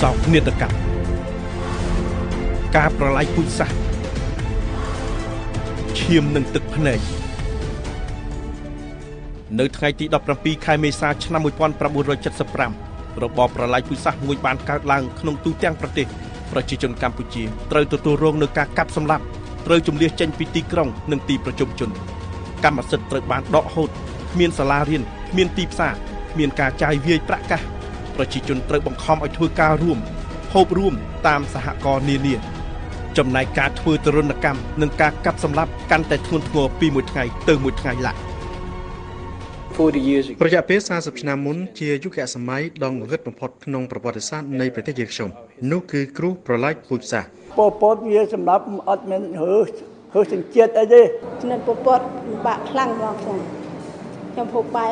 សោកនាដកម្មការប្រឡាយពូជសាសន៍ឈាមនឹងទឹកភ្នែកនៅថ្ងៃទី17ខែមេសាឆ្នាំ1975របបប្រឡាយពូជសាសន៍មួយបានកើតឡើងក្នុងទូទាំងប្រទេសប្រជាជនកម្ពុជាត្រូវទទួលរងនឹងការកាប់សម្លាប់ត្រូវជំនះចេញពីទីក្រុងនិងទីប្រជុំជន កម្មសិទ្ធិត្រូវបានដកហូតគ្មានសាលារៀនគ្មានទីផ្សារគ្មានការចាយវាយប្រាក់កាស ប្រជាជនត្រូវបង្ខំឲ្យធ្វើការរួមហូបរួមតាមសហគមន៍នានាចំណែកការធ្វើទរណកម្មនិងការកាប់សម្លាប់កាន់តែធ្ងន់ធ្ងរពីមួយថ្ងៃទៅមួយថ្ងៃឡើងរយៈពេល40ឆ្នាំមុនជាយុគសម័យដ៏ងងឹតបំផុតក្នុងប្រវត្តិសាស្ត្រនៃប្រទេសយើងខ្ញុំនោះគឺគ្រោះប្រឡាយពូជសាសន៍ពពតវាសម្រាប់អត់មានរើសរើសទាំងជាតិអីទេនៅពពតបាក់ខ្លាំងបងខ្ញុំខ្ញុំហូបបាយ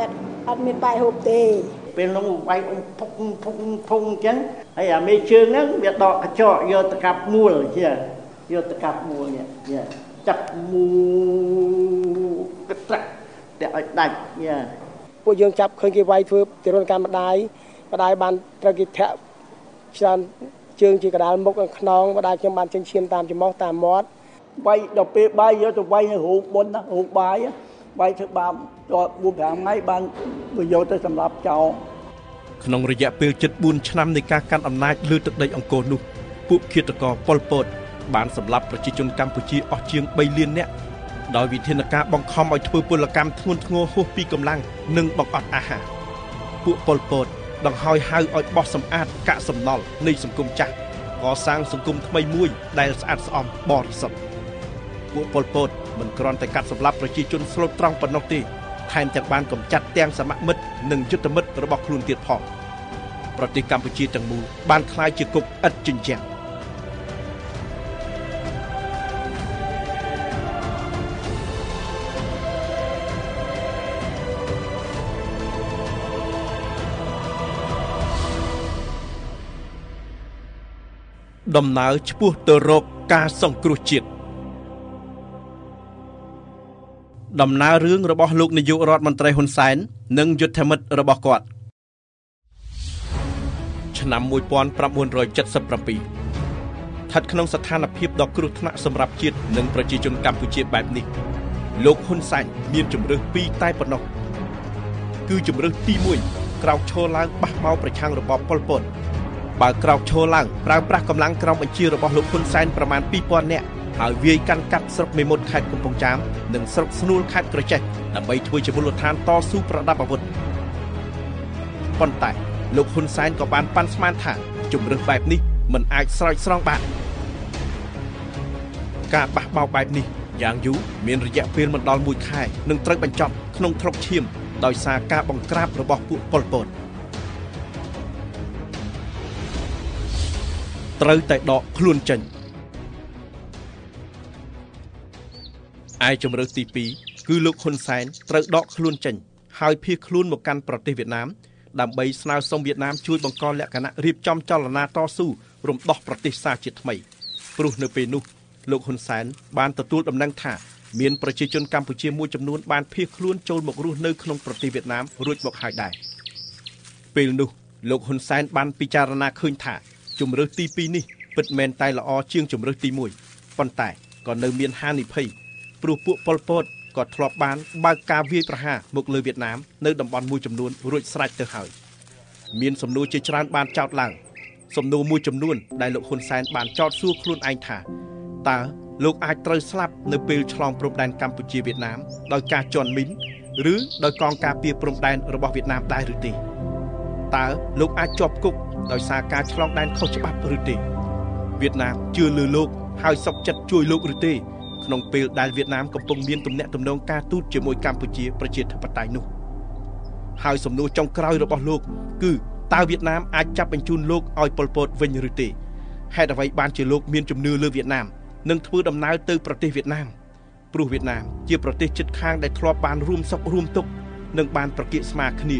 អត់មានបាយហូបទេ ពេលនោះបាយអ៊ំភុកភុកភុកអញ្ចឹងហើយអាមេជើងហ្នឹងវាដកកញ្ចក់យកទៅកាប់មួលជាយកទៅកាប់មួលនេះចាប់មូទឹកត្រាក់តែឲ្យដាច់យ៉ាពួកយើងចាប់ឃើញគេវាយធ្វើទរណកម្មម្ដាយម្ដាយបានត្រូវគេធាក់ច្រើនជើងជាកដាលមុខនិងខ្នងម្ដាយខ្ញុំបានចិញ្ចឈាមតាមច្រមុះតាមមាត់វាយដល់ពេលបាយយកទៅវាយនៅរូបបុណ្យណារូបបាយ វាយធ្វើបាបដល់4 5ថ្ងៃបានយកទៅសម្រាប់ចោលក្នុងរយៈពេល74ឆ្នាំនៃការកាន់អំណាចលើទឹកដីអង្គរនោះពួកឃាតករប៉ុលពត បានសម្លាប់ប្រជាជនកម្ពុជាអស់ជាង3លាននាក់ដោយវិធានការបង្ខំឲ្យធ្វើពលកម្មធ្ងន់ធ្ងរហួសពីកម្លាំងនិងបង្អត់អាហារពួកប៉ុលពតដង្ហើយហៅឲ្យបោះសម្អាតកាកសំណល់នៃសង្គមចាស់កសាងសង្គមថ្មីមួយដែលស្អាតស្អំបរិសុទ្ធពួកប៉ុលពត មិនគ្រាន់តែកាត់សម្លាប់ប្រជាជនស្លូតត្រង់ប៉ុណ្ណោះទេថែមទាំងបានកំចាត់ទាំងសមមិត្តនិងយុទ្ធមិត្តរបស់ខ្លួនទៀតផងប្រទេសកម្ពុជាទាំងមូលបានក្លាយជាគុកឥតជញ្ជាំងដំណើរឆ្ពោះទៅរកការសង្គ្រោះជាតិ ដំណើររឿងរបស់លោកនាយករដ្ឋមន្ត្រីហ៊ុនសែននិងយុទ្ធមិត្តរបស់គាត់ឆ្នាំ1977ស្ថិតក្នុងស្ថានភាពដ៏គ្រោះថ្នាក់សម្រាប់ជាតិនិងប្រជាជនកម្ពុជាបែបនេះលោកហ៊ុនសែនមានជំរើសពីរតែប៉ុណ្ណោះគឺជំរើសទី1ក្រោកឈរឡើងបះបោប្រឆាំងរបបប៉ុលពតបើក្រោកឈរឡើងប្រើប្រាស់កម្លាំងក្រមបញ្ជារបស់លោកហ៊ុនសែនប្រមាណ2000នាក់ ហើយវាយកាន់កាប់ស្រុកមេមត់ខេត្តកំពង់ចាមនិងស្រុកស្នួលខេត្តក្រចេះដើម្បីធ្វើជាមូលដ្ឋានតស៊ូប្រដាប់អាវុធប៉ុន្តែលោកហ៊ុនសែនក៏បានប៉ាន់ស្មានថាជំរើសបែបនេះមិនអាចស្រោចស្រង់បានការបះបោរបែបនេះយ៉ាងយូរមានរយៈពេលមិនដល់1ខែនឹងត្រូវបញ្ចប់ក្នុងទ្រុកឈាមដោយសារការបង្ក្រាបរបស់ពួកប៉ុលពតត្រូវតែដកខ្លួនចេញ ឯជំរើសទី2គឺលោកហ៊ុនសែនត្រូវដកខ្លួនចេញហើយភៀសខ្លួនមកកាន់ប្រទេសវៀតណាមដើម្បីស្នើសុំវៀតណាមជួយបង្កលក្ខណៈរៀបចំចលនាតស៊ូរំដោះប្រទេសសាជាថ្មីព្រោះនៅពេលនោះលោកហ៊ុនសែនបានទទួលដំណឹងថាមានប្រជាជនកម្ពុជាមួយចំនួនបានភៀសខ្លួនចូលមករស់នៅក្នុងប្រទេសវៀតណាមរួចមកហើយដែរពេលនោះលោកហ៊ុនសែនបានពិចារណាឃើញថាជំរើសទី2នេះពិតមែនតែល្អជាងជំរើសទី1ប៉ុន្តែក៏នៅមានហានិភ័យ ព្រោះពួកប៉ុលពតក៏ធ្លាប់បានបើកការវាយប្រហារមកលើវៀតណាមនៅតំបន់មួយចំនួនរួចស្រេចទៅហើយមានសំណួរជាច្រើនបានចោទឡើងសំណួរមួយចំនួនដែលលោកហ៊ុនសែនបានចោទសួរខ្លួនឯងថាតើលោកអាចត្រូវស្លាប់នៅពេលឆ្លងព្រំដែនកម្ពុជាវៀតណាមដោយការជន់មីនឬដោយកងការពារព្រំដែនរបស់វៀតណាមដែរឬទេតើលោកអាចជាប់គុកដោយសារការឆ្លងដែនខុសច្បាប់ឬទេវៀតណាមជឿលើលោកហើយសុកចិត្តជួយលោកឬទេ ក្នុងពេលដែលវៀតណាមកំពុងមានទំនាក់ទំនងការទូតជាមួយកម្ពុជាប្រជាធិបតេយ្យនោះហើយសំណួរចុងក្រោយរបស់លោក គឺតើវៀតណាមអាចចាប់បញ្ជូនលោកឲ្យប៉ុលពតវិញឬទេហេតុអ្វីបានជាលោកមានជំនឿលើវៀតណាមនិងធ្វើដំណើរទៅប្រទេសវៀតណាមព្រោះវៀតណាមជាប្រទេសជិតខាងដែលធ្លាប់បានរួមសុខរួមទុក្ខនិងបានប្រគៀកស្មារគ្នា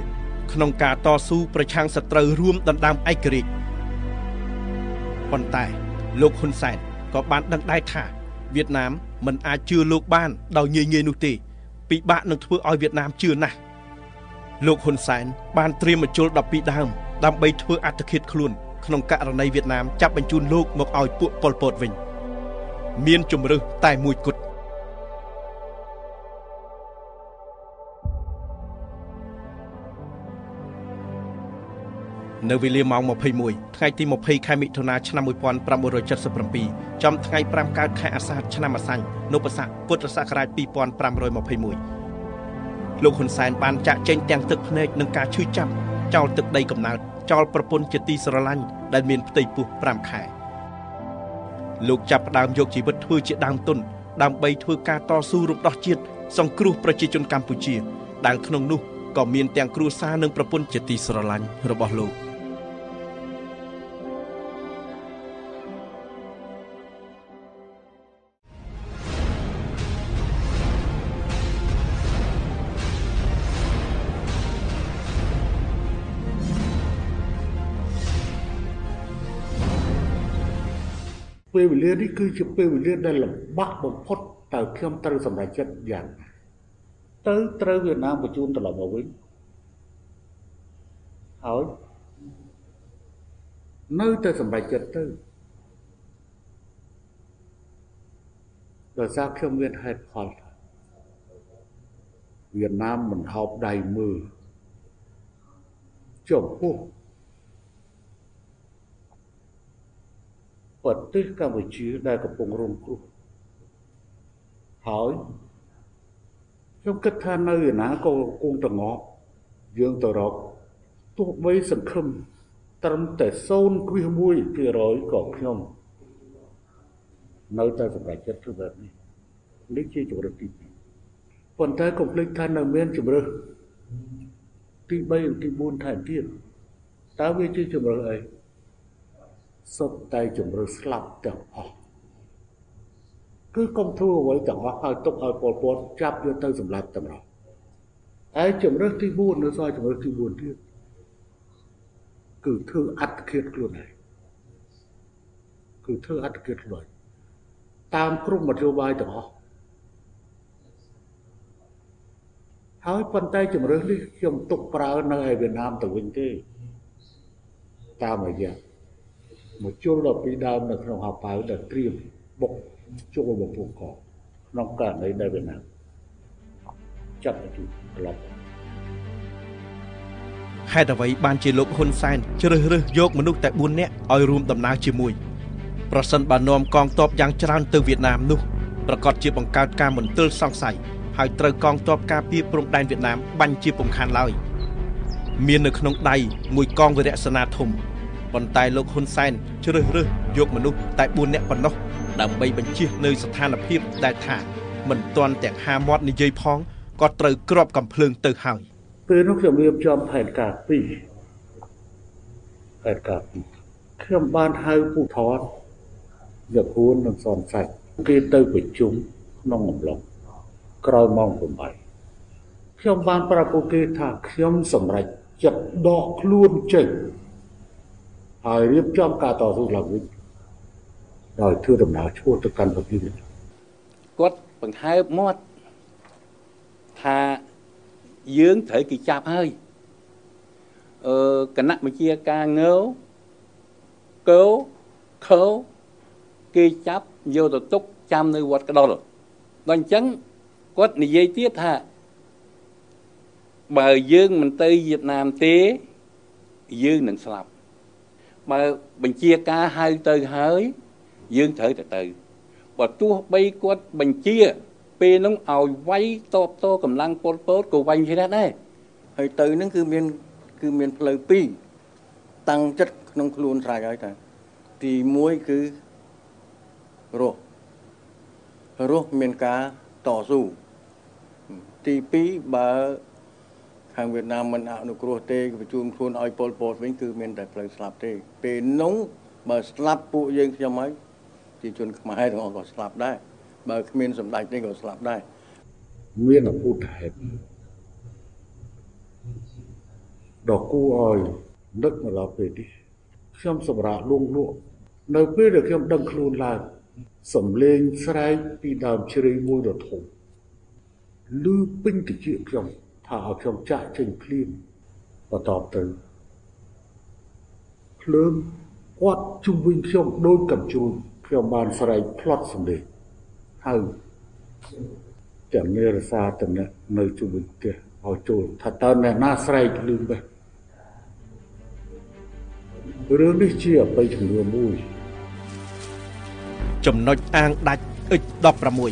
ក្នុងការតស៊ូប្រឆាំងសត្រូវរួមដណ្ដើមឯករាជ្យប៉ុន្តែលោកហ៊ុនសែនក៏បានដឹងដែរថាវៀតណាម មិនអាចជឿលោកបានដោយងាយងាយនោះទេពិបាកនឹងធ្វើឲ្យវៀតណាមជឿណាស់លោកហ៊ុនសែនបានត្រៀមមជុល12ដើមដើម្បីធ្វើអត្តឃាតខ្លួនខក្នុងករណីវៀតណាមចាប់បញ្ជូនលោកមកឲ្យពួកប៉ុលពតវិញ មានជំរឹះតែមួយគត់ នៅវេលាម៉ោង21ថ្ងៃទី20ខែមិថុនាឆ្នាំ1977ចំថ្ងៃ5កើតខែអាសាឍឆ្នាំអាសាញ់នៅប្រសាពុទ្ធសករាជ2521លោកហ៊ុនសែនបានចាក់ចែងទាំងទឹកភ្នែកនិងការឈឺចាប់ចោលទឹកដីកំណើតចោលប្រពន្ធជាទីស្រឡាញ់ដែលមានផ្ទៃពោះ5ខែលោកចាប់ផ្ដើមយកជីវិតធ្វើជាដើមទុនដើម្បីធ្វើការតស៊ូរំដោះជាតិសង្គ្រោះប្រជាជនកម្ពុជាដែលក្នុងនោះក៏មានទាំងគ្រួសារនិងប្រពន្ធជាទីស្រឡាញ់របស់លោក។ ពេលវេលានេះគឺជាពេលវេលាដែលលំបាកបំផុតតើខ្ញុំត្រូវសម្រេចចិត្តយ៉ាងទៅត្រូវវៀតណាមបញ្ជូនត្រឡប់មកវិញហើយនៅតែសម្រេចចិត្តទៅដោយសារខ្ញុំមានហេតុផលថាវៀតណាមមិនហោបដៃមើលចំពោះ ប្រទេសកម្ពុជាដែលកំពុងរងគ្រោះហើយខ្ញុំគិតថានៅឯណាក៏គង់តងប់យើងទៅរកទោះបីសង្ឃឹមត្រឹមតែ0.1%ក៏ខ្ញុំនៅតែសម្រេចចិត្តធ្វើបែបនេះនេះជាជំរើសទី2ប៉ុន្តែកុំភ្លេចថានៅមានជំរើសទី3និងទី4ថែមទៀតតើវាជាជំរើសអី សុទ្ធតែជំរឿស្លាប់ទាំងអស់គឺកុំធ្វើអ្វីទាំងអស់ហើយទុកឲ្យពលពតចាប់យកទៅសម្លាប់ទាំងអស់ហើយជំរឿទី4នៅសល់ជំរឿទី4ទៀតគឺធ្វើអត្តឃាតខ្លួនឯងគឺធ្វើអត្តឃាតខ្លួនតាមគ្រប់មធ្យោបាយទាំងអស់ហើយប៉ុន្តែជំរឿនេះខ្ញុំទុកប្រើនៅឯវៀតណាមទៅវិញទេតាមរយៈ មកជុលដល់ពីដើមនៅក្នុងហៅប៉ៅដែលត្រៀមបុកជុលបំពង់កក្នុងករណីដែលវៀតណាមចាប់ទៅត្រឡប់ហេតុអ្វីបានជាលោកហ៊ុនសែនជ្រើសរើសយកមនុស្សតែ4នាក់ឲ្យរួមដំណើរជាមួយប្រសិនបើនាំកងទ័ពយ៉ាងច្រើនទៅវៀតណាមនោះប្រកាសជាបង្កើតការមន្ទិលសង្ស័យហើយត្រូវកងទ័ពការពារព្រំដែនវៀតណាមបាញ់ជាពំខានឡើយមាននៅក្នុងដៃមួយកងវិរៈសេនាធំ ប៉ុន្តែលោកហ៊ុនសែនជ្រើសរើសយកមនុស្សតែ4នាក់ប៉ុណ្ណោះដើម្បីបញ្ជៀសនៅស្ថានភាពដែលថាមិនទាន់ទាំងហាមាត់និយាយផងក៏ត្រូវក្របកំភ្លើងទៅហើយពេលនោះខ្ញុំរៀបចំផែនការ2ផែនការ2ខ្ញុំបានហៅពូថតយកគួននិងសនសាច់គេទៅប្រជុំក្នុងអំឡុងក្រោយម៉ោង8ខ្ញុំបានប្រាប់ពួកគេថាខ្ញុំសម្រេចចិត្តដកខ្លួនចេញ ហើយរៀបចំការតស៊ូឡើងវិញដោយធ្វើដំណើរឈ្មោះទៅកាន់ប្រទេសគាត់បង្ហើបមាត់ថាយើងត្រូវគេចាប់ហើយអឺគណៈវិជាការងើកោខោគេចាប់យកទៅទុកចាំនៅវត្តកដុលដល់អញ្ចឹងគាត់និយាយទៀតថាបើយើងមិនទៅវៀតណាមទេយើងនឹងស្លាប់ បើបញ្ជាការហៅទៅហើយយើងត្រូវទៅទៅបើទោះបីគាត់បញ្ជា ពេលនោះឲ្យវាយតបតកម្លាំងពលពតក៏វាយជាដែរហើយទៅនឹងគឺមានគឺមានផ្លូវពីរតាំងចិត្តក្នុងខ្លួនស្រេចហើយតាទី1គឺរស់រស់មានការតស៊ូទី2បើ ខាងវៀតណាមមិនអនុគ្រោះទេបញ្ជូនខ្លួនឲ្យពលពតវិញគឺមានតែផ្លូវស្លាប់ទេពេលនោះបើស្លាប់ពួកយើងខ្ញុំហើយជាជនខ្មែរទាំងអស់ក៏ស្លាប់ដែរបើគ្មានសម្ដេចទេក៏ស្លាប់ដែរមានអពុទ្ធហេតុដល់គូឲ្យនឹកមកដល់ពេលនេះខ្ញុំសម្រាប់លងលក់នៅពេលដែលខ្ញុំដឹងខ្លួនឡើងសំលេងស្រែកពីដើមជ្រៃមួយដ៏ធំឮពេញតិចខ្ញុំ ថាឲ្យខ្ញុំចាក់ចេញភ្លាមបន្តទៅភ្លើងគាត់ជុំវិញខ្ញុំដូចកំជ្រួចខ្ញុំបានស្រែកផ្លត់សម្លេងហើយចាំមេរសាតំណនៅជុំវិញផ្ទះឲ្យចូលថាតើអ្នកណាស្រែកលឺបេះរឿងនេះជាអបិយជំនឿមួយចំណុចអាងដាច់អិច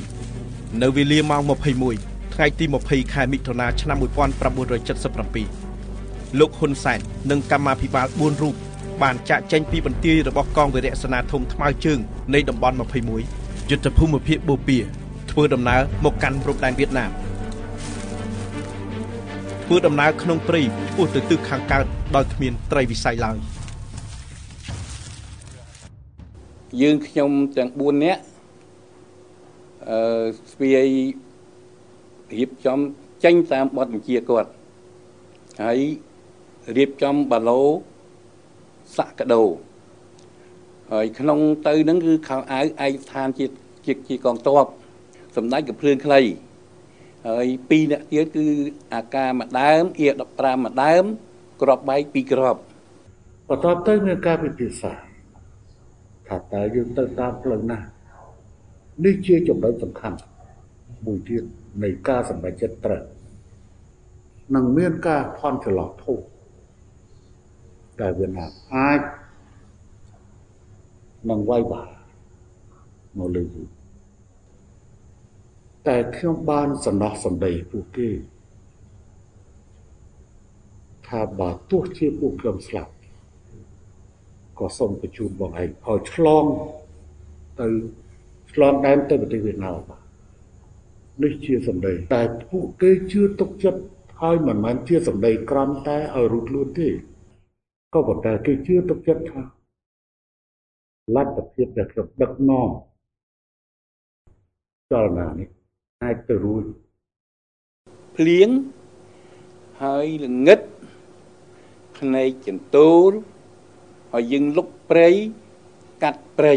16 នៅវេលាម៉ោង21 ថ្ងៃទី20ខែមិថុនាឆ្នាំ1977លោកហ៊ុនសែននិងកម្មាភិបាល4រូបបានចាក់ចែងពីបន្ទាយរបស់កងវិរៈសេនាធំថ្មើរជើងនៃតំបន់21យុទ្ធភូមិភាគបូព៌ាធ្វើដំណើរមកកាន់ព្រំដែនវៀតណាមធ្វើដំណើរក្នុងព្រៃពោះទៅទិសខាងកើតដោយគ្មានត្រីវិស័យឡើយយើងខ្ញុំទាំង4នាក់អឺស្វាយ រៀបចំចេញតាមបទបញ្ជាគាត់ហើយរៀបចំបាឡូសក្កដោហើយក្នុងទៅហ្នឹងគឺខោអាវឯកស្ថានជាជាជាកងទ័ពសម្ដេចកំភ្លើងខ្លីហើយពីរអ្នកទៀតគឺអាការមួយដើមអៀ15មួយដើមក្របបែកពីរក្របបន្ទាប់ទៅមានការពិភាក្សាថាតើយើងទៅតាមផ្លូវណានេះជាចំណុចសំខាន់មួយទៀត នៃការសម្រេចចិត្តត្រូវនឹងមានការផន់ច្រឡំធូរដែលវៀតណាមអាចនឹងវាយបាមកលើយើងតែខ្ញុំបានសំណោះសម្ដីពួកគេថាបើទោះជាពួកខ្ញុំស្លាប់ក៏សូមបញ្ជូនបងឯងឲ្យឆ្លងទៅឆ្លងដែនទៅប្រទេសវៀតណាមបាទ នេះជាសម្ដី តែពួកគេជឿទុកចិត្តហើយមិនមែនជាសម្ដីក្រំតែឲ្យរួចខ្លួនទេក៏ប៉ុន្តែគេជឿទុកចិត្តថាលទ្ធភាពដែលខ្ញុំដឹកនាំចលនានេះអាចទៅរួចភ្លៀងហើយល្ងឹតភ្នែកចន្ទូលហើយយើងលុកព្រៃកាត់ព្រៃ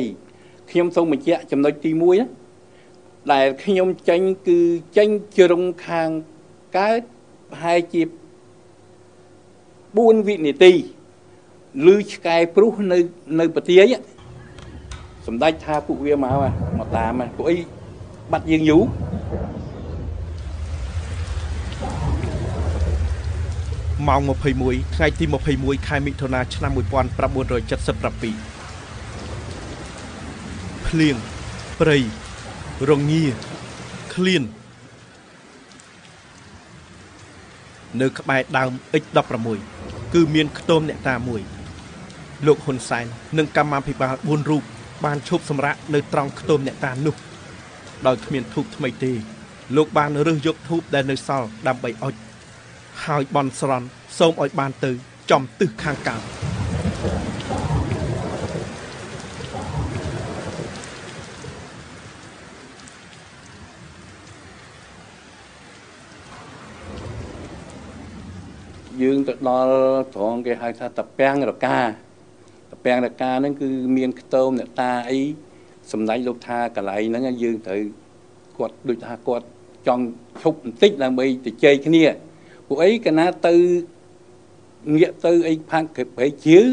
ខ្ញុំសូមបញ្ជាក់ចំណុចទី1ណា ដែលខ្ញុំចេញគឺចេញជ្រុងខាងកើតប្រហែលជា4វិនាទីឬឆ្កែព្រុសនៅនៅប្រទាយសម្ដេចថាពួកវាមកមកតាមពួកអីបាត់យើងយូរម៉ោង21ថ្ងៃទី21ខែមិថុនាឆ្នាំ1977ភ្លៀងព្រៃ រងាឃ្លាន នៅក្បែរដើម X16 គឺមានខ្ទមអ្នកតាមួយ លោកហ៊ុនសែននិងកម្មាភិបាល4រូបបានឈប់សម្រាកនៅត្រង់ខ្ទមអ្នកតានោះដោយគ្មានធូបថ្មីទេ លោកបានរើសយកធូបដែលនៅសល់ដើម្បីអុជហើយបន់ស្រន់សូមឲ្យបានទៅចំទិសខាងកើត យើងទៅដល់ត្រង់គេហៅថាតពាំងរកាតពាំងរកាហ្នឹងគឺមានខ្ទមអ្នកតាអីសម្ដេចលោកថាកន្លែងហ្នឹងយើងត្រូវគាត់ដូចថាគាត់ចង់ឈប់បន្តិចដើម្បីទៅជែកគ្នាពួកអីកណាទៅងាកទៅអីផាក់ព្រៃជាវ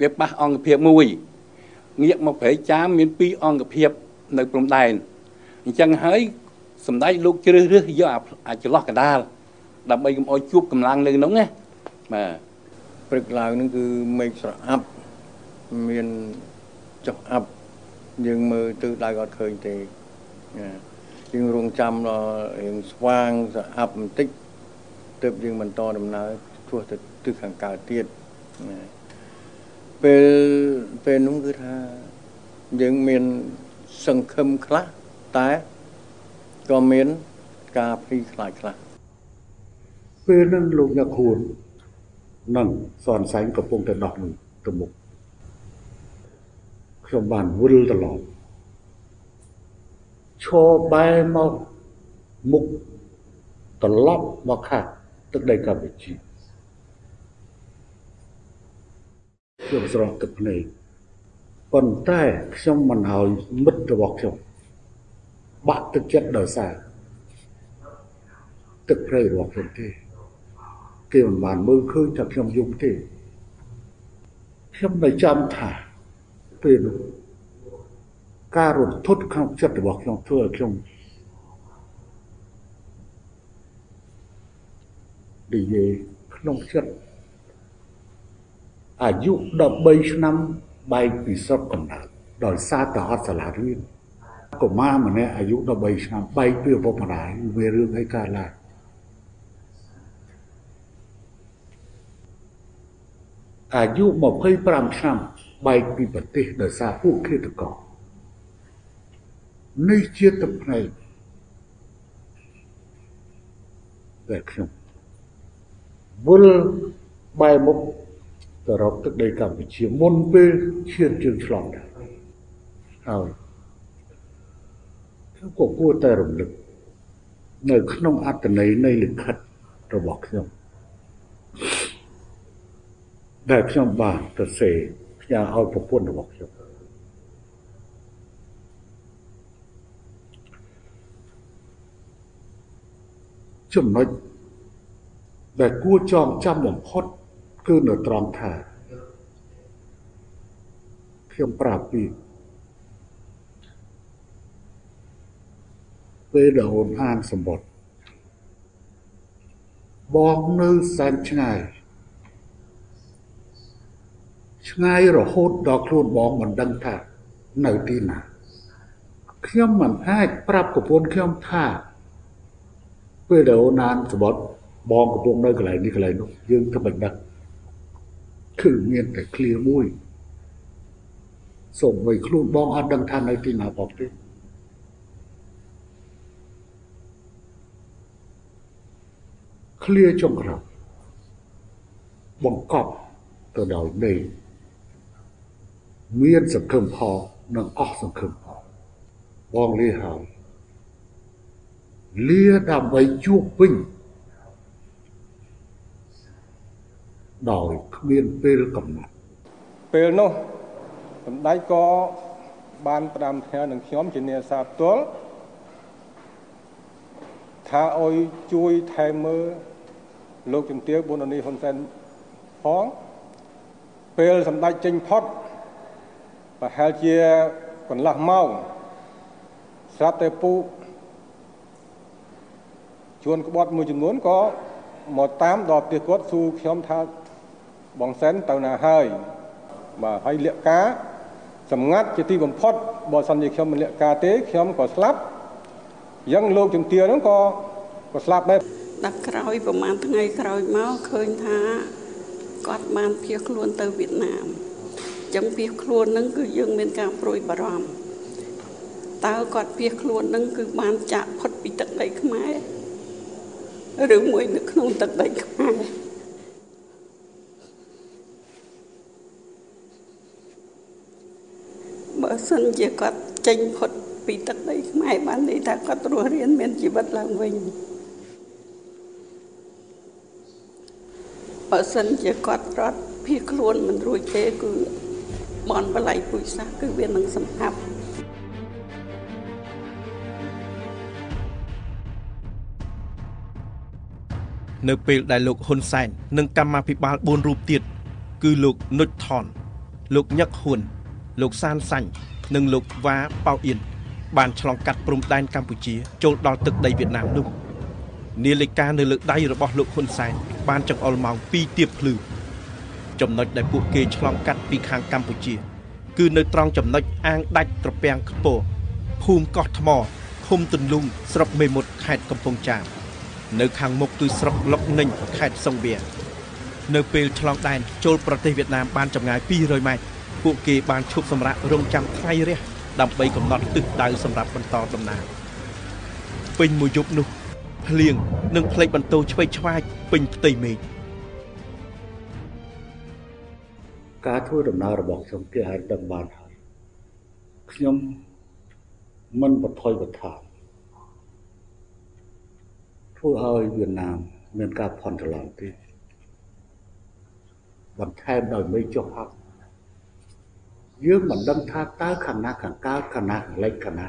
វាប៉ះអង្គភាពមួយងាកមកព្រៃចាមមានពីរអង្គភាពនៅព្រំដែនអញ្ចឹងហើយសម្ដេចលោកជ្រើសរើសយកអាចន្លោះកដាល ដើម្បីកុំឲ្យជួបកម្លាំងនៅក្នុងណាបាទព្រឹកឡើងនឹងគឺមេឃស្រអាប់មានចុះអាប់យើងមើលទិសដៅអត់ឃើញទេយើងរងចាំដល់រៀងស្វាងស្រអាប់បន្តិចទើបយើងបន្តដំណើរឆ្ពោះទៅទិសខាងកើតទៀតពេលពេលនោះគឺថាយើងមានសង្ឃឹមខ្លះតែក៏មានការភ័យខ្លាចខ្លះ ពេលនឹងលោកអ្នកខួននឹងសនសែងកំពុងតែដោះនឹងទៅមុខខ្ញុំបានវិលត្រឡប់ឈរបែរមកមុខត្រឡប់មកខាងទឹកដីកម្ពុជាខ្ញុំស្រស់ទឹកភ្នែកប៉ុន្តែខ្ញុំមិនឲ្យមិត្តរបស់ខ្ញុំបាក់ទឹកចិត្តដោយសារទឹកព្រៃរបស់ខ្ញុំទេ គេមិនបានមើលឃើញថាខ្ញុំយំទេខ្ញុំនៅចាំថាពេលនោះការរន្ធត់ក្នុងចិត្តរបស់ខ្ញុំធ្វើឲ្យខ្ញុំនិយាយក្នុងចិត្តអាយុ13ឆ្នាំបែកពីស្រុកកំណើតដោយសារតែអត់សាលារៀនកុមារម្នាក់អាយុ13ឆ្នាំបែកពីឪពុកម្ដាយវារឿងអីកើតឡើង អាយុ25ឆ្នាំបែកពីប្រទេសដោយសារពួកឃាតករនេះជាទឹកភ្នែកតែខ្ញុំវិលបែរមុខទៅរកទឹកដីកម្ពុជាមុនពេលឈានជើងឆ្លងដែរហើយខ្ញុំក៏គួរតែរំលឹកនៅក្នុងអត្តន័យនៃលិខិតរបស់ខ្ញុំ ដែលខ្ញុំបានទៅសេផ្ញើឲ្យប្រពន្ធរបស់ខ្ញុំចំណុចដែលគួរចងចាំបំផុត គឺនៅត្រង់ថាខ្ញុំប្រាប់ពីពេលដែលអូនអានសម្បត្តិបងនៅសែនឆ្ងាយ ឆ្ងាយរហូតដល់ខ្លួនបងមិនដឹងថានៅទីណាខ្ញុំមិនអាចប្រាប់ប្រពន្ធខ្ញុំថាពេលដែលអូនអានសម្បត្តិបងកំពុងនៅកន្លែងនេះកន្លែងនោះយើងធ្វើមិនដឹងគឺមានតែឃ្លាមួយសូមឲ្យខ្លួនបងអត់ដឹងថានៅទីណាបងទេឃ្លាចុងក្រោយបង្កប់ទៅដោយមេ មានសង្ឃឹមផលនិងអស់សង្ឃឹមផលបងលាហើយលាដើម្បីជួបវិញដោយគ្មានពេលកំណត់ពេលនោះសម្ដេចក៏បានផ្ដាំផ្ញើនឹងខ្ញុំជានាសាផ្ទាល់ថាអុយជួយថែមើលលោកជំទាវប៊ុននីហ៊ុនសែនផងពេលសម្ដេចចេញផុត ប្រហែលជាកន្លះម៉ោងស្រាប់តែពូជួនក្បត់មួយចំនួនក៏មកតាមដល់ផ្ទះគាត់សួរខ្ញុំថាបងសែនទៅណាហើយបាទហើយលាកការសម្ងាត់ជាទីបំផុតបើសិនជាខ្ញុំមិនលាកការទេខ្ញុំក៏ស្លាប់អញ្ចឹងលោកជំទាវហ្នឹងក៏ក៏ស្លាប់ដែរដល់ក្រោយប្រហែលថ្ងៃក្រោយមកឃើញថាគាត់បានភៀសខ្លួនទៅវៀតណាមអញ្ចឹងភៀសខ្លួនហ្នឹងគឺយើងមានការព្រួយបារម្ភតើគាត់ភៀសខ្លួនហ្នឹងគឺបានចាក់ផុតពីទឹកដីខ្មែរឬមួយនៅក្នុងទឹកដីខ្មែរបើសិនជាគាត់ចេញផុតពីទឹកដីខ្មែរបានន័យថាគាត់រស់រៀនមានជីវិតឡើងវិញបើសិនជាគាត់រត់ភៀសខ្លួនមិនរួចទេគឺ បនបល័យពុយសាសគឺវានឹងសម្ហាប់នៅពេលដែលលោកហ៊ុនសែននិងកម្មាភិបាល4រូបទៀតគឺលោកនុចថន លោកញឹកហ៊ុន លោកសានសាញ់និងលោកវ៉ាប៉ៅអៀនបានឆ្លងកាត់ព្រំដែនកម្ពុជា ចូលដល់ទឹកដីវៀតណាមនោះនាឡិកានៅលើដៃរបស់លោកហ៊ុនសែនបានចង្អុលម៉ោង2ទៀបភ្លឺ ចំណុចដែលពួកគេឆ្លងកាត់ពីខាងកម្ពុជា គឺនៅត្រង់ចំណុចអាងដាច់ត្រពាំងខ្ពស់ភូមិកោះថ្មឃុំទន្លុងស្រុកមេមត់ខេត្តកំពង់ចាមនៅខាងមុខគឺស្រុកលុកនិញខេត្តសង្វៀននៅពេលឆ្លងដែនចូលប្រទេសវៀតណាមបានចម្ងាយ200ម៉ែត្រពួកគេបានឈប់សម្រាករងចាំថ្ងៃរះដើម្បីកំណត់ទិសដៅសម្រាប់បន្តដំណើរពេញមួយយប់នោះភ្លៀងនិងផ្លេចបន្ទោឆ្វេងឆ្វាយពេញផ្ទៃមេឃ ការធ្វើដំណើររបស់ខ្ញុំគេអាចដឹងបានហើយខ្ញុំមិនបថយបថាធ្វើឲ្យវៀតណាមមានការផន់ច្រឡំទេបន្ថែមដោយមេចុះហប់យើងមិនដឹងថាតើខាងណាខាងកើតខាងណាខាងលិចខាងណា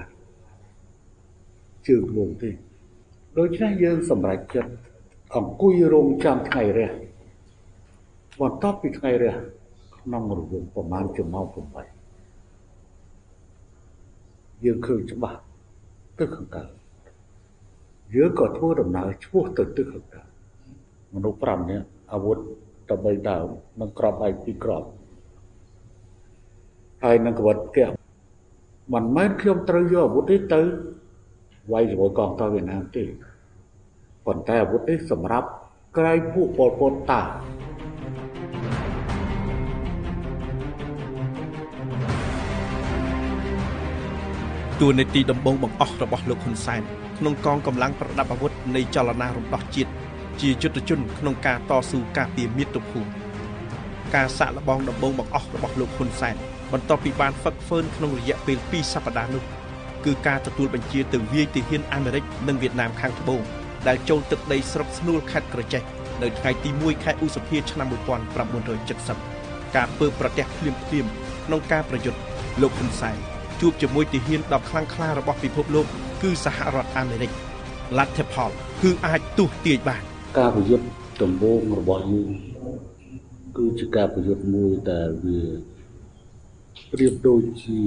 ជើងវងទេដូច្នេះយើងសម្រេចចិត្តអង្គុយរងចាំថ្ងៃរះបន្ទាប់ពីថ្ងៃរះ ក្នុងរង្វង់ប្រមាណជាម៉ោង8យើងឃើញច្បាស់ទៅខាងកើតយើងក៏ធ្វើដំណើរឆ្ពោះទៅទិសខាងកើតមនុស្ស5នាក់អាវុធ13ដើមនិងក្របឯកពីរក្របហើយនឹងកវត្តគៈមិនមែនខ្ញុំត្រូវយកអាវុធនេះទៅវាយជាមួយកងទ័ពវៀតណាមទេប៉ុន្តែអាវុធនេះសម្រាប់ក្រែងពួកប៉ុលពតតា តួនាទីដំបងបង្អស់របស់លោកហ៊ុនសែនក្នុងកងកម្លាំងប្រដាប់អាវុធនៃចលនារំដោះជាតិជាយុទ្ធជនក្នុងការតស៊ូការពារមាតុភូមិការសាក់លបងដំបងបង្អស់របស់លោកហ៊ុនសែនបន្ទាប់ពីបានហ្វឹកហ្វឺនក្នុងរយៈពេល2សប្តាហ៍នោះគឺការទទួលបញ្ជាទៅវាយទាហានអាមេរិកនិងវៀតណាមខាងត្បូងដែលចូលទឹកដីស្រុកស្នួលខេត្តក្រចេះនៅថ្ងៃទី1ខែឧសភាឆ្នាំ1970ការពើប្រទះភ្លាមភ្លាមក្នុងការប្រយុទ្ធលោកហ៊ុនសែន ជួបជាមួយទាហានដ៏ខ្លាំងក្លារបស់ពិភពលោកគឺសហរដ្ឋអាមេរិកលទ្ធផលគឺអាចទស្សទាយបានការប្រយុទ្ធដំបូងរបស់យើងគឺជាការប្រយុទ្ធមួយដែលវាប្រៀបដូចជា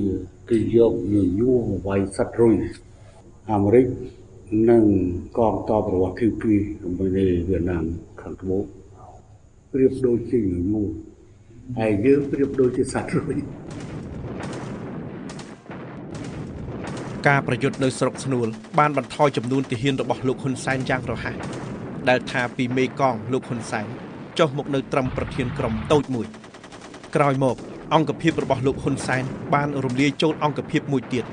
គេយកញញួរមកវាយសត្វរុយអាមេរិកនិងកងទ័ពរបស់ទី2ជាមួយនៃវៀតណាមខាងត្បូងប្រៀបដូចជាញញួរហើយយើងប្រៀបដូចជាសត្វរុយ ការប្រយុទ្ធនៅស្រុកស្នួលបានបន្ថយចំនួនទាហានរបស់លោកហ៊ុនសែនយ៉ាងរហ័សដែលថាពីមេកងលោកហ៊ុនសែនចុះមកនៅត្រឹមប្រធានក្រុមតូចមួយ ក្រោយមក អង្គភាពរបស់លោកហ៊ុនសែនបានរំលាយចូលអង្គភាពមួយទៀត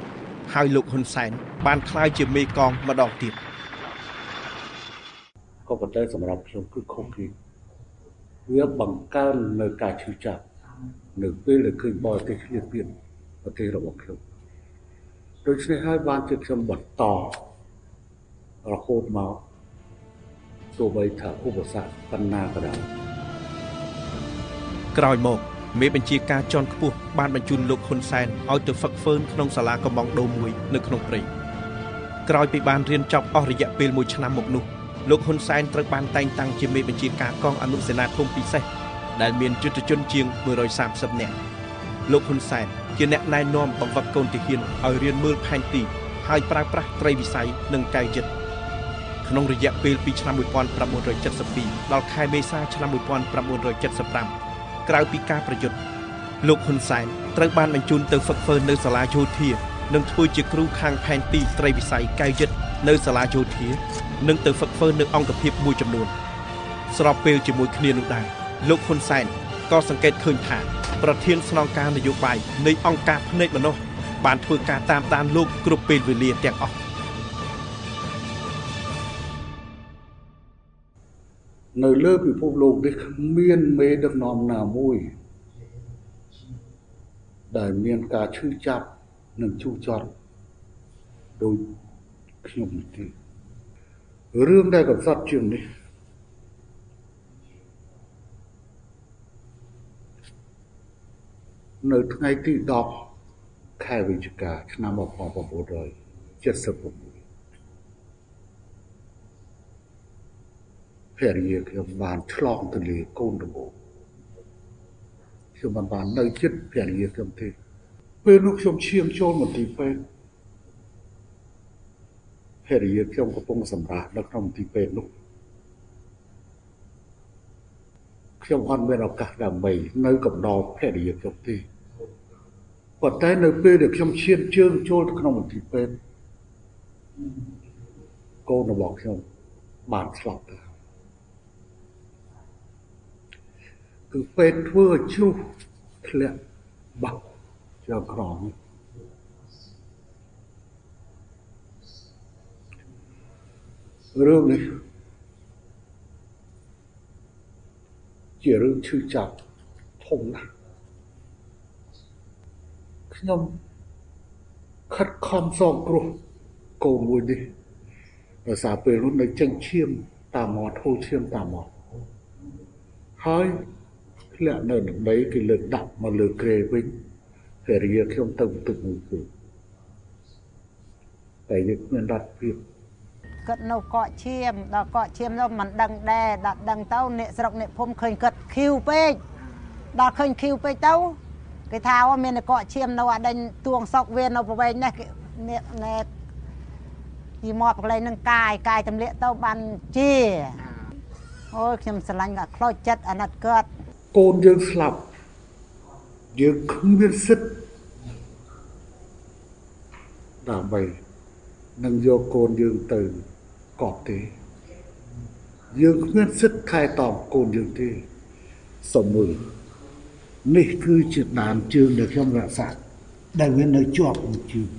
ហើយលោកហ៊ុនសែនបានក្លាយជាមេកងម្ដងទៀតក៏ប៉ុន្តែសម្រាប់ខ្ញុំគឺខុសពីវាបង្កើននៅការឈឺចាប់នៅពេលដែលឃើញបរទេសឃ្លាតពានប្រទេសរបស់ខ្ញុំ ដូច្នេះហើយបានជាខ្ញុំបន្តរហូតមកទោះបីថាឧបសគ្គបណ្ណាក៏ដោយក្រោយមកមេបញ្ជាការជាន់ខ្ពស់បានបញ្ជូនលោកហ៊ុនសែនឲ្យទៅហ្វឹកហ្វឺនក្នុងសាលាកំងដូមួយនៅក្នុងព្រៃក្រោយពីបានរៀនចប់អស់រយៈពេល1ឆ្នាំមកនោះលោកហ៊ុនសែនត្រូវបានតែងតាំងជាមេបញ្ជាការកងអនុសេនាធំពិសេសដែលមានយុទ្ធជនជាង130នាក់លោកហ៊ុនសែន ជាអ្នកណែនាំបង្វឹកកូនទាហានឲ្យរៀនមើលផែនទីហើយប្រើប្រាស់ត្រីវិស័យនិងកាយចិត្តក្នុងរយៈពេលពីឆ្នាំ1972ដល់ខែមេសាឆ្នាំ1975ក្រៅពីការប្រយុទ្ធលោកហ៊ុនសែនត្រូវបានបញ្ជូនទៅហ្វឹកហ្វឺននៅសាលាយោធានិងធ្វើជាគ្រូខាងផែនទីត្រីវិស័យកាយចិត្តនៅសាលាយោធានិងទៅហ្វឹកហ្វឺននៅអង្គភាពមួយចំនួនស្របពេលជាមួយគ្នានោះដែរលោកហ៊ុនសែន ក៏សង្កេតឃើញថាប្រធានស្នងការនយោបាយនៃអង្គការភ្នែកមនុស្សបានធ្វើការតាមដានលោកគ្រប់ពេលវេលាទាំងអស់នៅលើពិភពលោកនេះគ្មានមេដឹកនាំណាមួយ ដែលមានការឈឺចាប់និងជូរចត់ដោយខ្ញុំទេរឿងដែលកំសត់ជាងនេះ នៅថ្ងៃទី10ខែវិច្ឆិកាឆ្នាំ1976ភរិយាខ្ញុំបានឆ្លងទន្លេកូនដំបូងខ្ញុំមិនបាននៅចិត្តភរិយាខ្ញុំទេពេលនោះខ្ញុំឈាមចូលមន្ទីរពេទ្យភរិយាខ្ញុំកំពុងសម្រាកនៅក្នុងមន្ទីរពេទ្យនោះ ខ្ញុំអត់មានឱកាសដើម្បីនៅកំដរភរិយាខ្ញុំទេប៉ុន្តែនៅពេលដែលខ្ញុំឈានជើងចូលទៅក្នុងមន្ទីរពេទ្យកូនរបស់ខ្ញុំបានស្លាប់ទៅគឺពេទ្យធ្វើឲ្យជ្រុះធ្លាក់បាក់ជាក្រមរឿងនេះ ជារឿងឈឺចាប់ធំណាស់ខ្ញុំខិតខំសងគ្រោះកូនមួយនេះដោយសារពេលនោះនៅចឹងឈាមតាមមាត់ហូរឈាមតាមមាត់ហើយធ្លាក់នៅនឹងដីគេលើកដាក់មកលើក្រេវិញភរិយាខ្ញុំទៅទឹកមួយគឺតែយើងមានរដ្ឋភាព គាត់នៅកក់ឈាមដល់កក់ឈាមនោះមិនដឹងដែរដល់ដឹងទៅអ្នកស្រុកអ្នកភូមិឃើញគាត់ឃីវពេកដល់ឃើញឃីវពេកទៅគេថាមានកក់ឈាមនៅអាដេញទួងសុកវានៅប្រវែងនេះអ្នកណែយីមកកន្លែងនឹងកាយកាយទម្លាក់ទៅបានជាអូយខ្ញុំស្រឡាញ់ក៏ខ្លោចចិត្តអាណិតគាត់កូនយើងស្លាប់យើងគ្មានសិទ្ធិដើម្បីនឹងយកកូនយើងទៅ កប់ទេ យើងគ្មានសិទ្ធិខែតបកូនយើងទេសុំមើលនេះគឺជាដានជើងដែលខ្ញុំរក្សាដែលវានៅជាប់នឹងជើង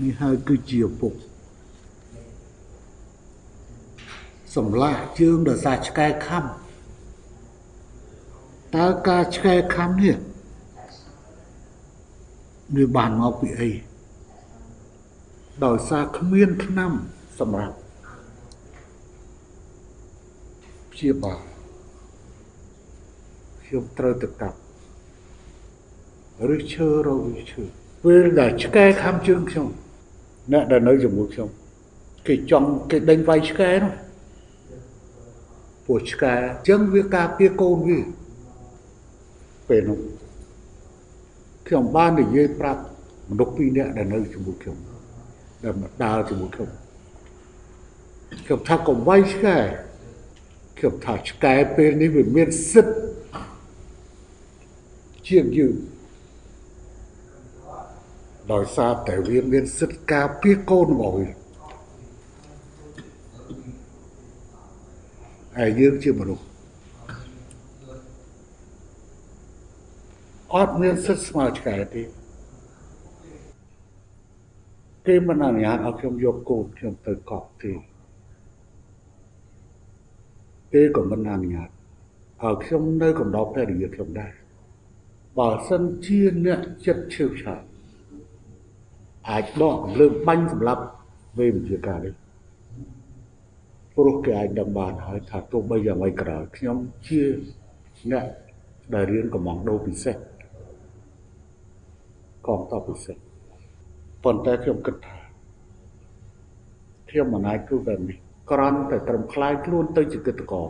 នេះហើយគឺជាឪពុកសម្លាស់ជើងដោយសារឆ្កែខំតើការឆ្កែខំនេះ វាបានមកពីអីដោយសារគ្មានឆ្នាំសម្រាប់ព្យាបាលខ្ញុំត្រូវទៅកាប់ឬឈើរកឈើពេលដែលឆ្កែខំជើងខ្ញុំអ្នកដែលនៅជាមួយខ្ញុំគេចង់គេដេញវាយឆ្កែនោះពួកឆ្កែអញ្ចឹងវាការពារកូនវាពេលនោះ ខ្ញុំបាននិយាយប្រាប់មនុស្សពីរនាក់ដែលនៅជាមួយខ្ញុំដែលមកដើរជាមួយខ្ញុំខ្ញុំថាកុំវាយឆ្កែខ្ញុំថាឆ្កែពេលនេះវាមានសិទ្ធិជាងយើងដោយសារតែវាមានសិទ្ធិការពារកូនរបស់វាហើយយើងជាមនុស្ស អត់មានសិទ្ធិស្មើឆ្កែទេគេមិនអនុញ្ញាតឲ្យខ្ញុំយកកូនខ្ញុំទៅកប់ទេគេក៏មិនអនុញ្ញាតឲ្យខ្ញុំនៅកំដរភរិយាខ្ញុំដែរបើសិនជាអ្នកចិត្តឈឺឆាប់អាចដកលើបាញ់សម្រាប់វេវិជាការនេះព្រោះគេអាចដឹងបានហើយថាទោះបីយ៉ាងไรក៏ដោយខ្ញុំជាអ្នកដែលរៀនកំងដូពិសេស កងតបពិសេសប៉ុន្តែខ្ញុំគិតថាខ្ញុំមិនអាចធ្វើបែបនេះក្រន់តែត្រឹមខ្លាយខ្លួនទៅជាកិត្តកោ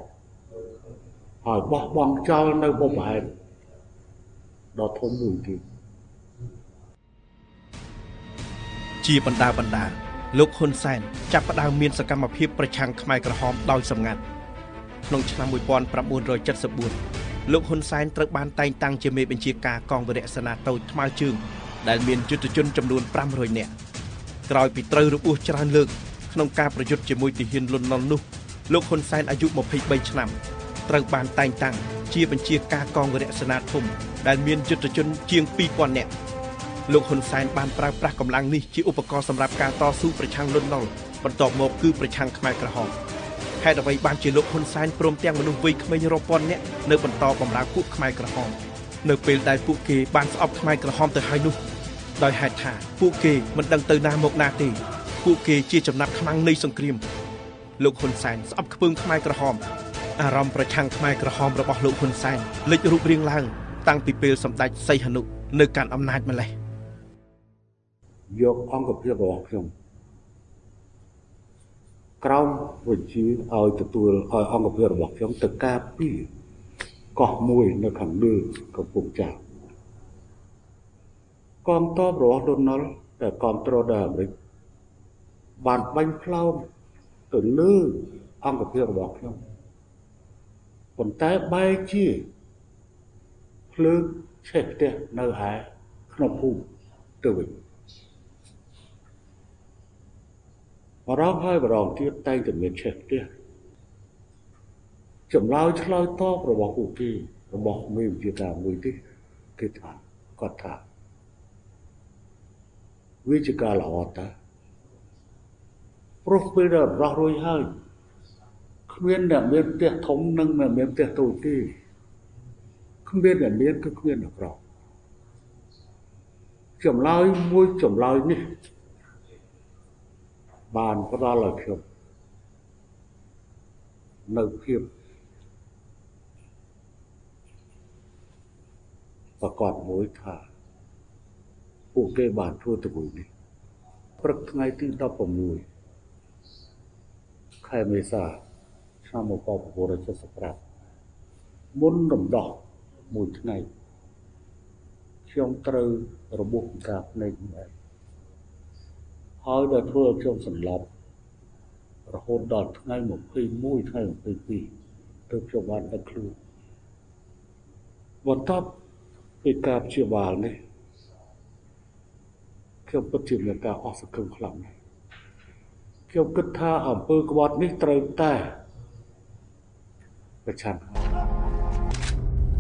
ហើយបោះបង់ចោលនៅបុព្វហេតុដ៏ធំមួយទៀតជាបណ្ដាបណ្ដាលោកហ៊ុនសែនចាប់ផ្ដើមមានសកម្មភាពប្រឆាំងខ្មែរក្រហមដោយសម្ងាត់ក្នុងឆ្នាំ1974 លោកហ៊ុនសែនត្រូវបានតែងតាំងជាមេបញ្ជាការកងវរៈសេនាតូចថ្មើរជើងដែលមានយុទ្ធជនចំនួន500នាក់ក្រោយពីត្រូវរបួសច្រើនលើកក្នុងការប្រយុទ្ធជាមួយទាហានលន់នល់នោះលោកហ៊ុនសែនអាយុ23ឆ្នាំត្រូវបានតែងតាំងជាបញ្ជាការកងវរៈសេនាធំដែលមានយុទ្ធជនជាង2000នាក់លោកហ៊ុនសែនបានប្រើប្រាស់កម្លាំងនេះជាឧបករណ៍សម្រាប់ការតស៊ូប្រឆាំងលន់នល់បន្ទាប់មកគឺប្រឆាំងខ្មែរក្រហម ហេតុអ្វីបានជាលោកហ៊ុនសែនព្រមទាំងមនុស្សវ័យក្មេងរាប់ពាន់នាក់នៅបន្តបម្រើពួកខ្មែរក្រហមនៅពេលដែលពួកគេបានស្អប់ខ្មែរក្រហមទៅហើយនោះដោយហេតុថាពួកគេមិនដឹងទៅណាមកណាទេពួកគេជាចំណាប់ខ្មាំងនៃសង្គ្រាមលោកហ៊ុនសែនស្អប់ខ្ពើមខ្មែរក្រហមអារម្មណ៍ប្រឆាំងខ្មែរក្រហមរបស់លោកហ៊ុនសែនលេចរូបរាងឡើង តាំងពីពេលសម្ដេចសីហនុនៅកាន់អំណាចម្លេះយកអង្គភាពរបស់ខ្ញុំ ក្រោមវិជាឲ្យទទួលឲ្យអង្គភាពរបស់ខ្ញុំទៅការពារកោះមួយនៅខាងលើកំពង់ចាស់កងទ័ពរបស់ដូណាល់ដែលគ្រប់គ្រងដោយអាមេរិកបានបាញ់ផ្លោមទៅលើអង្គភាពរបស់ខ្ញុំប៉ុន្តែបែរជាភ្លើងឆេះផ្ទះនៅឯក្នុងភូមិទៅវិញ បរងហើយបរងទៀតតែងតែមានឆេះផ្ទះចម្លើយឆ្លើយតបរបស់ពួកគេរបស់មេវិជាការមួយទេគេថាគាត់ថាវាជាការល្អតាព្រោះពេលដែលរស់រួចហើយគ្មានអ្នកមានផ្ទះធំនិងអ្នកមានផ្ទះតូចទេគ្មានអ្នកមានគឺគ្មានអ្នកក្រចម្លើយមួយចម្លើយនេះ បានផ្ដល់ឲ្យខ្ញុំនៅភាពប្រកបមួយថាពួកគេបានធ្វើទៅមួយនេះព្រឹកថ្ងៃទី16ខែមេសាឆ្នាំ1975មុនរំដោះមួយថ្ងៃខ្ញុំត្រូវរបួសកាភ្នែកមែន ហើយដល់ធ្វើឲ្យខ្ញុំសន្លប់រហូតដល់ថ្ងៃ21ថ្ងៃ22ទើបខ្ញុំបានដឹកខ្លួនបន្ទាប់ពីការព្យាបាលនេះខ្ញុំពិតជាមានការអស់សង្ឃឹមខ្លាំងណាស់ខ្ញុំគិតថាអំពើក្បត់នេះត្រូវតែប្រឆាំង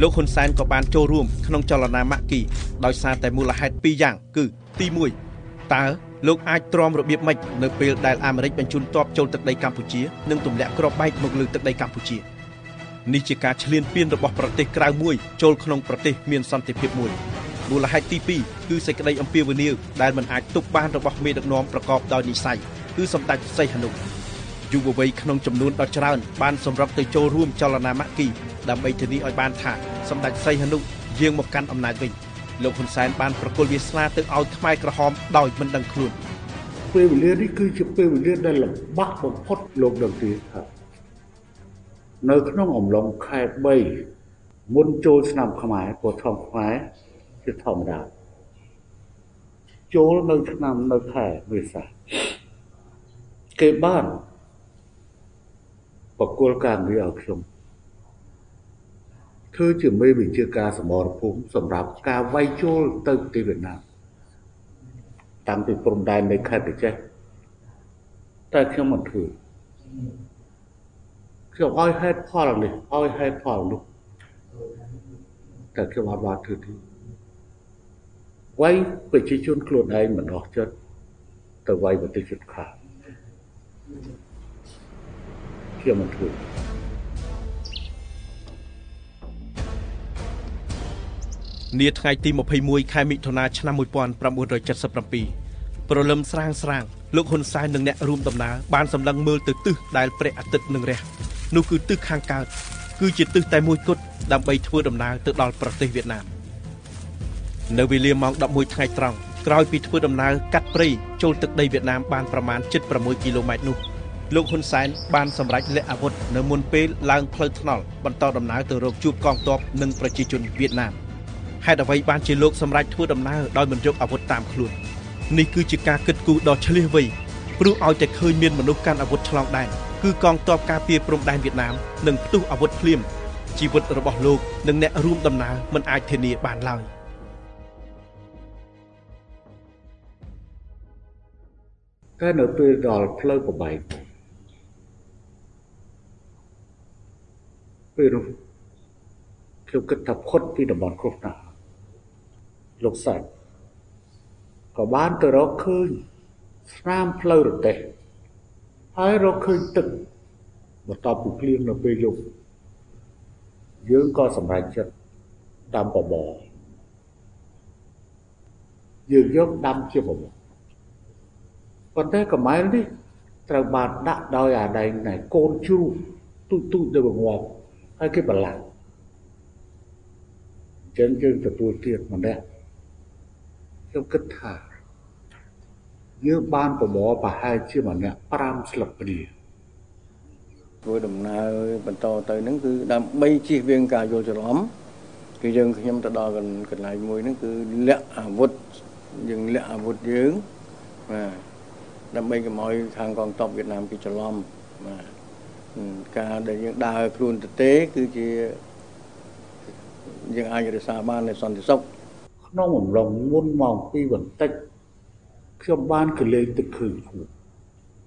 លោកហ៊ុនសែនក៏បានចូលរួមក្នុងចលនាម៉ាក់គីដោយសារតែមូលហេតុពីរយ៉ាងគឺទី1តើ លោកអាចទ្រាំរបៀបម៉េចនៅពេលដែលអាមេរិកបញ្ជូនទ័ពចូលទឹកដីកម្ពុជានិងទម្លាក់គ្រាប់បែកមកលើទឹកដីកម្ពុជានេះជាការឈ្លានពានរបស់ប្រទេសក្រៅមួយចូលក្នុងប្រទេសមានសន្តិភាពមួយមូលហេតុទី2គឺសេចក្តីអំពាវនាវដែលមិនអាចទប់បានរបស់មេដឹកនាំប្រកបដោយនិស្ស័យគឺសម្ដេចសីហនុយុវវ័យក្នុងចំនួនដ៏ច្រើនបានសម្រុកទៅចូលរួមចលនាម៉ាក់គីដើម្បីធានាឲ្យបានថាសម្ដេចសីហនុយាងមកកាន់អំណាចវិញ លោកហ៊ុនសែនបានប្រគល់វាសនាទៅឲ្យខ្មែរក្រហមដោយមិនដឹងខ្លួនពេលវេលានេះគឺជាពេលវេលាដែលលំបាកបំផុតលោកដឹងទេថានៅក្នុងអំឡុងខែ3មុនចូលឆ្នាំខ្មែរព្រោះធម្មខ្មែរជាធម្មតាចូលនៅឆ្នាំនៅខែមេសាគេបានបកគលការងារឲ្យខ្ញុំ ធ្វើជាមេវិជាការសមរភូមិសម្រាប់ការវាយចូលទៅប្រទេសវៀតណាមតាំងពីព្រំដែននៃខេត្តបច្ចេកតែខ្ញុំមិនធ្វើខ្ញុំឲ្យហេតុផលនេះឲ្យហេតុផលនោះតែខ្ញុំអត់បានធ្វើទេវាយប្រជាជនខ្លួនឯងមិនអស់ចិត្តទៅវាយប្រទេសជិតខាងខ្ញុំមិនធ្វើ នាថ្ងៃទី21ខែមិថុនាឆ្នាំ1977ព្រលឹមស្រាងស្រាងលោកហ៊ុនសែននិងអ្នករួមដំណើរបានសម្លឹងមើលទៅទិសដែលព្រះអាទិត្យនឹងរះនោះគឺទិសខាងកើតគឺជាទិសតែមួយគត់ដើម្បីធ្វើដំណើរទៅដល់ប្រទេសវៀតណាមនៅវេលាម៉ោង11ថ្ងៃត្រង់ក្រោយពីធ្វើដំណើរកាត់ព្រៃចូលទឹកដីវៀតណាមបានប្រមាណ76គីឡូម៉ែត្រនោះលោកហ៊ុនសែនបានសម្រេចលាក់អាវុធនៅមុនពេលឡើងផ្លូវថ្នល់បន្តដំណើរទៅរកជួបកងទ័ពនិងប្រជាជនវៀតណាម ហេតុអ្វីបានជាលោកសម្រេចធ្វើដំណើរដោយមិនយកអាវុធតាមខ្លួននេះគឺជាការគិតគូរដ៏ឆ្លៀសវៃព្រោះឲ្យតែឃើញមានមនុស្សកាន់អាវុធឆ្លងដែនគឺកងទ័ពការពារព្រំដែនវៀតណាមនិងផ្ទុះអាវុធភ្លាមជីវិតរបស់លោកនិងអ្នករួមដំណើរមិនអាចធានាបានឡើយ។តែនៅពេលដល់ផ្លូវប្របែកពេលនោះខ្ញុំគិតថាផុតពីតំបន់គ្រោះថ្នាក់ លោកសាច់ក៏បានទៅរកឃើញស្នាមផ្លូវរទេះហើយរកឃើញទឹកបន្ទាប់ពីភ្លៀងនៅពេលយប់យើងក៏សម្រេចចិត្តដាំបបរយើងយកដាំជាបបរប៉ុន្តែកំម៉ែលនេះត្រូវបានដាក់ដោយអាដែងណែកូនជ្រូកទូចទូចទៅងាប់ហើយគេបន្លាស់ចឹងយើងទទួលទៀតម្នាក់ ខ្ញុំគិតថាយើងបានប្រមូលប្រហែលជាម្នាក់5ស្លឹកព្រាធ្វើដំណើរបន្តទៅហ្នឹងគឺដើម្បីជៀសវាងការយល់ច្រឡំគឺយើងខ្ញុំទៅដល់កន្លែងមួយហ្នឹងគឺលាក់អាវុធយើងលាក់អាវុធយើងបាទដើម្បីកុំឲ្យខាងកងទ័ពវៀតណាមគេច្រឡំបាទការដែលយើងដើរខ្លួនទៅទេគឺជាយើងអាចរក្សាបាននៅសន្តិសុខ ក្នុងអំឡុងមុនម៉ោង2បន្តិចខ្ញុំបានកលេងទឹកឃើញខ្លួន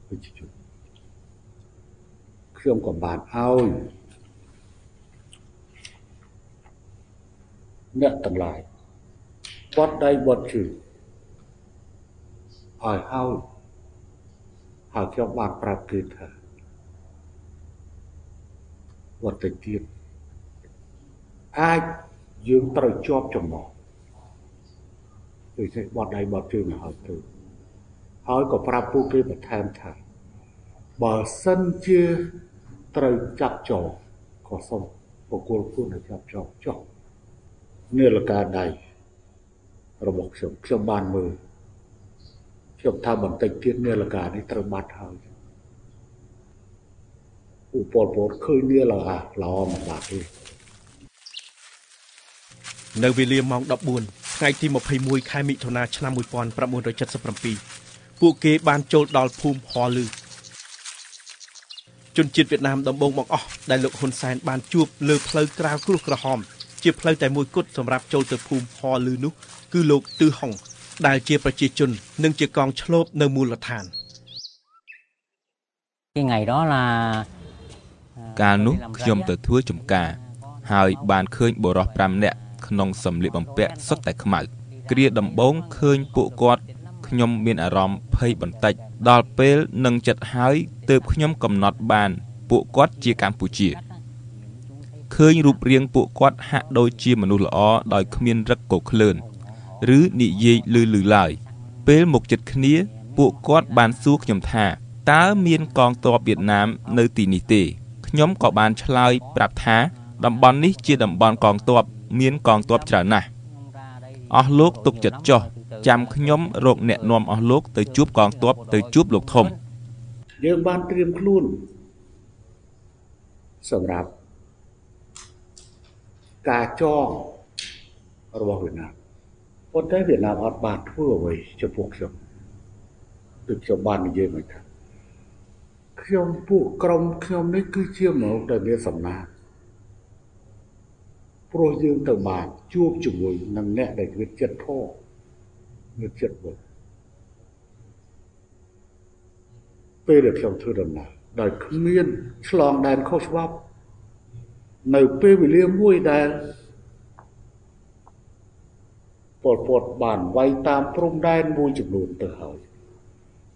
ប្រជាជនខ្ញុំក៏បានឲ្យអ្នកទាំងឡាយបត់ដៃបត់ជើងឲ្យហើយហើយខ្ញុំបានប្រាប់គេថាវត្តទៀតអាចយើងត្រូវជាប់ចំណង ដូចនេះបត់ដៃបត់ជើងឲ្យទៅហើយក៏ប្រាប់ពួកគេបន្ថែមថាបើសិនជាត្រូវចាប់ចោលក៏សូមបកគលខ្លួនឲ្យចាប់ចោលចោលនាឡិកាដៃរបស់ខ្ញុំខ្ញុំបានមើលខ្ញុំថាបន្តិចទៀតនាឡិកានេះត្រូវបាត់ហើយឧបពលពតឃើញនាឡិកាល្អមកបាត់ទេនៅវេលាម៉ោង14 ថ្ងៃទី21ខែមិថុនាឆ្នាំ1977ពួកគេបានចូលដល់ភូមិហលឺជនជាតិវៀតណាមដំបូងបង្អស់ដែលលោកហ៊ុនសែនបានជួបលើផ្លូវក្រាវគ្រោះក្រហម ជាផ្លូវតែមួយគត់សម្រាប់ចូលទៅភូមិហលឺនោះគឺលោកទឺហុងដែលជាប្រជាជន និងជាកងឆ្លូបនៅមូលដ្ឋាន ថ្ងៃ đó là កាលនោះខ្ញុំទៅធ្វើចំការ ហើយបានឃើញបុរស5នាក់ ក្នុងសម្លៀកបំពាក់សុទ្ធតែខ្មៅគ្រាដំបូងឃើញពួកគាត់ខ្ញុំមានអារម្មណ៍ភ័យបន្តិច ដល់ពេលនឹងចិត្តហើយទើបខ្ញុំកំណត់បាន ពួកគាត់ជាកម្ពុជាឃើញរូបរាងពួកគាត់ហាក់ដូចជាមនុស្សល្អដោយគ្មានរឹកកក្លឿនឬនិយាយលឺលឺឡើយពេលមកចិត្តគ្នា ពួកគាត់បានសួរខ្ញុំថាតើមានកងទ័ពវៀតណាមនៅទីនេះទេខ្ញុំក៏បានឆ្លើយប្រាប់ថាតំបន់នេះជាតំបន់កងទ័ព មានកងទ័ពច្រើនណាស់អស់លោកទុកចិត្តចុះចាំខ្ញុំរកអ្នកនាំអស់លោកទៅជួបកងទ័ពទៅជួបលោកធំយើងបានត្រៀមខ្លួនសម្រាប់ការចងរបស់វៀតណាមប៉ុន្តែវៀតណាមអត់បានធ្វើអ្វីចំពោះខ្ញុំដូចខ្ញុំបាននិយាយមកថាខ្ញុំពួកក្រុមខ្ញុំនេះគឺជាមនុស្សដែលមានសំណាង ព្រោះយើងទៅបានជួបជាមួយនឹងអ្នកដែលមានចិត្តធម៌មានចិត្តបុណ្យពេលដែលខ្ញុំធ្វើដំណើរដោយគ្មានឆ្លងដែនខុសច្បាប់នៅពេលវេលាមួយដែលពលពតបានវាយតាមព្រំដែនមួយចំនួនទៅហើយ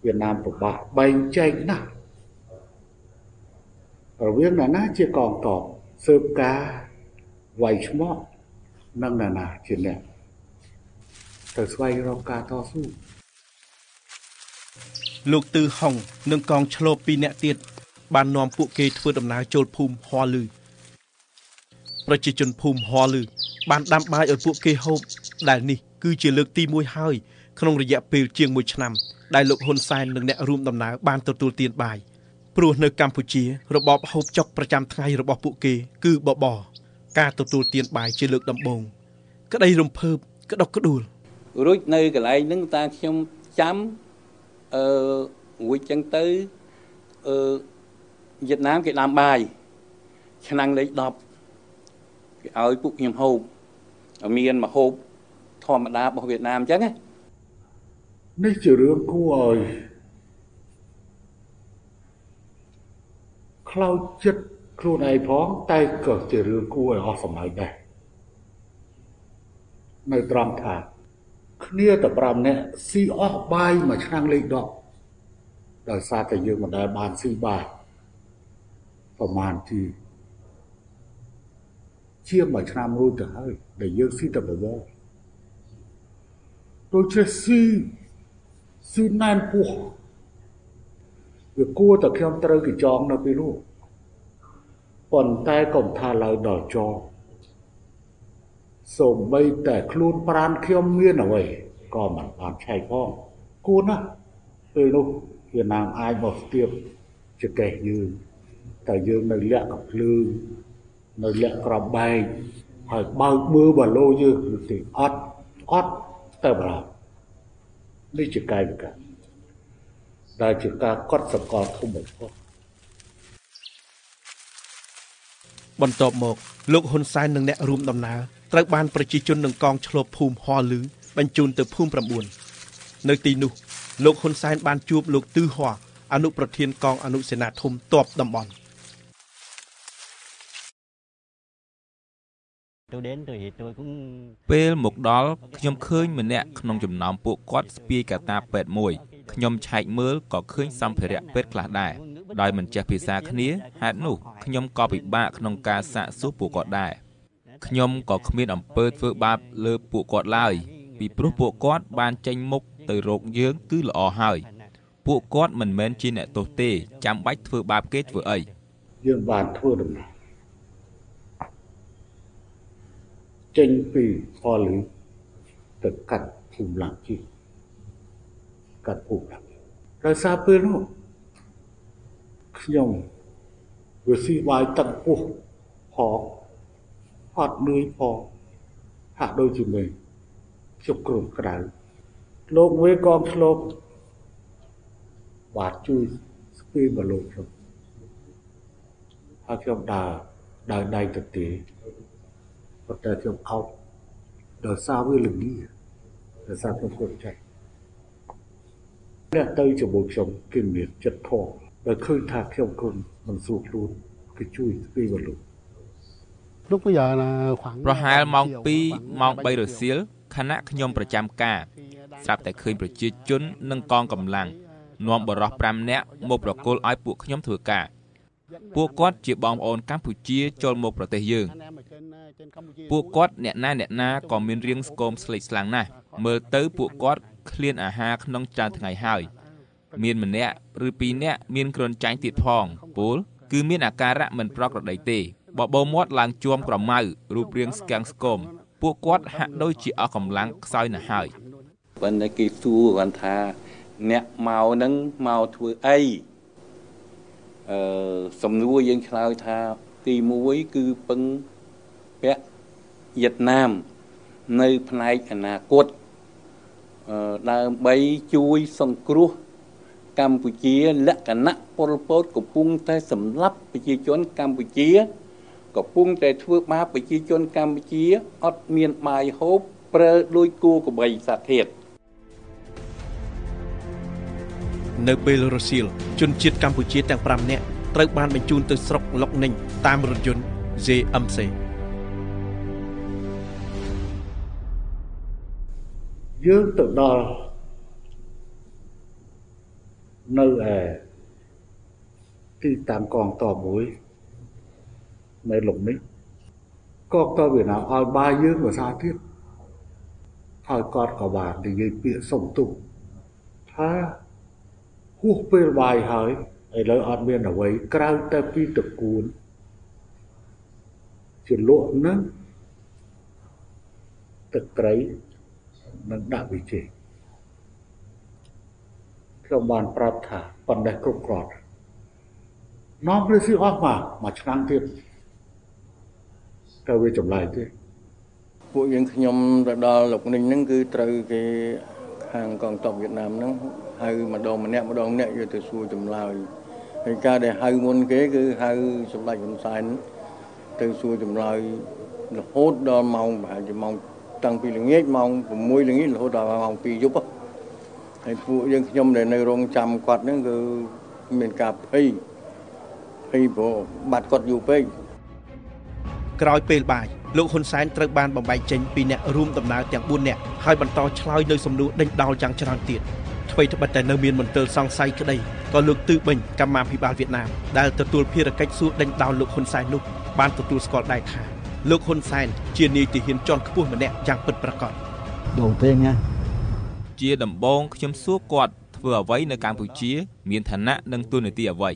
វៀតណាមពិបាកបែងចែកណាស់រវាងអ្នកណាជាកងតបស៊ើបការ វាយឆ្មក់និងអ្នកណាជាអ្នកទៅស្វែងរកការតស៊ូលោកទឺហុងនិងកងឆ្លូប2នាក់ទៀតបាននាំពួកគេធ្វើដំណើរចូលភូមិហွာលឺប្រជាជនភូមិហွာលឺបានដាំបាយឲ្យពួកគេហូបដែលនេះគឺជាលើកទី1ហើយក្នុងរយៈពេលជាង1ឆ្នាំដែលលោកហ៊ុនសែននិងអ្នករួមដំណើរបានទទួលទានបាយព្រោះនៅកម្ពុជា របបហូបចុកប្រចាំថ្ងៃរបស់ពួកគេ គឺបបរ ការទទួលទានបាយជាលើកដំបូងក្តីរំភើបក្តុកក្តួលរួចនៅកន្លែងហ្នឹងតាខ្ញុំចាំអឺរួចចឹងទៅអឺវៀតណាមគេដាំបាយឆ្នាំងលេខ10គេឲ្យពួកខ្ញុំហូបមានមហូបធម្មតារបស់វៀតណាមអញ្ចឹងណានេះជារឿងគួរឲ្យខ្លោចចិត្ត ខ្លួនឯងផងតែក៏ជារឿងគួរឲ្យអស់សម័យដែរនៅត្រង់ថាគ្នាតែ5នាក់ស៊ីអស់បាយមួយឆ្នាំលេខ10ដោយសារតែយើងមិនដែលបានស៊ីបាយប្រហែលទីជាមួយឆ្នាំរួចទៅហើយដែលយើងស៊ីតែបបរដូចជាស៊ីស៊ីណែនពោះវាគួរតែខ្ញុំត្រូវគេចងនៅពេលនោះ ប៉ុន្តែកុំថាឡើយដល់ចងសូម្បីតែខ្លួនប្រានខ្ញុំមានអ្វីក៏មិនបានឆែកផងគួរណាស់ពេលនោះវាណាមអាចមកស្ទាបចកេះយើងតែយើងនៅលាក់កំភ្លើងនៅលាក់ក្របែកហើយបើកមើលបាឡូយើងទេអត់អត់ទៅបារម្ភនេះជាកាយវិការដែលជាការកត់សម្គាល់ធំបំផុត បន្ទាប់មកលោកហ៊ុនសែននិងអ្នករួមដំណើរត្រូវបានប្រជាជននឹងកងឆ្លប់ភូមិហောលឺបញ្ជូនទៅភូមិ9នៅទីនោះលោកហ៊ុនសែនបានជួបលោកទឺហောអនុប្រធានកងអនុសេនាធំតបតំបន់ពេលមកដល់ខ្ញុំឃើញម្នាក់ក្នុងចំណោមពួកគាត់ស្ពាយកាតាពេទ្យមួយខ្ញុំឆែកមើលក៏ឃើញសម្ភារៈពេទ្យខ្លះដែរ ដោយមិនចេះភាសាគ្នាហេតុនោះខ្ញុំក៏ពិបាកក្នុងការសាកសួរពួកគាត់ដែរខ្ញុំក៏គ្មានអំពើធ្វើបាបលើពួកគាត់ឡើយពីព្រោះពួកគាត់បានចេញមុខទៅរកយើងគឺល្អហើយពួកគាត់មិនមែនជាអ្នកទោសទេចាំបាច់ធ្វើបាបគេធ្វើអីយើងបានធ្វើដំណើរចេញពីផលលីទៅកាត់ភូមិឡាជីកាត់ភូមិឡាដោយសារពេលនោះ ខ្ញុំវាស៊ីបាយទឹកពោះផងអត់នឿយផងហាក់ដូចជាមេខ្ញុំក្រុមក្តៅលោកវេកងឆ្លប់បាទជួយស្ពីបលោកខ្ញុំហើយខ្ញុំដើរដើរដៃទៅទេប៉ុន្តែខ្ញុំអោបដោយសារវាល្ងាដោយសារខ្ញុំគាត់ចាស់អ្នកទៅជាមួយខ្ញុំគឺមានចិត្តធម៌ ដោយឃើញថាខ្ញុំគុណមិនស្រួលខ្លួនគឺជួយស្ពីបលោក lúc bây giờ là khoảng ប្រហែលម៉ោង2ម៉ោង3រសៀលខណៈខ្ញុំប្រចាំការស្រាប់តែឃើញប្រជាជននិងកងកម្លាំងនាំបរិះ5នាក់មកប្រគល់ឲ្យពួកខ្ញុំធ្វើការពួកគាត់ជាបងប្អូនកម្ពុជាចូលមកប្រទេសយើងពួកគាត់អ្នកណាអ្នកណាក៏មានរាងស្គមស្លេកស្លាំងណាស់មើលទៅពួកគាត់ឃ្លានអាហារក្នុងច្រើនថ្ងៃហើយ មានម្នាក់ឬពីរនាក់មានគ្រុនចាញ់ទៀតផងពូលគឺមានអាការៈមិនប្រក្រតីទេបបោមាត់ឡើងជួមក្រមៅរូបរាងស្គាំងស្គមពួកគាត់ហាក់ដូចជាអស់កម្លាំងខ្សោយណាស់ហើយប៉ុន្តែគេសួរគាត់ថាអ្នកមកហ្នឹងមកធ្វើអីអឺសំណួរយើងឆ្លើយថាទី1គឺពឹងពាក់វៀតណាមនៅផ្នែកអនាគតអឺដើម្បីជួយសង្គ្រោះ កម្ពុជា លក្ខណៈពលពតកំពុងតែសម្លាប់ប្រជាជនកម្ពុជាកំពុងតែធ្វើបាបប្រជាជនកម្ពុជាអត់មានបាយហូបប្រើដូចគូកបីសាធាតនៅពេលរសៀលជនជាតិកម្ពុជាទាំង5នាក់ត្រូវបានបញ្ជូនទៅស្រុកលុក ninh តាមរថយន្ត JMC យើងទៅដល់ នៅឯទីតាំងកងតបមួយនៅលំនេះកងតបវៀតណាមឲ្យបាយយើងភាសាទៀតហើយគាត់ក៏បាននិយាយពាក្យសុំទោសថាហួសពេលបាយហើយឥឡូវអត់មានអ្វីក្រៅតែពីតកួនជាលក់នឹងទឹកត្រីនិងដាក់វិជ័យ ខ្ញុំបានប្រាប់ថាបណ្ដេះគ្រប់គ្រាន់នាំព្រះសិអស់មកមួយឆ្នាំទៀតតើវាចម្លែកទេពួកយើងខ្ញុំទៅដល់លោក ninh ហ្នឹងគឺត្រូវគេខាងកងទ័ពវៀតណាមហ្នឹងហៅម្ដងម្នាក់ម្ដងម្នាក់យកទៅសួរចម្លើយហើយការដែលហៅមុនគេគឺហៅសម្ដេចហ៊ុនសែនទៅសួរចម្លើយរហូតដល់ម៉ោងប្រហែលជាម៉ោងតាំងពីល្ងាចម៉ោង6ល្ងាចរហូតដល់ម៉ោង2យប់ ហើយពួកយើងខ្ញុំដែលនៅរងចាំគាត់ហ្នឹងគឺមានការភ័យភ័យព្រោះបាត់គាត់យូរពេកក្រោយពេលបាយលោកហ៊ុនសែនត្រូវបានបំបែកចេញពីអ្នករួមដំណើរទាំង4នាក់ហើយបន្តឆ្លើយនៅសំណួរដេញដោលយ៉ាងច្រើនទៀតអ្វីត្បិតតែនៅមានមន្ទិលសង្ស័យក្តីក៏លោកទឺបិញកម្មាភិបាលវៀតណាមដែលទទួលភារកិច្ចសួរដេញដោលលោកហ៊ុនសែននោះបានទទួលស្គាល់ដែរថាលោកហ៊ុនសែនជានាយទាហានជាន់ខ្ពស់ម្នាក់យ៉ាងពិតប្រាកដដូទេណា ជាដំបងខ្ញុំសួរគាត់ធ្វើអ្វីនៅកម្ពុជា មានឋានៈនិងទូនាទីអ្វី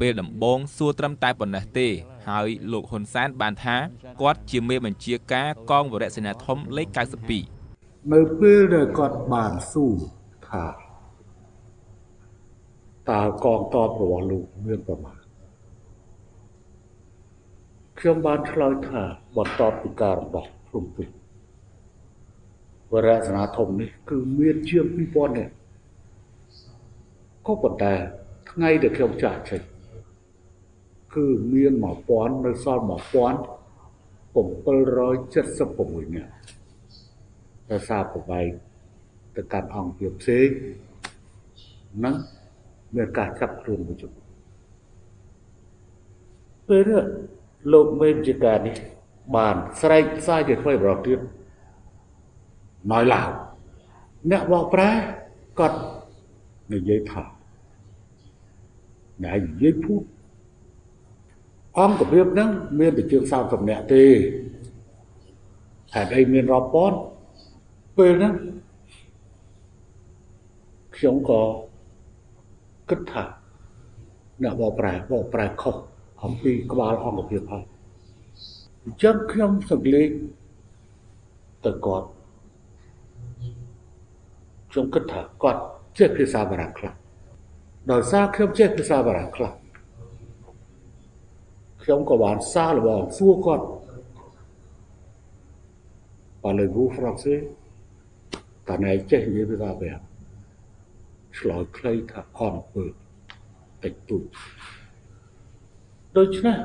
ពេលដំបងសួរត្រឹមតែប៉ុណ្ណេះទេ ហើយលោកហ៊ុនសែនបានថាគាត់ជាមេបញ្ជាការកងវរៈសេនាធំលេខ92នៅពេលដែលគាត់បានសួរថាតើកងតបរបស់លោកមានប្រមាណខ្ញុំបានឆ្លើយថាបន្ទាប់ពីការរំដោះភ្នំពេញ វរៈសេនាធំនេះគឺមានជាង2000នាក់ក៏ប៉ុន្តែថ្ងៃដែលខ្ញុំចាស់ចេញគឺមាន1000នៅសល់1776នាក់តែសារប្របែកទៅកាន់អង្គភាពផ្សេងនឹងមានការចាប់ខ្លួនមួយចំនួនពេលលោកមេជាការនេះបានស្រែកផ្សាយជាថ្មីប្រទៀត ណយឡាវអ្នកបកប្រែគាត់និយាយថាអ្នកនិយាយភូតអង្គរបៀបហ្នឹងមានតែជាង30នាក់ទេហេតុអីមានរាប់ពាន់ពេលហ្នឹងខ្ញុំក៏គិតថាអ្នកបកប្រែបកប្រែខុសអំពីក្បាលអង្គភាពហើយអញ្ចឹងខ្ញុំសង្កេតទៅគាត់ ខ្ញុំគិតថាគាត់ចេះភាសាបារាំងខ្លះដោយសារខ្ញុំចេះភាសាបារាំងខ្លះខ្ញុំក៏បានសារលបងសួរគាត់ Parlez-vous français តាណែចេះនិយាយភាសាបែបឆ្លើយខ្លីថាអន់ពើតិចតួចដូច្នេះ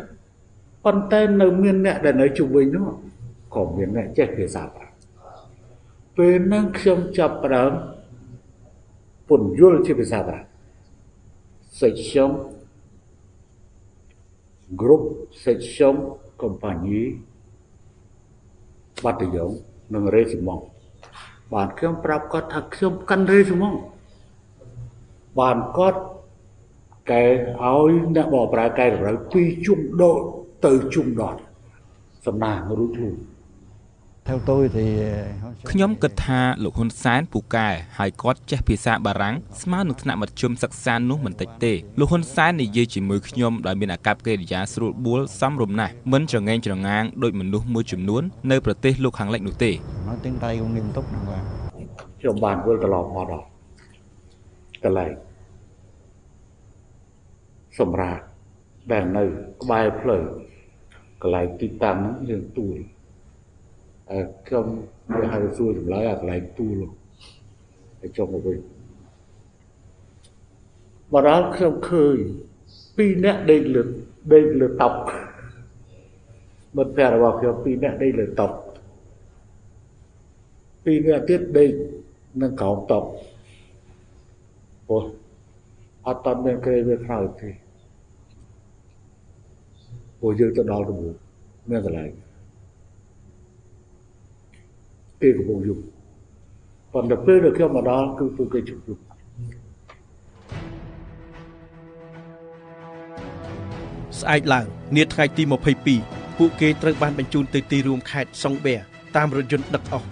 ប៉ុន្តែនៅមានអ្នកដែលនៅជុំវិញនោះក៏មានអ្នកចេះភាសាបារាំងពេលហ្នឹងខ្ញុំចាប់ផ្ដើម ពន្យល់ជាភាសាបារាំង section group section compagnie បាត់យងនិងរេស៊ីម៉ងបានខ្ញុំប្រាប់គាត់ថាខ្ញុំកាន់រេស៊ីម៉ងបានគាត់កែឲ្យអ្នកបកប្រើកែតម្រូវពីជុំដកទៅជុំដតសំណាងរួចខ្លួន Theo tôi thì ខ្ញុំគិតថាលោកហ៊ុនសែនពូកែហើយគាត់ចេះភាសាបារាំងស្មើនឹងថ្នាក់មធ្យមសិក្សានោះមិនតិចទេលោកហ៊ុនសែននិយាយជាមួយខ្ញុំដោយមានអាកប្បកិរិយាស្រួលបួលសមរម្យណាស់មិនច្រងែងច្រងាងដោយមនុស្សមួយចំនួននៅប្រទេសលោកខាងលិចនោះទេ nói tiếng Tây cũng nghiêm túc đàng hoàng ខ្ញុំបានវិលត្រឡប់មកដល់កន្លែងសម្រាប់ដែលនៅក្បែរផ្លូវកន្លែងទីតាំងហ្នឹងយើងទួលអឺ ខ្ញុំវាហៅសួរចម្លើយអាកន្លែងទួលនោះហើយចុះមកវិញមកដល់ខ្ញុំឃើញពីរនាក់ដេកលើដេកលើតុមិត្តភ័ក្តិរបស់ខ្ញុំពីរនាក់ដេកលើតុពីរនាក់ទៀតដេកនឹងក្រោមតុព្រោះអត់តន់មានក្រេវាក្រោយទេព្រោះយើងទៅដល់ដំបូងមានកន្លែង ពេលកំពុងយប់ប៉ុន្តែពេលដែលខ្ញុំមកដល់គឺពួកគេជប់យប់ស្អែកឡើងនាថ្ងៃទី22ពួកគេត្រូវបានបញ្ជូនទៅទីរួមខេត្តសុងបេតាមរថយន្តដឹកអស់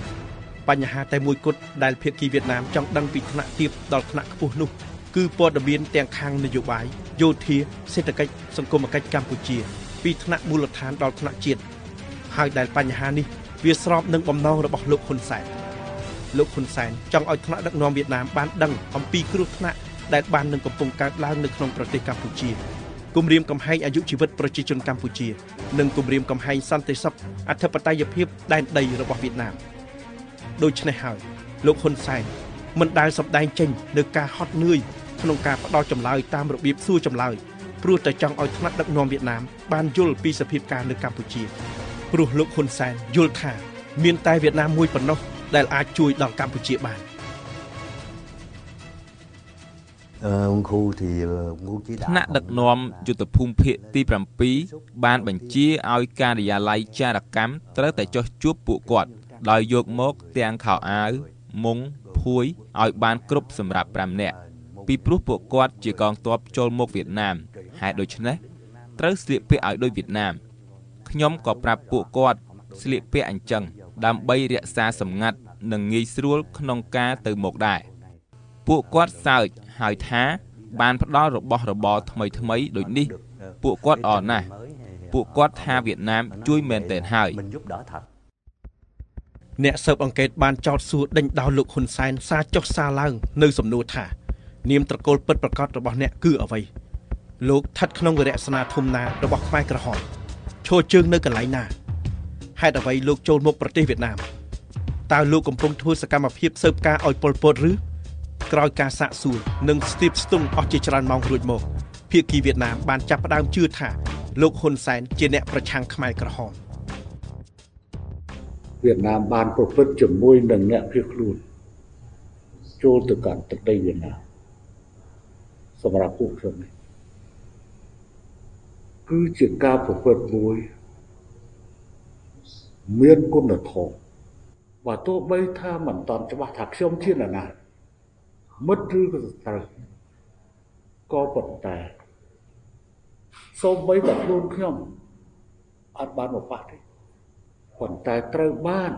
បញ្ហាតែមួយគត់ដែលភាគីវៀតណាមចង់ដឹងពីថ្នាក់ទាបដល់ថ្នាក់ខ្ពស់នោះគឺព័ត៌មានទាំងខាងនយោបាយយោធាសេដ្ឋកិច្ចសង្គមគិច្ចកម្ពុជា ពីថ្នាក់មូលដ្ឋានដល់ថ្នាក់ជាតិហើយដែលបញ្ហានេះ វាស្របនឹងបំណងរបស់លោកហ៊ុនសែនលោកហ៊ុនសែនចង់ឲ្យថ្នាក់ដឹកនាំវៀតណាមបានដឹងអំពីគ្រោះថ្នាក់ដែលបាននឹងកំពុងកើតឡើងនៅក្នុងប្រទេសកម្ពុជាគម្រាមកំហែងអាយុជីវិតប្រជាជនកម្ពុជានិងគម្រាមកំហែងសន្តិសុខអធិបតេយ្យភាពដែនដីរបស់វៀតណាមដូច្នេះហើយលោកហ៊ុនសែនមិនដែលសម្ដែងចេញនៅការហត់នឿយក្នុងការផ្ដល់ចម្លើយតាមរបៀបសួរចម្លើយព្រោះតែចង់ឲ្យថ្នាក់ដឹកនាំវៀតណាមបានយល់ពីសភាពការនៅកម្ពុជា ព្រោះលោកហ៊ុនសែនយល់ថាមានតែវៀតណាមមួយប៉ុណ្ណោះដែលអាចជួយដល់កម្ពុជាបាន Ờ, ông khu thì ờ, ông khu chỉ ថ្នាក់ដឹកនាំយុទ្ធភូមិភាគទី7បានបញ្ជាឲ្យការិយាល័យចារកម្មត្រូវតែចុះជួបពួកគាត់ដោយយកមកទាំងខោអាវមុងភួយឲ្យបានគ្រប់សម្រាប់5នាក់ពីព្រោះពួកគាត់ជាកងទ័ពចូលមកវៀតណាមហេតុដូច្នេះត្រូវស្លៀកពាក់ឲ្យដូចវៀតណាម ខ្ញុំក៏ប្រាប់ពួកគាត់ស្លៀកពាក់អញ្ចឹងដើម្បីរក្សាសម្ងាត់និងងាយស្រួលក្នុងការទៅមកដែរពួកគាត់សើចហើយថា បានផ្ដល់របស់របរថ្មីថ្មីដូចនេះ ពួកគាត់អរណាស់ពួកគាត់ថាវៀតណាមជួយមែនទែនហើយ mình giúp đỡ thật អ្នកស៊ើបអង្កេតបានចោទសួរដេញដោលលោកហ៊ុនសែនសារចុះសារឡើង នៅសំណួរថា នាមត្រកូលពិតប្រកបរបស់អ្នកគឺអ្វីលោកស្ថិតក្នុងវិរៈស្នាធំណារបស់ខ្មែរក្រហម ឈរជើងនៅកន្លែងណាហេតុអ្វីលោកចូលមកប្រទេសវៀតណាមតើលោកកំពុងធ្វើសកម្មភាពស៊ើបការឲ្យប៉ុលពតឬក្រោយការសាកសួរនិងស្ទាបស្ទង់អស់ជាច្រើនម៉ោងរួចមកភាគីវៀតណាមបានចាប់ផ្ដើមជឿថាលោកហ៊ុនសែនជាអ្នកប្រឆាំងខ្មែរក្រហមវៀតណាមបានប្រព្រឹត្តជាមួយនឹងអ្នកភៀសខ្លួនចូលទៅកាន់ទឹកដីវៀតណាមសម្រាប់ពួកខ្ញុំនេះ គឺជាការប្រព្រឹត្តមួយ មានគុណធម៌បើទោះបីថាមិនតាន់ច្បាស់ថាខ្ញុំជានរណាមិត្តឬក៏សត្រូវក៏ប៉ុន្តែសូម្បីតែខ្លួនខ្ញុំអត់បានមកប៉ះទេប៉ុន្តែត្រូវបាន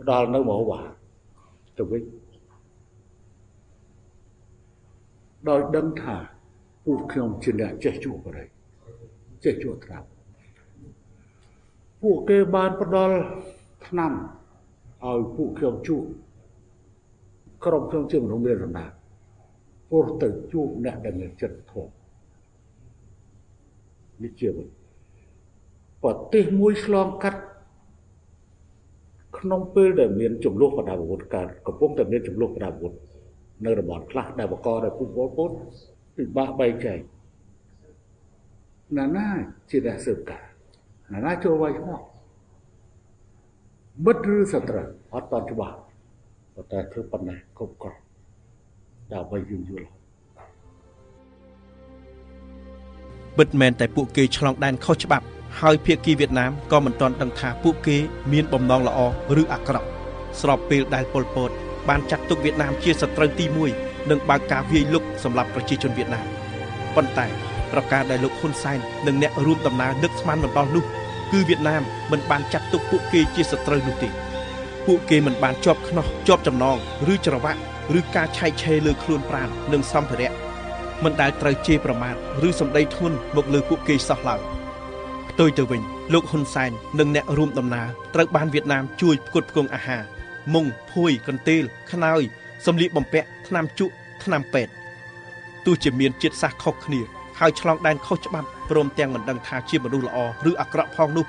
ផ្ដល់នៅមហោបាទៅវិញដោយដឹងថា ពួកខ្ញុំជាអ្នកចេះជួបបរិយចេះជួបត្រាប់ពួកគេបានផ្ដល់ឆ្នាំឲ្យពួកខ្ញុំជួបក្រុមខ្ញុំជាមនុស្សមានរណាព្រោះទៅជួបអ្នកដែលមានចិត្តធម៌នេះជាវិញប្រទេសមួយឆ្លងកាត់ខក្នុងពេលដែលមានចំនួនបដាអាវុធកើតកំពុងតែមានចំនួនបដាអាវុធនៅតំបន់ខ្លះដែលបកកដោយពុពលពុត ពិបាកបែកចែកណាណាជាអ្នកស៊ើបការណាណាចូលវាយខ្មោះមិត្តឬសត្រូវអត់តន់ច្បាស់ប៉ុន្តែធ្វើប៉ុណ្ណេះគ្រប់គ្រាន់ដើម្បីយើងយល់ពិតមែនតែពួកគេឆ្លងដែនខុសច្បាប់ ហើយភាគីវៀតណាមក៏មិនទាន់ដឹងថាពួកគេមានបំណងល្អឬអាក្រក់ស្របពេលដែលប៉ុលពតបានចាត់ទុកវៀតណាមជាសត្រូវទី1 និងបើកការវាយលុកសម្រាប់ប្រជាជនវៀតណាមប៉ុន្តែប្រការដែលលោកហ៊ុនសែននិងអ្នករួមដំណើរនឹកស្មានមិនដល់នោះគឺវៀតណាមមិនបានចាត់ទុកពួកគេជាសត្រូវនោះទេពួកគេមិនបានជាប់ខ្នោះជាប់ចំណងឬច្រវាក់ឬការឆែកឆេរលើខ្លួនប្រាណនិងសម្ភារៈមិនដែលត្រូវជេរប្រមាថឬសម្ដីធ្ងន់មកលើពួកគេសោះឡើយផ្ទុយទៅវិញលោកហ៊ុនសែននិងអ្នករួមដំណើរត្រូវបានវៀតណាមជួយផ្គត់ផ្គង់អាហារមុងភួយកន្ទេលខ្នើយ សម្លៀកបំពាក់ថ្នាំជក់ថ្នាំពេទ្យទោះជាមានជាតិសាសន៍ខុសគ្នាហើយឆ្លងដែនខុសច្បាប់ព្រមទាំងមិនដឹងថាជាមនុស្សល្អឬអាក្រក់ផងនោះ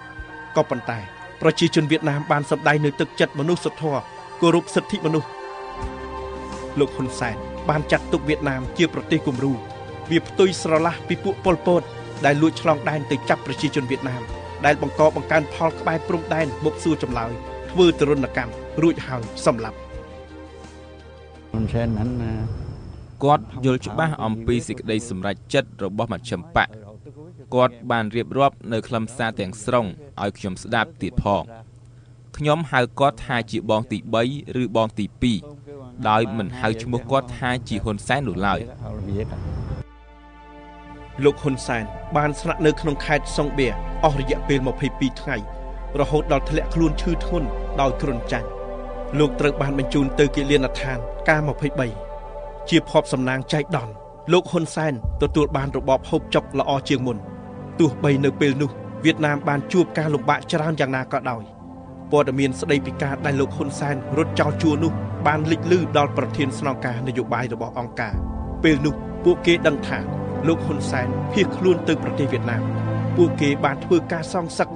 ក៏ប៉ុន្តែប្រជាជនវៀតណាមបានសម្ដែងនៅទឹកចិត្តមនុស្សធម៌គោរពសិទ្ធិមនុស្សលោកហ៊ុនសែនបានចាត់ទុកវៀតណាមជាប្រទេសគំរូវាផ្ទុយស្រឡះពីពួកប៉ុលពតដែលលួចឆ្លងដែនទៅចាប់ប្រជាជនវៀតណាមដែលបង្កបង្កើនផលក្បែរព្រំដែនមកសួរចម្លើយធ្វើទរណកម្មរួចហើយសម្លាប់ ហ៊ុនសែនហ្នឹងគាត់យល់ច្បាស់អំពីសេចក្តីសម្រេចចិត្តរបស់មជ្ឈិមបកគាត់បានរៀបរាប់នៅខ្លឹមសារទាំងស្រុងឲ្យខ្ញុំស្ដាប់ទៀតផងខ្ញុំហៅគាត់ថាជាបងទី3ឬបងទី2ដោយមិនហៅឈ្មោះគាត់ថាជាហ៊ុនសែននោះឡើយលោកហ៊ុនសែនបានស្នាក់នៅក្នុងខេត្តសុងបៀអស់រយៈពេល22ថ្ងៃរហូតដល់ធ្លាក់ខ្លួនឈឺធ្ងន់ដោយគ្រុនចាញ់ លោកត្រូវបានបញ្ជូនទៅគិលានដ្ឋាន កា23ជាភ័ព្វសំណាងចៃដន្យលោកហ៊ុនសែនទទួលបានរបបហូបចុកល្អជាងមុនទោះបីនៅពេលនោះវៀតណាមបានជួបការលំបាកច្រើនយ៉ាងណាក៏ដោយព័ត៌មានស្ដីពីការដែលលោកហ៊ុនសែនរត់ចោលជួរនោះបានលេចលឺដល់ប្រធានស្នងការនយោបាយរបស់អង្គការ ពេលនោះពួកគេដឹងថាលោកហ៊ុនសែនភៀសខ្លួនទៅប្រទេសវៀតណាមពួកគេបានធ្វើការសងសឹក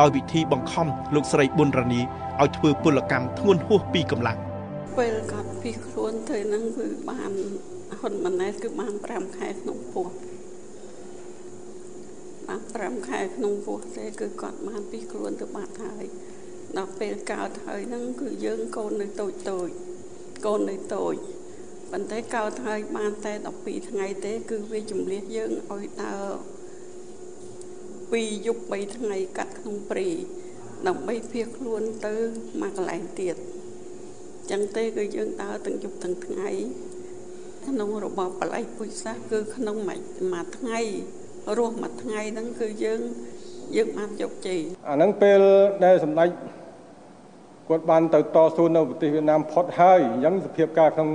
ដោយវិធីបង្ខំលោកស្រីប៊ុនរ៉ានីឲ្យធ្វើពលកម្មធ្ងន់ហួសពីកម្លាំងពេលគាត់ភៀសខ្លួនទៅហ្នឹងគឺបានហ៊ុនម៉ាណែតគឺបាន5ខែក្នុងពោះបាន5ខែក្នុងពោះទេគឺគាត់បានភៀសខ្លួនទៅបាត់ហើយដល់ពេលកើតហើយហ្នឹងគឺយើងកូននៅតូចតូចកូននៅតូចប៉ុន្តែកើតហើយបានតែ12ថ្ងៃទេ គឺវាជំនះយើងឲ្យដើរ 2យប់3ថ្ងៃកាត់ក្នុងព្រៃដើម្បីភៀសខ្លួនទៅមកកន្លែងទៀតចឹងទេគឺយើងដើរទាំងយប់ទាំងថ្ងៃក្នុងរបបបល័យពុជសាសគឺក្នុងមួយថ្ងៃរស់មួយថ្ងៃហ្នឹងគឺយើងយើងបានជោគជ័យអាហ្នឹងពេលដែលសម្ដេចគាត់បានទៅតស៊ូនៅប្រទេសវៀតណាមផុតហើយអញ្ចឹងសភាពការក្នុង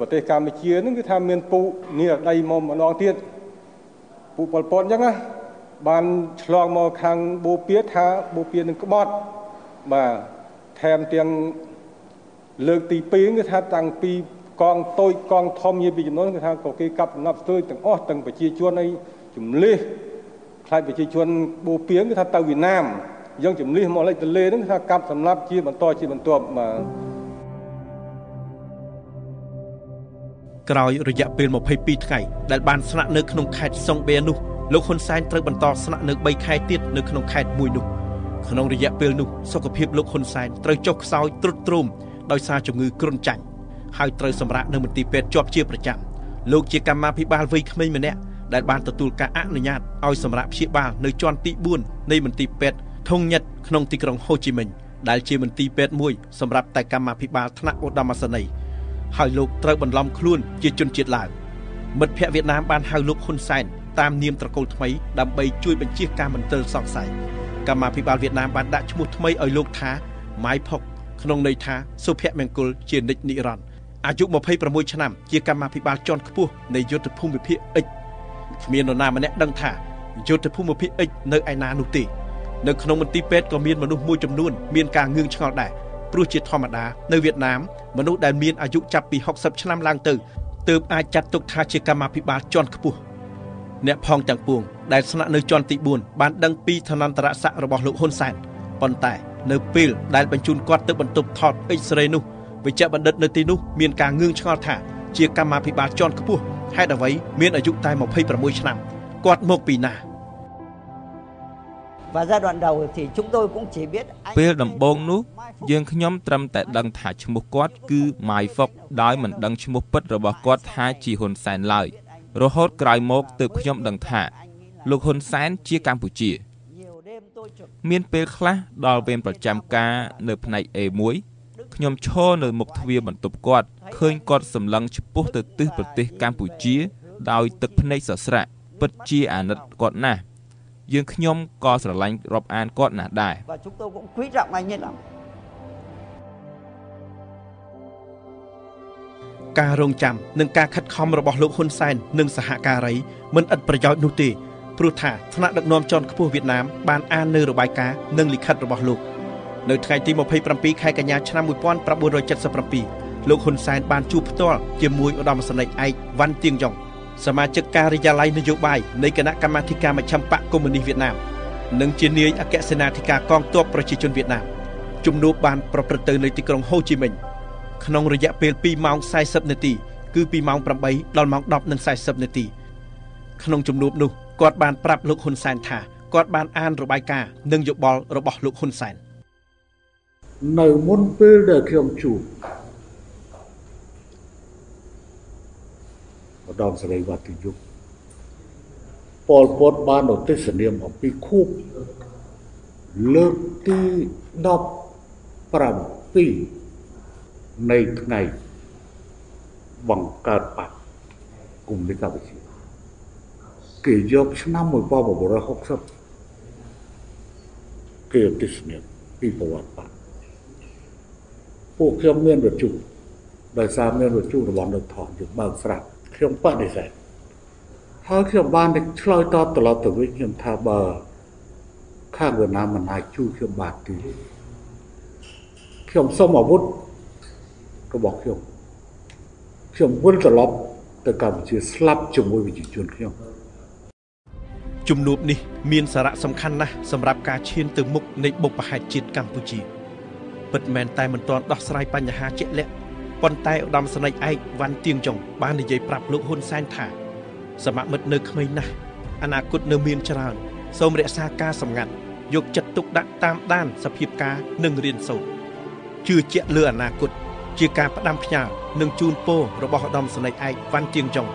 ប្រទេសកម្ពុជាហ្នឹងគឺថាមានពូនិរដីមកម្ដងទៀតពូប៉ុលពតអញ្ចឹងណា បានឆ្លងមកខាងបូព៌ាថាបូព៌ានឹងក្បត់បាទថែមទាំងលើកទី2គឺថាតាំងពីកងតូចកងធំនិយាយពីចំនួនគឺថាក៏គេកាប់សំណាប់ស្ទួយទាំងអស់ទាំងប្រជាជនអីជំលះខ្លាចប្រជាជនបូព៌ាគឺថាទៅវៀតណាមយើងជំលះមកលេចទលេហ្នឹងថាកាប់សម្លាប់ជាបន្តជាបន្ទាប់បាទក្រោយរយៈពេល22ថ្ងៃដែលបានស្នាក់នៅក្នុងខេត្តសុងបៀនោះ លោកហ៊ុនសែនត្រូវបន្តស្នាក់នៅ3ខែទៀតនៅក្នុងខេត្តមួយនោះក្នុងរយៈពេលនោះសុខភាពលោកហ៊ុនសែនត្រូវចុះខ្សោយទ្រុឌទ្រោមដោយសារជំងឺគ្រុនចាញ់ហើយត្រូវសម្រាកនៅមន្ទីរពេទ្យជាប់ជាប្រចាំលោកជាកម្មាភិបាលវ័យក្មេងម្នាក់ដែលបានទទួលការអនុញ្ញាតឲ្យសម្រាប់ព្យាបាលនៅជាន់ទី4នៃមន្ទីរពេទ្យធុងញិតក្នុងទីក្រុងហូជីមិញដែលជាមន្ទីរពេទ្យមួយសម្រាប់តែកម្មាភិបាលថ្នាក់ឧត្តមសេនីយ៍ហើយលោកត្រូវបន្លំខ្លួនជាជនជាតិឡាវមិត្តភ័ក្តិវៀតណាមបានហៅលោកហ៊ុនសែន តាមនាមត្រកូលថ្មីដើម្បីជួយបញ្ជាការមន្ទិលសង្ស័យកម្មាភិបាលវៀតណាមបានដាក់ឈ្មោះថ្មីឲ្យលោកថាម៉ៃផុកក្នុងន័យថាសុភមង្គលជានិច្ចនិរន្តរ៍អាយុ26ឆ្នាំជាកម្មាភិបាលជាន់ខ្ពស់នៃយុទ្ធភូមិភាគអិចគ្មាននរណាម្នាក់ដឹងថាយុទ្ធភូមិភាគអិចនៅឯណានោះទេនៅក្នុងមន្ទីរពេទ្យក៏មានមនុស្សមួយចំនួនមានការងឿងឆ្ងល់ដែរព្រោះជាធម្មតានៅវៀតណាមមនុស្សដែលមានអាយុចាប់ពី60ឆ្នាំឡើងទៅទើបអាចចាត់ទុកថាជាកម្មាភិបាលជាន់ខ្ពស់ អ្នកផងទាំងពួងដែលស្នាក់នៅជាន់ទី4បានដឹងពីឋានន្តរស័ក្តិរបស់លោកហ៊ុនសែនប៉ុន្តែនៅពេលដែលបញ្ជូនគាត់ទៅបន្ទប់ថតអ៊ិចរ៉េនោះវិជ្ជបណ្ឌិតនៅទីនោះមានការងឿងឆ្ងល់ថាជាកម្មាភិបាលជាន់ខ្ពស់ហេតុអ្វីមានអាយុតែ26ឆ្នាំគាត់មកពីណា Và giai đoạn đầu thì chúng tôi cũng chỉ biết ពេលដំបូងនោះយើងខ្ញុំត្រឹមតែដឹងថាឈ្មោះគាត់គឺម៉ាយហ្វុកដោយមិនដឹងឈ្មោះពិតរបស់គាត់ថាជាហ៊ុនសែនឡើយ រហូតក្រោយមកទើបខ្ញុំដឹងថា លោកហ៊ុនសែនជាកម្ពុជា មានពេលខ្លះដល់វេនប្រចាំការនៅផ្នែក A1 ខ្ញុំឈរនៅមុខទ្វារបន្ទប់គាត់ឃើញគាត់សម្លឹងឆ្ពោះទៅទិសប្រទេសកម្ពុជា ដោយទឹកភ្នែកសស្រាក់ពិតជាអាណិតគាត់ណាស់យើងខ្ញុំក៏ស្រឡាញ់រាប់អានគាត់ណាស់ដែរ và chúng tôi cũng quý trọng anh ấy lắm. ការរងចាំនិងការខិតខំរបស់លោកហ៊ុនសែននិងសហការីមិនឥតប្រយោជន៍នោះទេព្រោះថាថ្នាក់ដឹកនាំជាន់ខ្ពស់វៀតណាមបានអាននៅរបាយការណ៍និងលិខិតរបស់លោកនៅថ្ងៃទី27ខែកញ្ញាឆ្នាំ1977លោកហ៊ុនសែនបានជួបផ្ទាល់ជាមួយឧត្តមសេនីយ៍ឯកវ៉ាន់ទៀងយ៉ុងសមាជិកការិយាល័យនយោបាយនៃគណៈកម្មាធិការមជ្ឈិមបកកុម្មុយនីសវៀតណាមនិងជានាយអគ្គសេនាធិការកងទ័ពប្រជាជនវៀតណាមជំនួបបានប្រព្រឹត្តទៅនៅទីក្រុងហូជីមិញ ក្នុងរយៈពេល2ម៉ោង40នាទីគឺពីម៉ោង8ដល់ម៉ោង10:40នាទីក្នុងជំនួបនោះគាត់បានប្រាប់លោកហ៊ុនសែនថាគាត់បានអានរបាយការណ៍និងយោបល់របស់លោកហ៊ុនសែននៅមុនពេលដែលខ្ញុំជួបម្ដងសេរីវត្តយុគប៉ុលពតបានឧទ្ទិសនាមអំពីខួបលើកទី17 នៃថ្ងៃបង្កើតបកគុំនេះកម្ពុជាគេយកឆ្នាំ1960គេឧទ្ទិសនាមពីប្រវត្តិបកពួកខ្ញុំមានរជុដោយសារមានរជុរបស់នៅថោយើងបើកស្រាប់ខ្ញុំបដិសេធហើយខ្ញុំបានឆ្លើយតបត្រឡប់ទៅវិញខ្ញុំថាបើខាងវៀតណាមមិនអាចជួយខ្ញុំបានទេខ្ញុំសូមអាវុធ របស់ខ្ញុំខ្ញុំវិលត្រឡប់ទៅកម្ពុជាស្លាប់ជាមួយប្រជាជនខ្ញុំជំនួបនេះមានសារៈសំខាន់ណាស់សម្រាប់ការឈានទៅមុខនៃបុព្វហេតុជាតិកម្ពុជាពិតមែនតែមិនទាន់ដោះស្រាយបញ្ហាជាក់លាក់ប៉ុន្តែឧត្តមសេនីយ៍ឯកវ៉ាន់ទៀងចុងបាននិយាយប្រាប់លោកហ៊ុនសែនថាសមមិត្តនៅក្មេងណាស់អនាគតនៅមានច្រើនសូមរក្សាការសម្ងាត់យកចិត្តទុកដាក់តាមដានសភាពការនិងរៀនសូត្រជឿជាក់លើអនាគត ជាការផ្ដាំផ្ញើនិងជូនពររបស់ឧត្តមសេនីយ៍ឯកវ៉ាន់ទៀងចុង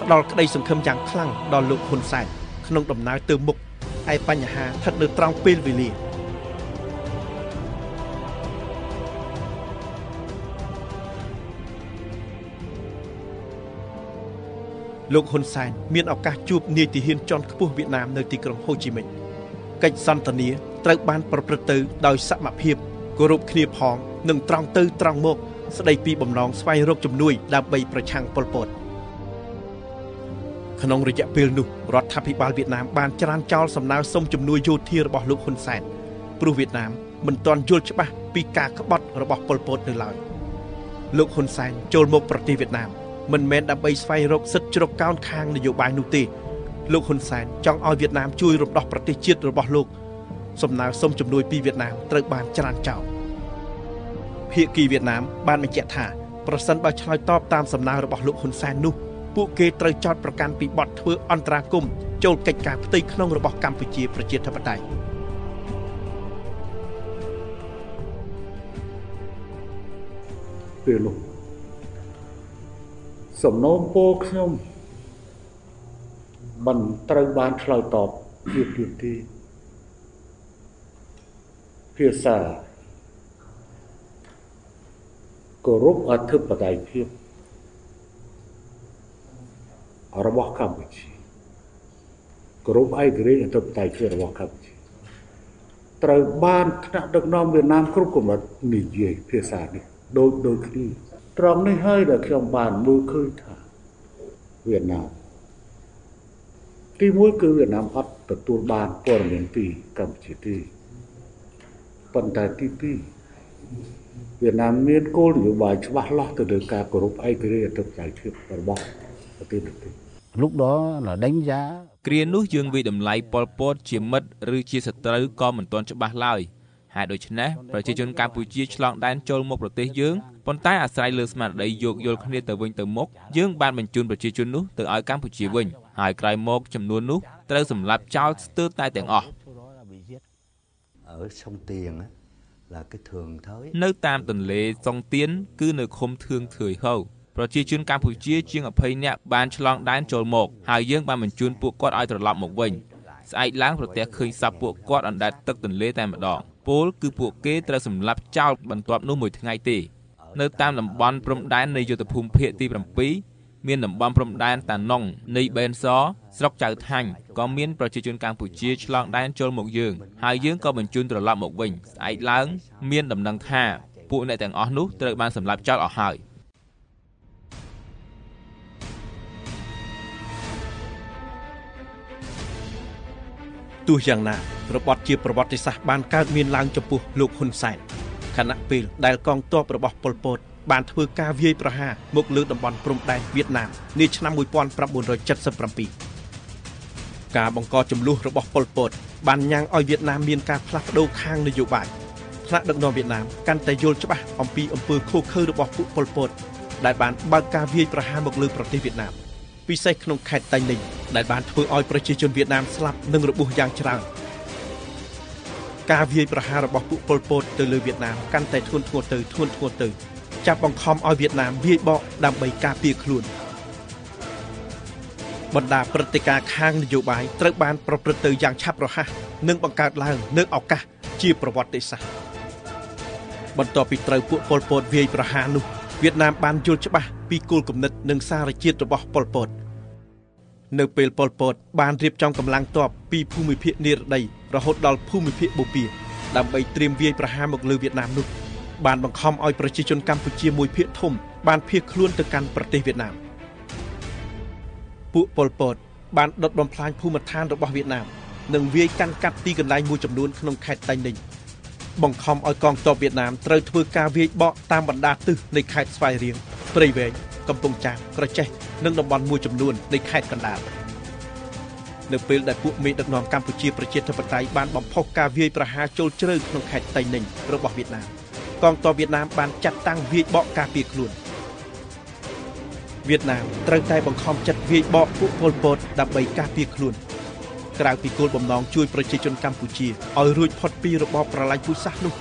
ផ្ដល់ក្តីសង្ឃឹមយ៉ាងខ្លាំងដល់លោកហ៊ុនសែនក្នុងដំណើរទៅមុខឯបញ្ហាស្ថិតនៅត្រង់ពេលវេលាលោកហ៊ុនសែនមានឱកាសជួបនាយទាហានជាន់ខ្ពស់វៀតណាមនៅទីក្រុងហូជីមិញកិច្ចសន្ទនាត្រូវបានប្រព្រឹត្តទៅដោយសមភាពគោរពគ្នាផងនិងត្រង់ទៅត្រង់មក ស្ដីពីបំណងស្វែងរកជំនួយដើម្បីប្រឆាំងប៉ុលពតក្នុងរយៈពេលនោះរដ្ឋាភិបាលវៀតណាមបានច្រានចោលសំណើសុំជំនួយយោធារបស់លោកហ៊ុនសែនព្រោះវៀតណាមមិនទាន់យល់ច្បាស់ពីការក្បត់របស់ប៉ុលពតនៅឡើយលោកហ៊ុនសែនចូលមកប្រទេសវៀតណាមមិនមែនដើម្បីស្វែងរកសិទ្ធិជ្រកកោនខាងនយោបាយនោះទេលោកហ៊ុនសែនចង់ឲ្យវៀតណាមជួយរំដោះប្រទេសជាតិរបស់លោកសំណើសុំជំនួយពីវៀតណាមត្រូវបានច្រានចោល ភាគីវៀតណាមបានបញ្ជាក់ថាប្រសិនបើឆ្លើយតបតាមសំណើរបស់លោកហ៊ុនសែននោះពួកគេត្រូវចោទប្រកាន់ពីបទធ្វើអន្តរាគមន៍ចូលកិច្ចការផ្ទៃក្នុងរបស់កម្ពុជាប្រជាធិបតេយ្យពេលនោះសំណូមពរខ្ញុំមិនត្រូវបានឆ្លើយតបជាពីទីភាសា គោរពអធិបតេយ្យភាពរបស់កម្ពុជាគោរពឯករាជ្យអធិបតេយ្យភាពរបស់កម្ពុជាត្រូវបានថ្នាក់ដឹកនាំវៀតណាមគ្រប់កម្រិតនិយាយភាសានេះដូចដូចគ្នាត្រង់នេះហើយដែលខ្ញុំបានមើលឃើញថាវៀតណាមទីមួយគឺវៀតណាមអត់ទទួលបានព័ត៌មានពីកម្ពុជាទេប៉ុន្តែទីពីរ វៀតណាមមានគោលនយោបាយច្បាស់លាស់ទៅលើការគោរពឯករាជ្យអធិបតេយ្យភាពរបស់ប្រទេសនេះ lúc đó là đánh giá គ្រានោះយើងវិតម្លៃប៉ុលពតជាមិត្តឬជាសត្រូវក៏មិនទាន់ច្បាស់ឡើយហេតុដូច្នេះប្រជាជនកម្ពុជាឆ្លងដែនចូលមកប្រទេសយើងប៉ុន្តែអាស្រ័យលើស្មារតីយោគយល់គ្នាទៅវិញទៅមកយើងបានបញ្ជូនប្រជាជននោះទៅឲ្យកម្ពុជាវិញហើយក្រោយមកចំនួននោះត្រូវសម្លាប់ចោលស្ទើរតែទាំងអស់ ở sông Tiền á, នៅតាមទន្លេសុងទៀនគឺនៅឃុំធឿងធឿយហូវប្រជាជនកម្ពុជាជាង20នាក់បានឆ្លងដែនចូលមកហើយយើងបានបញ្ជូនពួកគាត់ឲ្យត្រឡប់មកវិញស្អែកឡើងប្រទះឃើញសពពួកគាត់អណ្ដែតទឹកទន្លេតែម្ដងពលគឺពួកគេត្រូវសម្លាប់ចោលបន្ទាប់នោះមួយថ្ងៃទេនៅតាមតំបន់ព្រំដែននៃយុទ្ធភូមិភាគទី7មានតំបន់ព្រំដែនតាណុងនៃបេនស ស្រុកចៅថាញ់ក៏មានប្រជាជនកម្ពុជាឆ្លងដែនចូលមកយើងហើយយើងក៏បញ្ជូនត្រឡប់មកវិញស្អែកឡើង មានដំណឹងថាពួកអ្នកទាំងអស់នោះត្រូវបានសម្លាប់ចោលអស់ហើយទោះយ៉ាងណារបត់ជាប្រវត្តិសាស្ត្របានកើតមានឡើងចំពោះលោកហ៊ុនសែនខណៈពេលដែលកងទ័ពរបស់ប៉ុលពតបានធ្វើការវាយប្រហារមកលើតំបន់ព្រំដែនវៀតណាមនាឆ្នាំ1977 ការបង្កចំនួនរបស់ប៉ុលពតបានញ៉ាំងឲ្យវៀតណាមមានការផ្លាស់ប្ដូរខាងនយោបាយថ្នាក់ដឹកនាំវៀតណាមកាន់តែយល់ច្បាស់អំពីអំពើឃោរឃៅរបស់ពួកប៉ុលពតដែលបានបើកការវាយប្រហារមកលើប្រទេសវៀតណាមពិសេសក្នុងខេត្តតៃ ninh ដែលបានធ្វើឲ្យប្រជាជនវៀតណាមស្លាប់និងរបួសយ៉ាងច្រើនការវាយប្រហាររបស់ពួកប៉ុលពតទៅលើវៀតណាមកាន់តែធ្ងន់ធ្ងរទៅធ្ងន់ធ្ងរទៅចាប់បង្ខំឲ្យវៀតណាមវាយបកដើម្បីការពារខ្លួន បណ្ដាព្រឹត្តិការណ៍ខាងនយោបាយត្រូវបានប្រព្រឹត្តទៅយ៉ាងឆាប់រហ័សនិងបង្កើតឡើងនៅឱកាសជាប្រវត្តិសាស្ត្របន្ទាប់ពីត្រូវពួកប៉ុលពតវាយប្រហារនោះវៀតណាមបានយល់ច្បាស់ពីគោលគំនិតនិងសារជាតិរបស់ប៉ុលពតនៅពេលប៉ុលពត បានរៀបចំកម្លាំងទ័ពពីភូមិភាគនិរដីរហូតដល់ភូមិភាគបូព៌ាដើម្បីត្រៀមវាយប្រហារមកលើវៀតណាមនោះបានបង្ខំឲ្យប្រជាជនកម្ពុជាមួយភាគធំបានភៀសខ្លួនទៅកាន់ប្រទេសវៀតណាម ពួកប៉ុលពតបានដុតបំផ្លាញភូមិឋានរបស់វៀតណាមនិងវាយកាន់កាប់ទីកន្លែងមួយចំនួនក្នុងខេត្តតៃ ninh បង្ខំឲ្យកងទ័ពវៀតណាមត្រូវធ្វើការវាយបកតាមបណ្ដាទិសនៃខេត្តស្វាយរៀងព្រៃវែងកំពង់ចាមក្រចេះនិងតំបន់មួយចំនួននៃខេត្តកណ្ដាលនៅពេលដែលពួកមេដឹកនាំកម្ពុជាប្រជាធិបតេយ្យបានបំផុសការវាយប្រហារចូលជ្រៅក្នុងខេត្តតៃ ninh របស់វៀតណាមកងទ័ពវៀតណាមបានចាត់តាំងវាយបកការពារខ្លួន វៀតណាមត្រូវតែបង្ខំចិត្តវាយបកពួកពលពតដើម្បីការពារខ្លួនក្រៅពីគោលបំណងជួយប្រជាជនកម្ពុជាឲ្យរួចផុតពីរបបប្រល័យពូជសាសន៍នោះ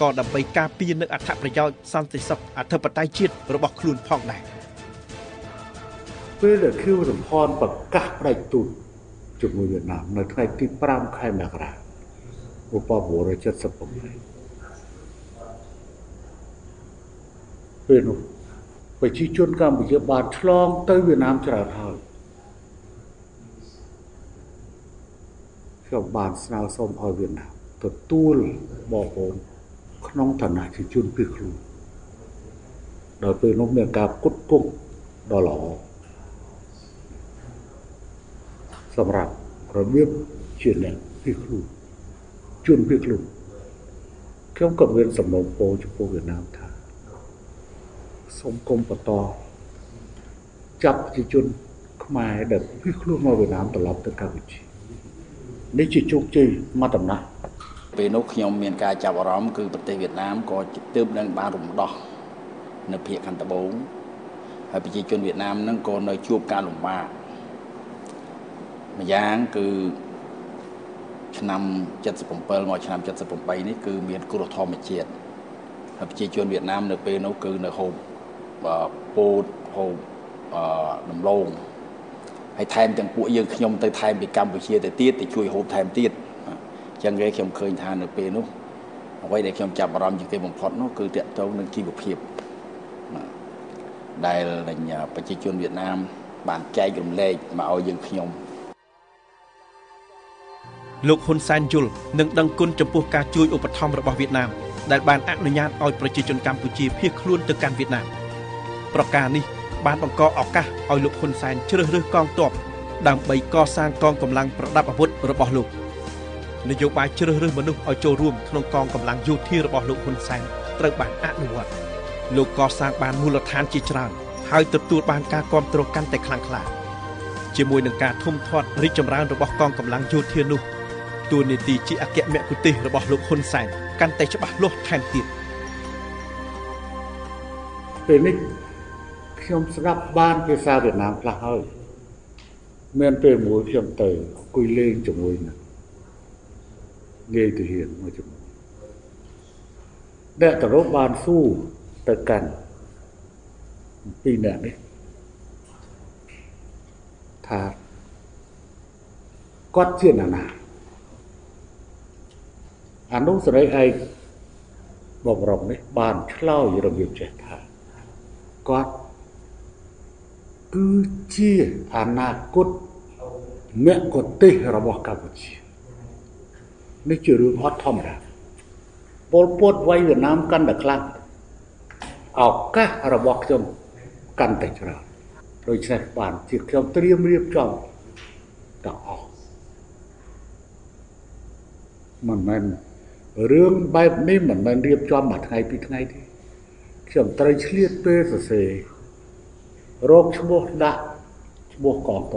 ក៏ដើម្បីការពារនូវអត្ថប្រយោជន៍សន្តិសុខអធិបតេយ្យជាតិរបស់ខ្លួនផងដែរពេលដែលខៀវសំផនប្រកាសផ្ដាច់ទូតជាមួយវៀតណាមនៅថ្ងៃទី5ខែមករា1978ពេលនោះ ប្រជាជនកម្ពុជាបានឆ្លងទៅវៀតណាមច្រើនហើយខ្ញុំបានស្នើសុំឲ្យវៀតណាមទទួលបងប្អូនក្នុងឋានៈជាជនភៀសខ្លួនដល់ពេលនោះមានការគុតគង់ដ៏ល្អសម្រាប់របៀបជាអ្នកភៀសខ្លួនជនភៀសខ្លួនខ្ញុំក៏មានសំណូមពរចំពោះវៀតណាមថា សូមគុំបន្តចាប់ប្រជាជនខ្មែរដែលភៀសខ្លួនមកវៀតណាមត្រឡប់ទៅកម្ពុជានេះជាជោគជ័យមួយដំណាក់ពេលនោះខ្ញុំមានការចាប់អារម្មណ៍គឺប្រទេសវៀតណាមក៏ទើបនឹងបានរំដោះនៅភាគខាងត្បូងហើយប្រជាជនវៀតណាមនឹងក៏នៅជួបការលំបាកម្យ៉ាងគឺឆ្នាំ77មកឆ្នាំ78នេះគឺមានគ្រោះធម្មជាតិហើយប្រជាជនវៀតណាមនៅពេលនោះគឺនៅហូប ពោតហូបអឺដំឡូងហើយថែមទាំងពួកយើងខ្ញុំទៅថែមពីកម្ពុជាទៅទៀតទៅជួយហូបថែមទៀតអញ្ចឹងគេខ្ញុំឃើញថានៅពេលនោះអ្វីដែលខ្ញុំចាប់អារម្មណ៍ជាងគេបំផុតនោះគឺតកតងនឹងជីវភាពដែលប្រជាជនវៀតណាម បានចែករំលែកមកឲ្យយើងខ្ញុំលោកហ៊ុនសែនយល់និងដឹងគុណចំពោះការជួយឧបត្ថម្ភរបស់វៀតណាមដែលបានអនុញ្ញាតឲ្យប្រជាជនកម្ពុជាភៀសខ្លួនទៅកាន់វៀតណាម ប្រការនេះបានបង្កឱកាសឲ្យលោកហ៊ុនសែនជ្រើសរើសកងទ័ពដើម្បីកសាងកងកម្លាំងប្រដាប់អាវុធរបស់លោកនយោបាយជ្រើសរើសមនុស្សឲ្យចូលរួមក្នុងកងកម្លាំងយោធារបស់លោកហ៊ុនសែនត្រូវបានអនុវត្តលោកកសាងបានមូលដ្ឋានជាច្រើនហើយទទួលបានការគ្រប់គ្រងកាន់តែខ្លាំងក្លាជាមួយនឹងការធំធាត់រីកចម្រើនរបស់កងកម្លាំងយោធានោះតួនាទីជាអគ្គមគ្គុទេសរបស់លោកហ៊ុនសែនកាន់តែច្បាស់លាស់ថែមទៀតពេលនេះ ខ្ញុំស្ដាប់បានភាសាវៀតណាមខ្លះហើយមានពេលមួយខ្ញុំទៅអង្គុយលេងជាមួយនឹងងាយទៅហ៊ានមួយជាមួយអ្នកទៅរកបានស៊ូទៅកាន់ពីរនាក់នេះថាគាត់ជាណានាអនុសរីឯកបបរំនេះបានឆ្លើយរបៀបចេះថាគាត់ គឺជាអនាគតមគ្គុទេសរបស់កម្ពុជានេះជារឿងអត់ធម្មតាពលពតវ័យវៀតណាមកាន់តែខ្លាំងឱកាសរបស់ខ្ញុំកាន់តែច្រើនដូច្នេះបានជាខ្ញុំត្រៀមរៀបចំទាំងអស់មិនមែនរឿងបែបនេះមិនមែនរៀបចំមួយថ្ងៃពីរថ្ងៃទេខ្ញុំត្រូវឆ្លៀតពេលសរសេរ រកឈ្មោះដាក់ឈ្មោះកងតប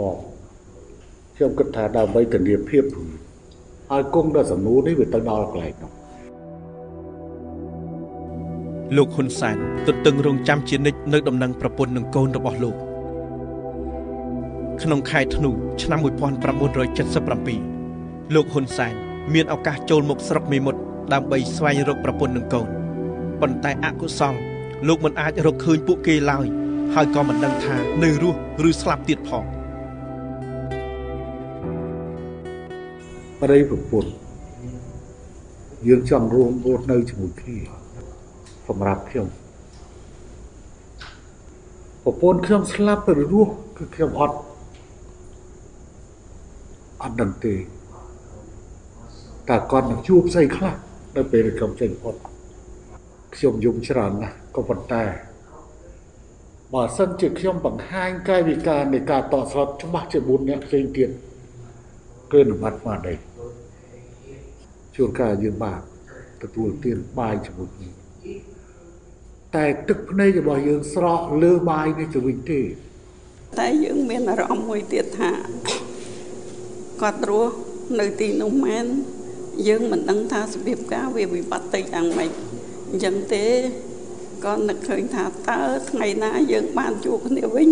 ខ្ញុំគិតថាដើម្បីធានាភាពហើយគង់ដល់សំណួរនេះវាទៅដល់កន្លែងនោះលោកហ៊ុនសែនទន្ទឹងរង់ចាំជានិច្ចនៅដំណឹងប្រពន្ធនឹងកូនរបស់លោកក្នុងខែធ្នូឆ្នាំ1977លោកហ៊ុនសែនមានឱកាសចូលមកស្រុកមេមត់ដើម្បីស្វែងរកប្រពន្ធនឹងកូនប៉ុន្តែអកុសលលោកមិនអាចរកឃើញពួកគេឡើយ ហើយក៏មិនដឹងថានៅរស់ឬស្លាប់ទៀតផងប្រិយប្រពន្ធយើងចង់រួមរស់នៅជាមួយគ្នាសម្រាប់ខ្ញុំប្រពន្ធខ្ញុំស្លាប់ទៅរស់គឺខ្ញុំអត់អត់ដឹងទេតើគាត់នឹងជួបស្អីខ្លះនៅពេលខ្ញុំចេញផុតខ្ញុំយំច្រើនណាស់ក៏ប៉ុន្តែ បើសិនជាខ្ញុំបង្ហាញកាយវិការនៃការតស្លុតច្បាស់ជា4អ្នកផ្សេងទៀតគឺនបាត់មកដែរជួនកាលយើងបានទទួលទានបាយជាមួយគ្នាតែទឹកភ្នែករបស់យើងស្រក់លើបាយនេះទៅវិញទេតែយើងមានអារម្មណ៍មួយទៀតថាគាត់រស់នៅទីនោះមែនយើងមិនដឹងថារបៀបការវាវិបត្តិទៅយ៉ាងម៉េចអញ្ចឹងទេ ក៏នឹកឃើញថាតើថ្ងៃណាយើងបានជួបគ្នាវិញ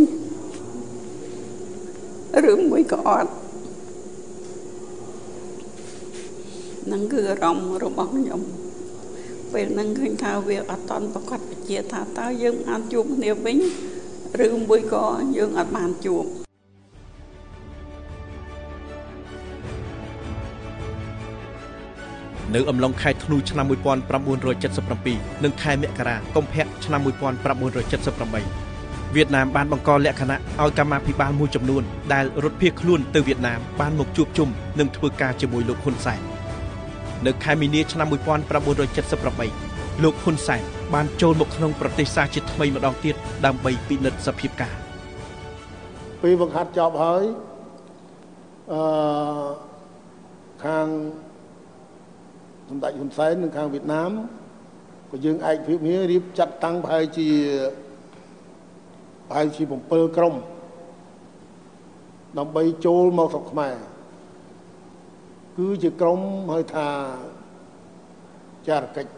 ឬមួយក៏អត់នឹងគឺអារម្មណ៍របស់ខ្ញុំពេលហ្នឹងឃើញថាវាអត់តន់ប្រកាសពជាថាតើយើងអាចជួបគ្នាវិញឬមួយក៏យើងអត់បានជួប នៅអំឡុងខែធ្នូឆ្នាំ1977និងខែមករាកុម្ភៈឆ្នាំ1978វៀតណាមបានបង្កលក្ខណៈឲ្យកម្មាភិបាលមួយចំនួនដែលរត់ភៀសខ្លួនទៅវៀតណាមបានមកជួបជុំនិងធ្វើការជាមួយលោកហ៊ុនសែននៅខែមីនាឆ្នាំ1978លោកហ៊ុនសែនបានចូលមកក្នុងប្រទេសសាជាថ្មីម្ដងទៀតដើម្បីពិនិត្យសភាពការពេលបង្ហាត់ចប់ហើយអឺខាង សម្ដេចហ៊ុនសែននិងខាងវៀតណាមក៏យើងឯកភាពគ្នារៀបចាត់តាំងប្រហែលជាប្រហែលជា7ក្រុមដើម្បីចូលមកស្រុកខ្មែរគឺជាក្រុមហៅថាចារកិច្ច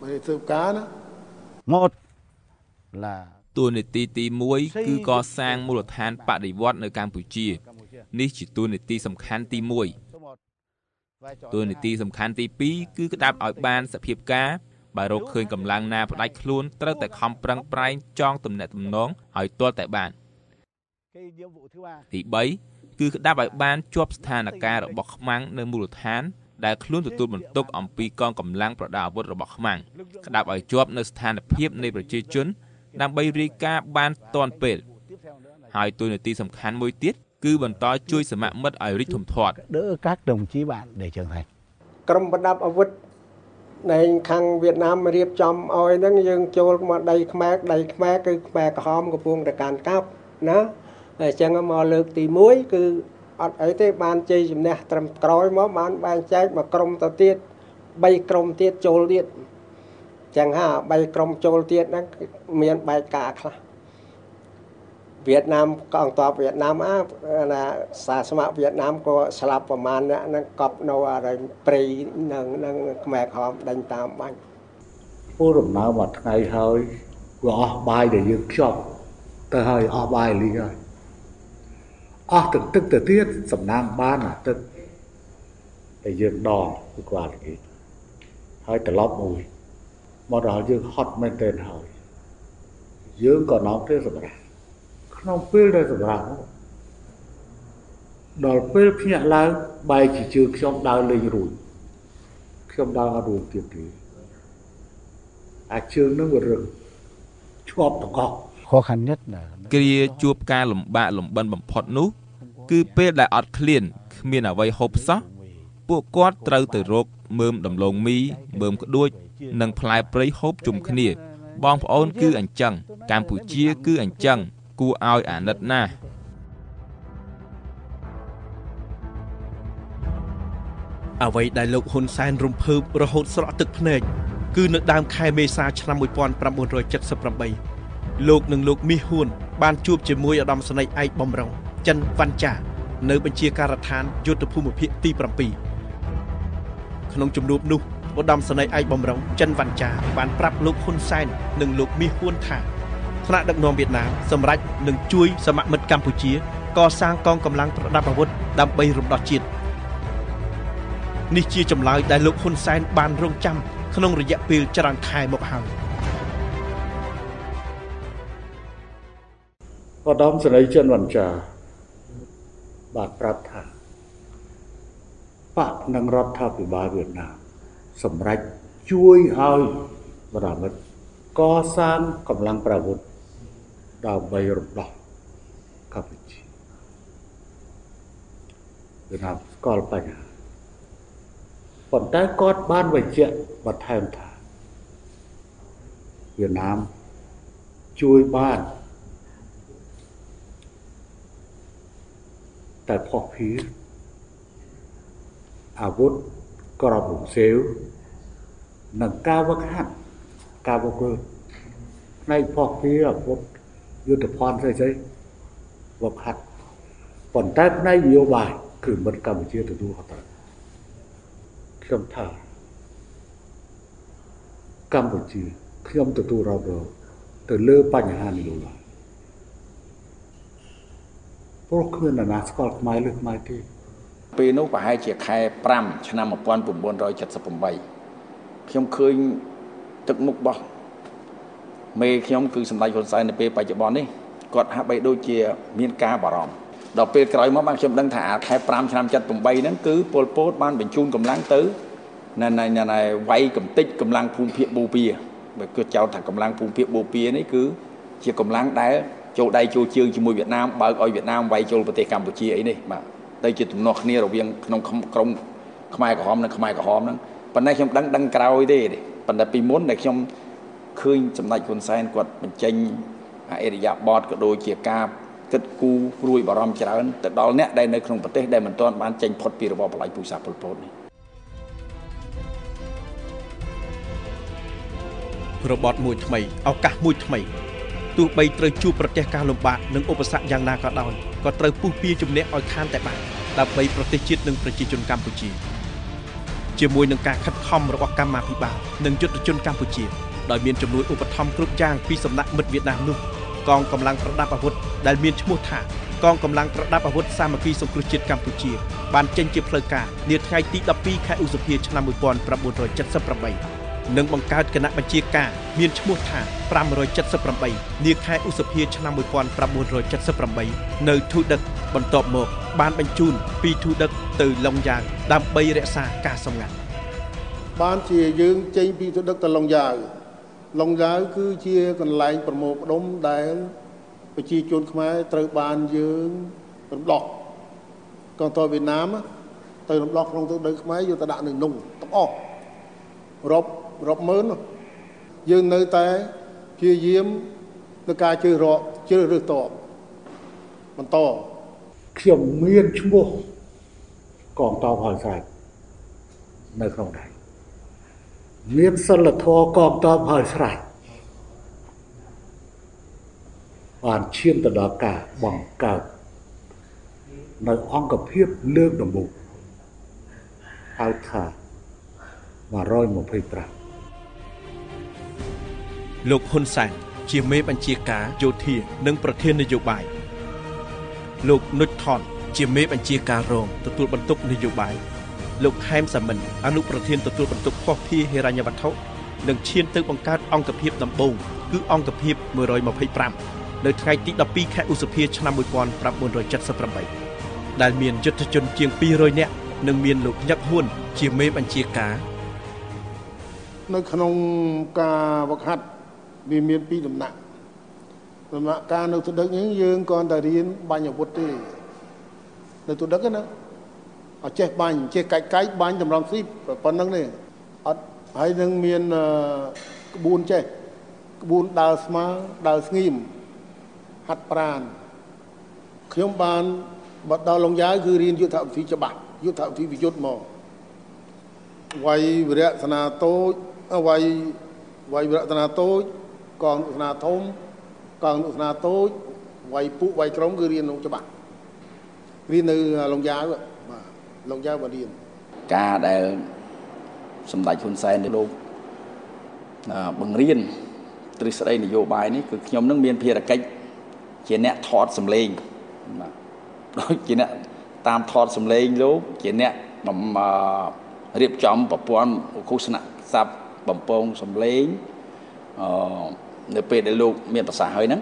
មិនធ្វើការណាមកឡាតួនាទីទី1គឺកសាងមូលដ្ឋានបដិវត្តនៅកម្ពុជា នេះជាតួនាទីសំខាន់ទី1 តួនាទីសំខាន់ទី2គឺក្តាប់ឲ្យបានសភាពការបើរកឃើញកម្លាំងណាផ្ដាច់ខ្លួនត្រូវតែខំប្រឹងប្រែងចងទំនាក់ទំនងឲ្យទាល់តែបានទី3គឺក្តាប់ឲ្យបានជាប់ស្ថានភាពរបស់ខ្មាំងនៅមូលដ្ឋានដែលខ្លួនទទួលបន្ទុកអំពីកងកម្លាំងប្រដាប់អាវុធរបស់ខ្មាំងក្តាប់ឲ្យជាប់នៅស្ថានភាពនៃប្រជាជន ដើម្បីរាយការណ៍បានទាន់ពេលហើយទូនាទីសំខាន់មួយទៀត គឺបន្តជួយសមមិត្តឲ្យរីកធំធាត់ đỡ các đồng chí bạn để trưởng thành ក្រុមប្រដាប់អាវុធនៃខាងវៀតណាមរៀបចំឲ្យហ្នឹងយើងចូលមកដីខ្មែរដីខ្មែរគឺខ្មែរក្រហមកំពុងតែកាន់កាប់ណាហើយអញ្ចឹងមកលើកទី1គឺអត់អីទេបានជ័យជំនះត្រឹមក្រោយមកបានបែងចែកមកក្រុមទៅទៀត3ក្រុមទៀតចូលទៀតចឹងហា3ក្រុមចូលទៀតហ្នឹងមានបែកការខ្លះ វៀតណាមកងទ័ពវៀតណាមអាណាសាស្ម័គ្រវៀតណាមក៏ស្លាប់ប្រមាណអ្នកហ្នឹងកប់នៅអរិញព្រៃនឹងនឹងខ្មែរក្រមដេញតាមបាញ់ពូដំណើរមួយថ្ងៃហើយវាអស់បាយដែលយើងខ្ចប់ទៅហើយអស់បាយលីហើយអស់ទឹកទឹកទៅទៀតសំណាងបានអាទឹកដែលយើងដងគឺគាត់គេហើយត្រឡប់មួយមកដល់យើងហត់មែនទែនហើយយើងក៏នាំទៅសម្រាប់ ក្នុងពេលដែលសម្រាប់ដល់ពេលភ្ញាក់ឡើងបែកជាជើងខ្ញុំដើរលេងរួចខ្ញុំដើរអត់រួចទៀតទេអាចជើងនឹងវារឹងឈប់តកោ khó khăn nhất là គ្រាជួបការលំបាកលំបិនបំផុតនោះ គឺពេលដែលអត់ឃ្លានគ្មានអ្វីហូបសោះពួកគាត់ត្រូវទៅរកមើមដំឡូងមីមើមក្ដួច និងផ្លែព្រៃហូបជុំគ្នា បងប្អូនគឺអញ្ចឹងកម្ពុជាគឺអញ្ចឹង គួរឲ្យអាណិតណាស់អ្វីដែលលោកហ៊ុនសែនរំភើបរហូតស្រក់ទឹកភ្នែកគឺនៅដើមខែមេសាឆ្នាំ1978លោកនិងលោកមាសហួន បានជួបជាមួយឧត្តមសេនីយ៍ឯកបំរុងចិនវ៉ាន់ចានៅបញ្ជាការដ្ឋានយុទ្ធភូមិភាគទី7ក្នុងជំនួបនោះឧត្តមសេនីយ៍ឯកបំរុងចិនវ៉ាន់ចាបានប្រាប់លោកហ៊ុនសែននិងលោកមាសហួនថា ថ្នាក់ដឹកនាំវៀតណាមសម្រេចនឹងជួយសមមិត្តកម្ពុជាកសាងកងកម្លាំងប្រដាប់អាវុធដើម្បីរំដោះជាតិនេះជាចម្លើយដែលលោកហ៊ុនសែនបានរងចាំក្នុងរយៈពេលច្រើនខែមកហើយឧត្តមសេនីយ៍ចិនវ៉ាន់ចាបានប្រាប់ថាបកនឹងរដ្ឋាភិបាលវៀតណាមសម្រេចជួយឲ្យបរមិត្តកសាងកម្លាំងប្រវុធ ដើម្បីរំដោះកម្ពុជាវៀតណាមស្គាល់បញ្ហាប៉ុន្តែគាត់បានបញ្ជាក់បន្ថែមថាវៀតណាមជួយបានតែផុសភីអាវុធក្របរំសេវនិងការវឹកហាត់ការវឹកវើផ្នែកផុសភីអាវុធ យុទ្ធភ័ណ្ឌស្អីស្អីវឹកហាត់ប៉ុន្តែផ្នែកនយោបាយគឺមិត្តកម្ពុជាទទួលខុសត្រូវខ្ញុំថាកម្ពុជាខ្ញុំទទួលរងទៅលើបញ្ហានយោបាយព្រោះគ្មាននរណាស្គាល់ខ្មែរឬខ្មែរទេពេលនោះប្រហែលជាខែ5ឆ្នាំ1978ខ្ញុំឃើញទឹកមុខរបស់ មេខ្ញុំគឺសម្ដេចហ៊ុនសែននៅពេលបច្ចុប្បន្ននេះគាត់ហាក់បីដូចជាមានការបារម្ភដល់ពេលក្រោយមកបានខ្ញុំដឹងថាខែ5ឆ្នាំ78ហ្នឹងគឺពលពតបានបញ្ជូនកម្លាំងទៅណែណែណែវាយកំតិចកម្លាំងភូមិភាគបូព៌ាបើគឺចោទថាកម្លាំងភូមិភាគបូព៌ានេះគឺជាកម្លាំងដែលចូលដៃចូលជើងជាមួយវៀតណាមបើកឲ្យវៀតណាមវាយចូលប្រទេសកម្ពុជាអីនេះបាទទៅជាទំនាស់គ្នារវាងក្នុងក្រុមខ្មែរក្រហមនិងខ្មែរក្រហមហ្នឹងប៉ុន្តែខ្ញុំដឹងដឹងក្រោយទេប៉ុន្តែពីមុនដែលខ្ញុំ ឃើញសម្ដេចហ៊ុនសែនគាត់បញ្ចេញអរិយាប័ត្រក៏ដូចជាការគិតគូរព្រួយបារម្ភច្រើនទៅដល់អ្នកដែលនៅក្នុងប្រទេសដែលមិនទាន់បានចេញផុតពីរបបបល្ល័ង្កពូជសាសន៍ប៉ុលពតនេះរបត់មួយថ្មីឱកាសមួយថ្មីទោះបីត្រូវជួបប្រទះការលំបាកនិងឧបសគ្គយ៉ាងណាក៏ដោយក៏ត្រូវពុះពៀជំនះឲ្យខានតែបានដើម្បីប្រទេសជាតិនិងប្រជាជនកម្ពុជា ជាមួយនឹងការខិតខំរបស់កម្មាភិបាលនិងយុទ្ធជនកម្ពុជា ដោយមានចំនួនឧបត្ថម្ភគ្រប់យ៉ាងពីសំណាក់មិត្តវៀតណាមនោះកងកម្លាំងប្រដាប់អាវុធដែលមានឈ្មោះថាកងកម្លាំងប្រដាប់អាវុធសាមគ្គីសង្គ្រោះជាតិកម្ពុជាបានចេញជាផ្លូវការនាថ្ងៃទី12ខែឧសភាឆ្នាំ1978និងបង្កើតគណៈបញ្ជាការមានឈ្មោះថា578នាខែឧសភាឆ្នាំ1978នៅធូដឹកបន្ទាប់មក បានបញ្ជូនពីធូដឹកទៅឡុងយ៉ាងដើម្បីរក្សាការសម្ងាត់បានជាយើងចេញពីធូដឹកទៅឡុងយ៉ាវ ឡុងយ៉ាវគឺជាកន្លែងប្រមូលផ្ដុំដែលប្រជាជនខ្មែរត្រូវបានយើងរំដោះកងទ័ពវៀតណាមទៅរំដោះក្នុងទឹកដីខ្មែរយកទៅដាក់នៅនោះទាំងអស់រាប់រាប់ម៉ឺនយើងនៅតែព្យាយាមនឹងការជឿរកជ្រើសរើសតបបន្តខ្ញុំមានឈ្មោះកងតបហើយស្រេចនៅក្នុងដៃ មានសិលធម៌កងតបហើយស្រេចបានឈានទៅដល់ការបង្កើតនៅអង្គភាពលើកដំបូងហៅថា125លោកហ៊ុនសែនជាមេបញ្ជាការយោធា និងប្រធាននយោបាយលោកនុចថនជាមេបញ្ជាការរងទទួលបន្ទុកនយោបាយ លោកហែមសាមិញអនុប្រធានទទួលបន្ទុកភស្តុភារហិរញ្ញវត្ថុនិងឈានទៅបង្កើតអង្គភាពដំបូងគឺអង្គភាព125នៅថ្ងៃទី12ខែឧសភាឆ្នាំ1978ដែលមានយុទ្ធជនជាង200នាក់និងមានលោកញឹកហ៊ួនជាមេបញ្ជាការនៅក្នុងការវឹកហាត់វាមានពីរដំណាក់ដំណាក់ការនៅទុដឹកនេះយើងគ្រាន់តែរៀនបាញ់អាវុធទេនៅទុដឹកណា អត់ចេះបាញ់ចេះកាច់កាច់បាញ់តម្រង់ស៊ីប៉ុណ្្នឹងទេអត់ហើយនឹងមានក្បួនចេះក្បួនដើរស្មើដើរស្ងៀមហាត់ប្រានខ្ញុំបានបដល់លងយ៉ាវគឺរៀនយុទ្ធវិធីច្បាស់យុទ្ធវិធីវិយុទ្ធមកវាយវិរៈសនាតូចវាយវាយវិរៈសនាតូចកងសនាធំកងសនាតូចវាយពួកវាយក្រុមគឺរៀនក្នុងច្បាស់រៀននៅលងយ៉ាវបាទ លងយ៉ាវបានរៀនការដែលសម្ដេចហ៊ុនសែនលោកបង្រៀនទ្រឹស្ដីនយោបាយនេះគឺខ្ញុំនឹងមានភារកិច្ចជាអ្នកថតសម្លេងបាទដូចជាអ្នកតាមថតសម្លេងលោកជាអ្នករៀបចំប្រព័ន្ធឧស្សាហស័ព្ទបំពងសម្លេងអឺនៅពេលដែលលោកមានប្រសាសន៍ហើយហ្នឹង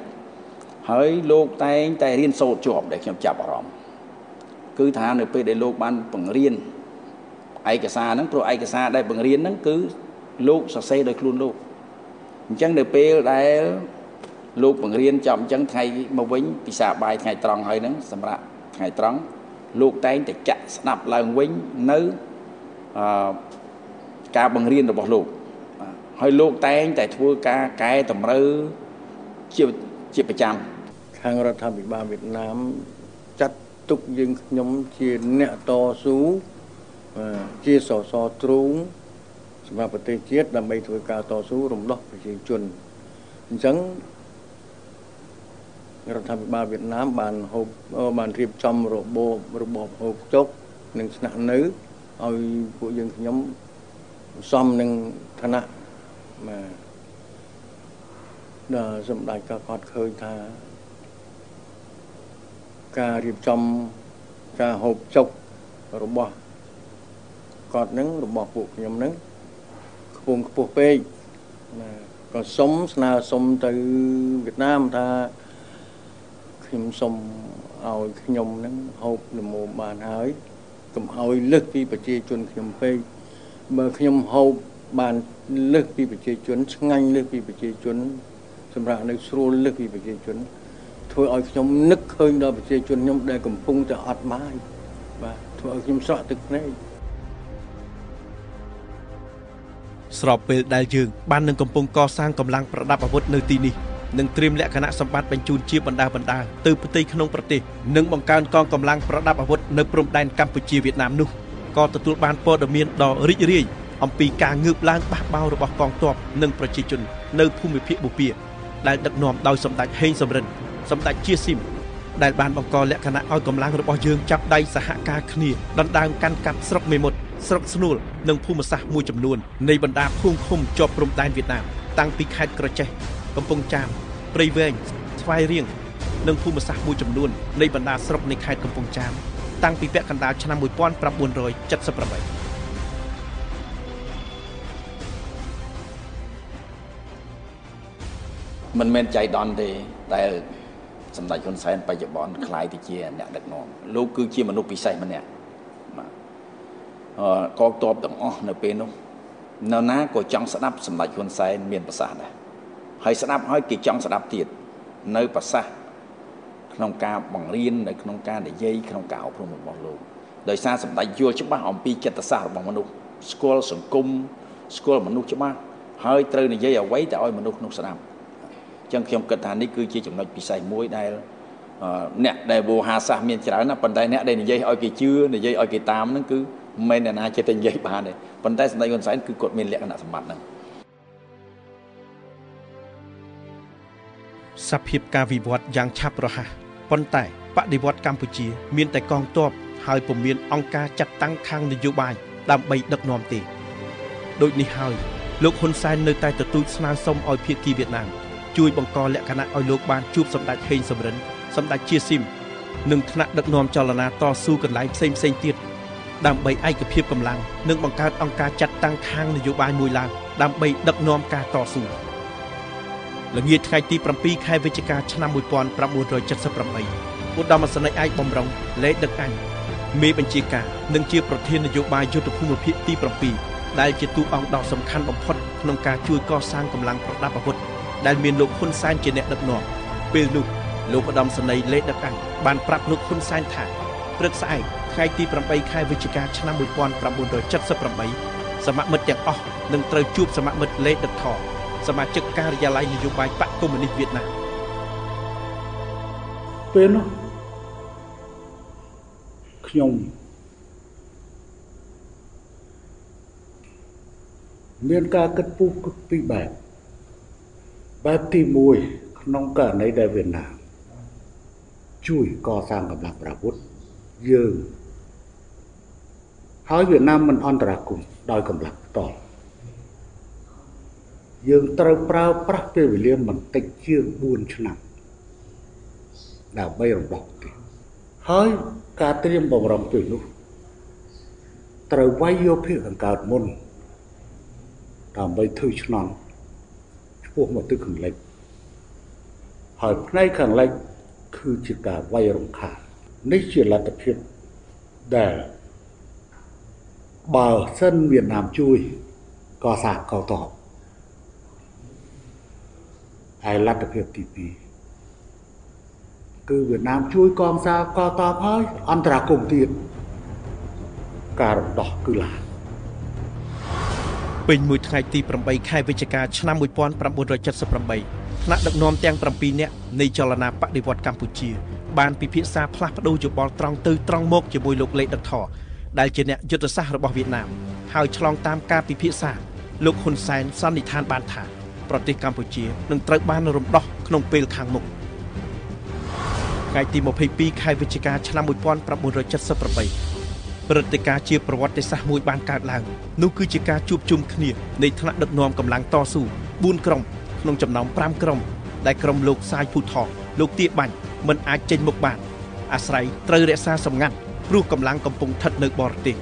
ហើយលោកតែងតែរៀនសូត្រជាប់ដែលខ្ញុំចាប់អារម្មណ៍ គឺថានៅពេលដែលលោកបានបង្រៀនឯកសារហ្នឹងព្រោះឯកសារដែលបង្រៀនហ្នឹងគឺលោកសរសេរដោយខ្លួនលោកអញ្ចឹងនៅពេលដែលលោកបង្រៀនចប់អញ្ចឹងថ្ងៃមកវិញពិសាបាយថ្ងៃត្រង់ហើយហ្នឹងសម្រាប់ថ្ងៃត្រង់លោកតែងតែចាក់ស្ដាប់ឡើងវិញនៅអឺការបង្រៀនរបស់លោកហើយលោកតែងតែធ្វើការកែតម្រូវជាជាប្រចាំខាងរដ្ឋាភិបាលវៀតណាមចាត់ ទុកយើងខ្ញុំជាអ្នកតស៊ូជាសសរទ្រូងសម្រាប់ប្រទេសជាតិដើម្បីធ្វើការតស៊ូរំដោះប្រជាជនអញ្ចឹងរដ្ឋាភិបាលវៀតណាមបានហូបបានរៀបចំរបបរបបហូបចុកនិងស្នាក់នៅឲ្យពួកយើងខ្ញុំសំនឹងឋានៈបាទដល់សម្ដេចក៏គាត់ឃើញថា ការរៀបចំការហូបចុករបស់គាត់នឹងរបស់ពួកខ្ញុំនឹងខ្ពង់ខ្ពស់ពេកណាក៏សុំស្នើសុំទៅវៀតណាមថាខ្ញុំសុំឲ្យខ្ញុំនឹងហូបលមមបានហើយកុំឲ្យលើសពីប្រជាជនខ្ញុំពេកបើខ្ញុំហូបបានលើសពីប្រជាជនឆ្ងាញ់លើសពីប្រជាជន សម្រាប់នៅស្រួលលើសពីប្រជាជន ធ្វើឲ្យខ្ញុំនឹកឃើញដល់ប្រជាជនខ្ញុំដែលកំពុងតែអត់បាយបាទធ្វើឲ្យខ្ញុំស្រក់ទឹកភ្នែកស្របពេលដែលយើងបាននឹងកំពុងកសាងកម្លាំងប្រដាប់អាវុធនៅទីនេះនិងត្រៀមលក្ខណៈសម្បត្តិបញ្ជូនជាបណ្ដាបណ្ដាទៅប្រទេសក្នុងប្រទេសនិងបង្កើនកងកម្លាំងប្រដាប់អាវុធនៅព្រំដែនកម្ពុជាវៀតណាមនោះក៏ទទួលបានព័ត៌មានដ៏រីករាយអំពីការងើបឡើងបះបោររបស់កងទ័ពនិងប្រជាជននៅភូមិភាគបូព៌ាដែលដឹកនាំដោយសម្ដេចហេងសំរិន សម្ដេចជាស៊ីមដែលបានបង្កលក្ខណៈឲ្យកម្លាំងរបស់យើងចាប់ដៃសហការគ្នាដណ្ដើមកាន់កាប់ស្រុកមេមត់ស្រុកស្នួលនិងភូមិសាស្ត្រមួយចំនួននៃបណ្ដាភូមិឃុំជាប់ព្រំដែនវៀតណាមតាំងពីខេត្តក្រចេះកំពង់ចាមព្រៃវែងស្វាយរៀងនិងភូមិសាស្ត្រមួយចំនួននៃបណ្ដាស្រុកនៃខេត្តកំពង់ចាមតាំងពីពាក់កណ្ដាលឆ្នាំ1978មិនមែនចៃដន្យទេតែ សម្ដេចហ៊ុនសែនបច្ចុប្បន្នคล้ายទៅជាអ្នកដឹកនាំលោកគឺជាមនុស្សពិសេសម្នាក់បាទអឺកងទ័ពទាំងអស់នៅពេលនោះនៅណាក៏ចង់ស្ដាប់សម្ដេចហ៊ុនសែនមានប្រសាសន៍ដែរហើយស្ដាប់ហើយគេចង់ស្ដាប់ទៀតនៅប្រសាសន៍ក្នុងការបង្រៀននៅក្នុងការនិយាយក្នុងការអប់រំរបស់លោកដោយសារសម្ដេចយល់ច្បាស់អំពីចិត្តសាស្ត្ររបស់មនុស្សស្គាល់សង្គមស្គាល់មនុស្សច្បាស់ហើយត្រូវនិយាយអ្វីទៅឲ្យមនុស្សនោះស្ដាប់ ចឹងខ្ញុំគិតថានេះគឺជាចំណុចពិសេសមួយដែលអ្នកដែលវោហាសាសមានច្រើនណាប៉ុន្តែអ្នកដែលនិយាយឲ្យគេជឿនិយាយឲ្យគេតាមហ្នឹងគឺមិនមែនអ្នកណាចេះតែនិយាយបានទេប៉ុន្តែសម្ដេចហ៊ុនសែនគឺគាត់មានលក្ខណៈសម្បត្តិហ្នឹងសភាពការវិវត្តយ៉ាងឆាប់រហ័សប៉ុន្តែបដិវត្តកម្ពុជា មានតែកងទ័ពហើយពុំមានអង្គការចាត់តាំងខាងនយោបាយដើម្បីដឹកនាំទេដូចនេះហើយលោកហ៊ុនសែននៅតែទទូចស្នើសុំឲ្យភាគីវៀតណាម ជួយបង្កលក្ខណៈឲ្យលោកបានជួបសម្ដេចហេងសំរិនសម្ដេចជាស៊ីមនិងថ្នាក់ដឹកនាំចលនាតស៊ូកន្លែងផ្សេងផ្សេងទៀតដើម្បីឯកភាពកម្លាំងនិងបង្កើតអង្គការចាត់តាំងខាងនយោបាយមួយឡើងដើម្បីដឹកនាំការតស៊ូល្ងាចថ្ងៃទី7ខែវិច្ឆិកាឆ្នាំ1978ឧត្តមសេនីយ៍ឯកបំរុងលេដឹកអញមេបញ្ជាការនិងជាប្រធាននយោបាយយុទ្ធភូមិភាគទី7ដែលជាតួអង្គដ៏សំខាន់បំផុតក្នុងការជួយកសាងកម្លាំងប្រដាប់អាវុធដែល មានលោកហ៊ុនសែនជាអ្នកដឹកនាំពេលនោះលោកឧត្តមសេនីយ៍លេដឹកអញបានប្រាប់លោកហ៊ុនសែនថាព្រឹកស្អែកថ្ងៃទី8ខែវិច្ឆិកាឆ្នាំ1978សមាមិត្តទាំងអស់នឹងត្រូវជួបសមាមិត្តលេដឹកថសមាជិកការិយាល័យនយោបាយបកកុម្មុយនីសវៀតណាមពេលនោះខ្ញុំមានការគិតពុះពីរបែប បែបទី1ក្នុងករណីដែលវៀតណាមជួយកសាងកម្លាំងប្រវត្តិយើងហើយវៀតណាមមិនអន្តរាគមដោយកម្លាំងផ្ទាល់យើងត្រូវប្រើប្រាស់ពេលវេលាមិនតិចជាង4ឆ្នាំដើម្បីរំដោះប្រទេសហើយការត្រៀមបំរុងពេលនោះត្រូវវាយយកភាគខាងកើតមុនដើម្បីធ្វើឆ្នន់ឆ្ពោះមកទិសខាងលិចហើយផ្នែកខាងលិចគឺជាការវាយរំខាននេះជាលទ្ធភាពដែលបើសិនវៀតណាមជួយកសាងកោតបហើយលទ្ធភាពទី2គឺវៀតណាមជួយកងសាកតបហើយអន្តរាគមទៀតការរំដោះគឺឡា ពេញមួយថ្ងៃទី8ខែវិច្ឆិកាឆ្នាំ1978ថ្នាក់ដឹកនាំទាំង7នាក់នៃចលនាបដិវត្តកម្ពុជា បានពិភាក្សាផ្លាស់ប្តូរយោបល់ត្រង់ទៅត្រង់មកជាមួយលោកលេដឹកថដែលជាអ្នកយុទ្ធសាស្ត្ររបស់វៀតណាមហើយឆ្លងតាមការពិភាក្សាលោកហ៊ុនសែនសន្និដ្ឋានបានថាប្រទេសកម្ពុជានឹងត្រូវបានរំដោះក្នុងពេលខាងមុខថ្ងៃទី22ខែវិច្ឆិកាឆ្នាំ1978 ព្រឹត្តិការណ៍ជាប្រវត្តិសាស្ត្រមួយបានកើតឡើងនោះគឺជាការជួបជុំគ្នានៃថ្នាក់ដឹកនាំកម្លាំងតស៊ូ4ក្រុមក្នុងចំណោម5ក្រុមដែលក្រុមលោកសាយភូថោលោកទាបាញ់មិនអាចចេញមុខបាន អាស្រ័យត្រូវរក្សាសម្ងាត់ព្រោះកម្លាំងកំពុងស្ថិតនៅបរទេស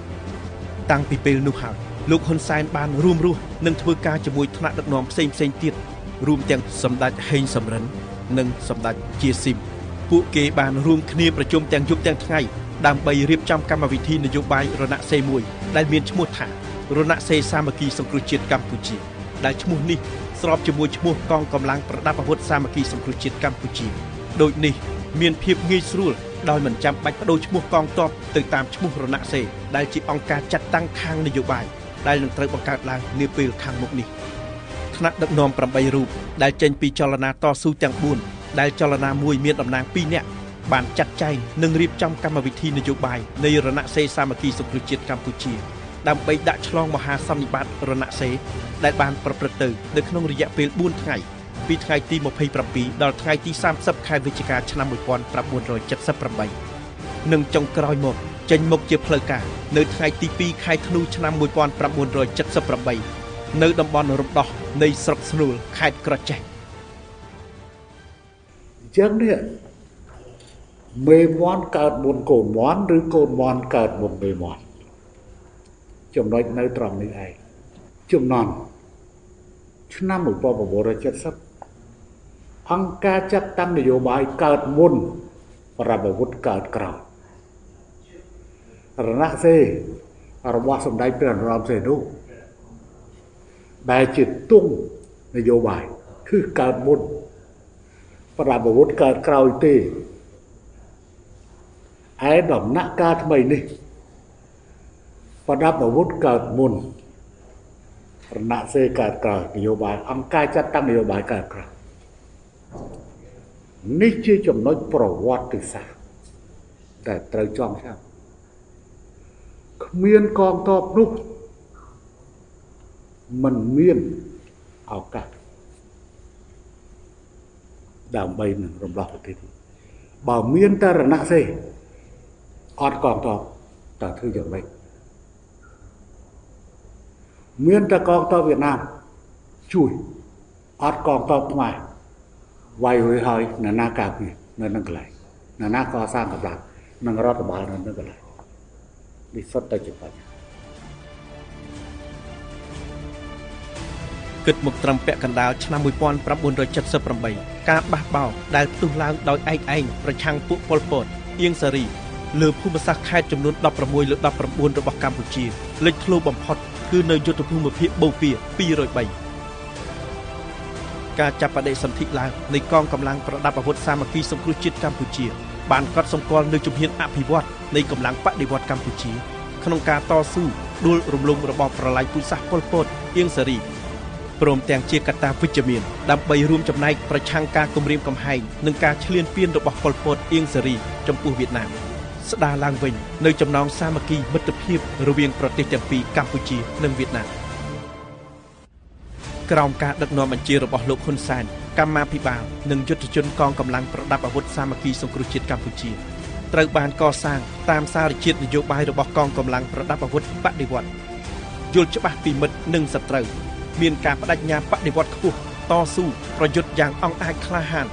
តាំងពីពេលនោះហើយលោកហ៊ុនសែនបានរួមរស់និងធ្វើការជាមួយថ្នាក់ដឹកនាំផ្សេងផ្សេងទៀតរួមទាំងសម្ដេចហេងសំរិន និងសម្ដេចជាស៊ីមពួកគេបានរួមគ្នាប្រជុំទាំងយប់ទាំងថ្ងៃ ដើម្បីរៀបចំកម្មវិធីនយោបាយរណសេរីមួយដែលមានឈ្មោះថារណសេរីសាមគ្គីសង្គ្រោះជាតិកម្ពុជាដែលឈ្មោះនេះស្របជាមួយឈ្មោះកងកម្លាំងប្រដាប់អាវុធសាមគ្គីសង្គ្រោះជាតិកម្ពុជាដូចនេះមានភាពងាយស្រួលដោយមិនចាំបាច់បដូរឈ្មោះកងទ័ពទៅតាមឈ្មោះរណសេរីដែលជាអង្គការចាត់តាំងខាងនយោបាយដែលនឹងត្រូវបង្កើតឡើងនាពេលខាងមុខនេះថ្នាក់ដឹកនាំ8រូបដែលចេញពីចលនាតស៊ូទាំង4ដែលចលនាមួយមានតំណាង2នាក់ បានចាត់ចែងនិងរៀបចំកម្មវិធីនយោបាយនៃរណសេរីសាមគ្គីសង្គ្រោះជាតិកម្ពុជាដើម្បីដាក់ឆ្លងមហាសន្និបាតរណសេរីដែលបានប្រព្រឹត្តទៅនៅក្នុងរយៈពេល4ថ្ងៃពីថ្ងៃទី27ដល់ថ្ងៃទី30ខែវិច្ឆិកាឆ្នាំ1978និងចុងក្រោយមកចេញមុខជាផ្លូវការនៅថ្ងៃទី2ខែធ្នូឆ្នាំ1978នៅតំបន់រំដោះនៃស្រុកស្នួលខេត្តក្រចេះអញ្ចឹងនេះ មេមន់កើតមុនកូនមន់ឬកូនមន់កើតមុនមេមន់ចំណុចនៅត្រង់នេះឯងចំណន់ឆ្នាំ1970អង្គការចាត់តាំងនយោបាយកើតមុនប្រាប់អាវុធកើតក្រោយរណសេរបស់សម្ដេចព្រះនរោត្តមសីហនុដែលជាទង់នយោបាយគឺកើតមុនប្រដាប់អាវុធកើតក្រោយទេ ឯដំណាក់កាលថ្មីនេះប្រដាប់អាវុធកើតមុនរណសេកើតក្រោយនយោបាយអង្គការចាត់តាំងនយោបាយកើតក្រោយនេះជាចំណុចប្រវត្តិសាស្ត្រតែត្រូវចងចាំគ្មានកងទ័ពនោះមិនមានឱកាសដើម្បីនឹងរំដោះប្រទេសបើមានតែរណសេ អត់កងទ័ពតើធ្វើយ៉ាងម៉េចមានតែកងទ័ពវៀតណាមជួយអត់កងទ័ពខ្មែរវាយរួយហើយនៅណាការពារនៅនឹងកន្លែងនៅណាកសាងកម្លាំងនឹងរដ្ឋបាលនៅនឹងកន្លែងនេះសុទ្ធតែជាបញ្ហាគិតមកត្រឹមពាក់កណ្ដាលឆ្នាំ1978ការបះបោរដែលផ្ទុះឡើងដោយឯកឯងប្រឆាំងពួកប៉ុលពតអៀងសារី លើភូមិសាស្ត្រខេត្តចំនួន16លើ19របស់កម្ពុជាលេចធ្លោបំផុតគឺនៅយុទ្ធភូមិភាគបូព៌ា203ការចាប់បដិសន្ធិឡើងនៃកងកម្លាំងប្រដាប់អាវុធសាមគ្គីសង្គ្រោះជាតិកម្ពុជា បានកត់សម្គាល់នូវជំហានអភិវឌ្ឍនៃកម្លាំងបដិវត្តកម្ពុជាក្នុងការតស៊ូដួលរំលំរបបប្រល័យពូជសាសន៍ប៉ុលពតអៀងសារីព្រមទាំងជាកត្តាវិជ្ជមានដើម្បីរួមចំណែកប្រឆាំងការគំរាមកំហែងនិងការឈ្លានពានរបស់ប៉ុលពតអៀងសារីចំពោះវៀតណាម ស្ដារឡើងវិញនៅចំណងសាមគ្គីមិត្តភាពរវាងប្រទេសទាំងពីរកម្ពុជានិងវៀតណាមក្រោមការដឹកនាំបញ្ជារបស់លោកហ៊ុនសែនកម្មាភិបាលនិងយុទ្ធជនកងកម្លាំងប្រដាប់អាវុធសាមគ្គីសង្គ្រោះជាតិកម្ពុជាត្រូវបានកសាងតាមសារជាតិនយោបាយរបស់កងកម្លាំងប្រដាប់អាវុធបដិវត្តយល់ច្បាស់ពីមិត្តនិងសត្រូវមានការបដិញ្ញាបដិវត្តខ្ពស់តស៊ូប្រយុទ្ធយ៉ាងអង់អាចក្លាហាន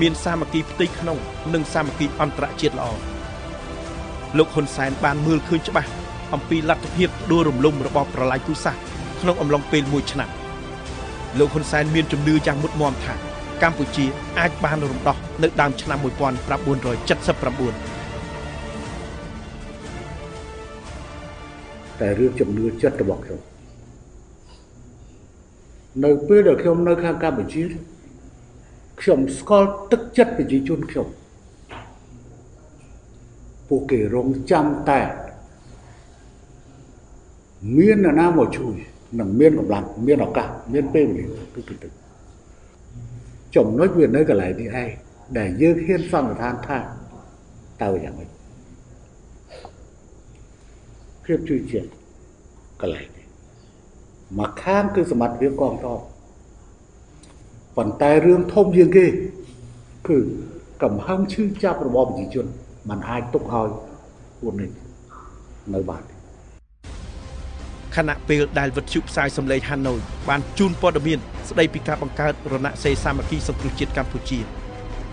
មានសាមគ្គីផ្ទៃក្នុង និងសាមគ្គីអន្តរជាតិល្អ លោកហ៊ុនសែនបានមើលឃើញច្បាស់អំពីលទ្ធភាពដួលរំលំរបបប្រល័យពូជសាសន៍ក្នុងអំឡុងពេល1ឆ្នាំលោកហ៊ុនសែនមានជំនឿយ៉ាងមុតមមថាកម្ពុជាអាចបានរំដោះនៅដើមឆ្នាំ1979តែរឿងជំនឿចិត្តរបស់ខ្ញុំនៅពេលដែលខ្ញុំនៅខាងកម្ពុជាខ្ញុំស្គាល់ទឹកចិត្តប្រជាជនខ្ញុំ ពួកគេរងចាំតែមាននរណាមកជួយនឹងមានកម្លាំងមានឱកាសមានពេលវេលាគឺគឺទៅចំណុចវានៅកន្លែងនេះឯងដែលយើងហ៊ានសន្និដ្ឋានថាតើយ៉ាងម៉េចភាពជួយជាតិកន្លែងនេះមកខាងគឺសមត្ថភាពកងទ័ពប៉ុន្តែរឿងធំជាងគេ គឺកំហឹងឈឺចាប់របស់ប្រជាជន มันអាចទុកឲ្យពួកនេះនៅបានខណៈពេលដែលវិទ្យុផ្សាយសម្លេងហាណូយបានជូនព័ត៌មានស្ដីពីការបង្កើតរណសេរីសាមគ្គីសង្គ្រោះជាតិកម្ពុជា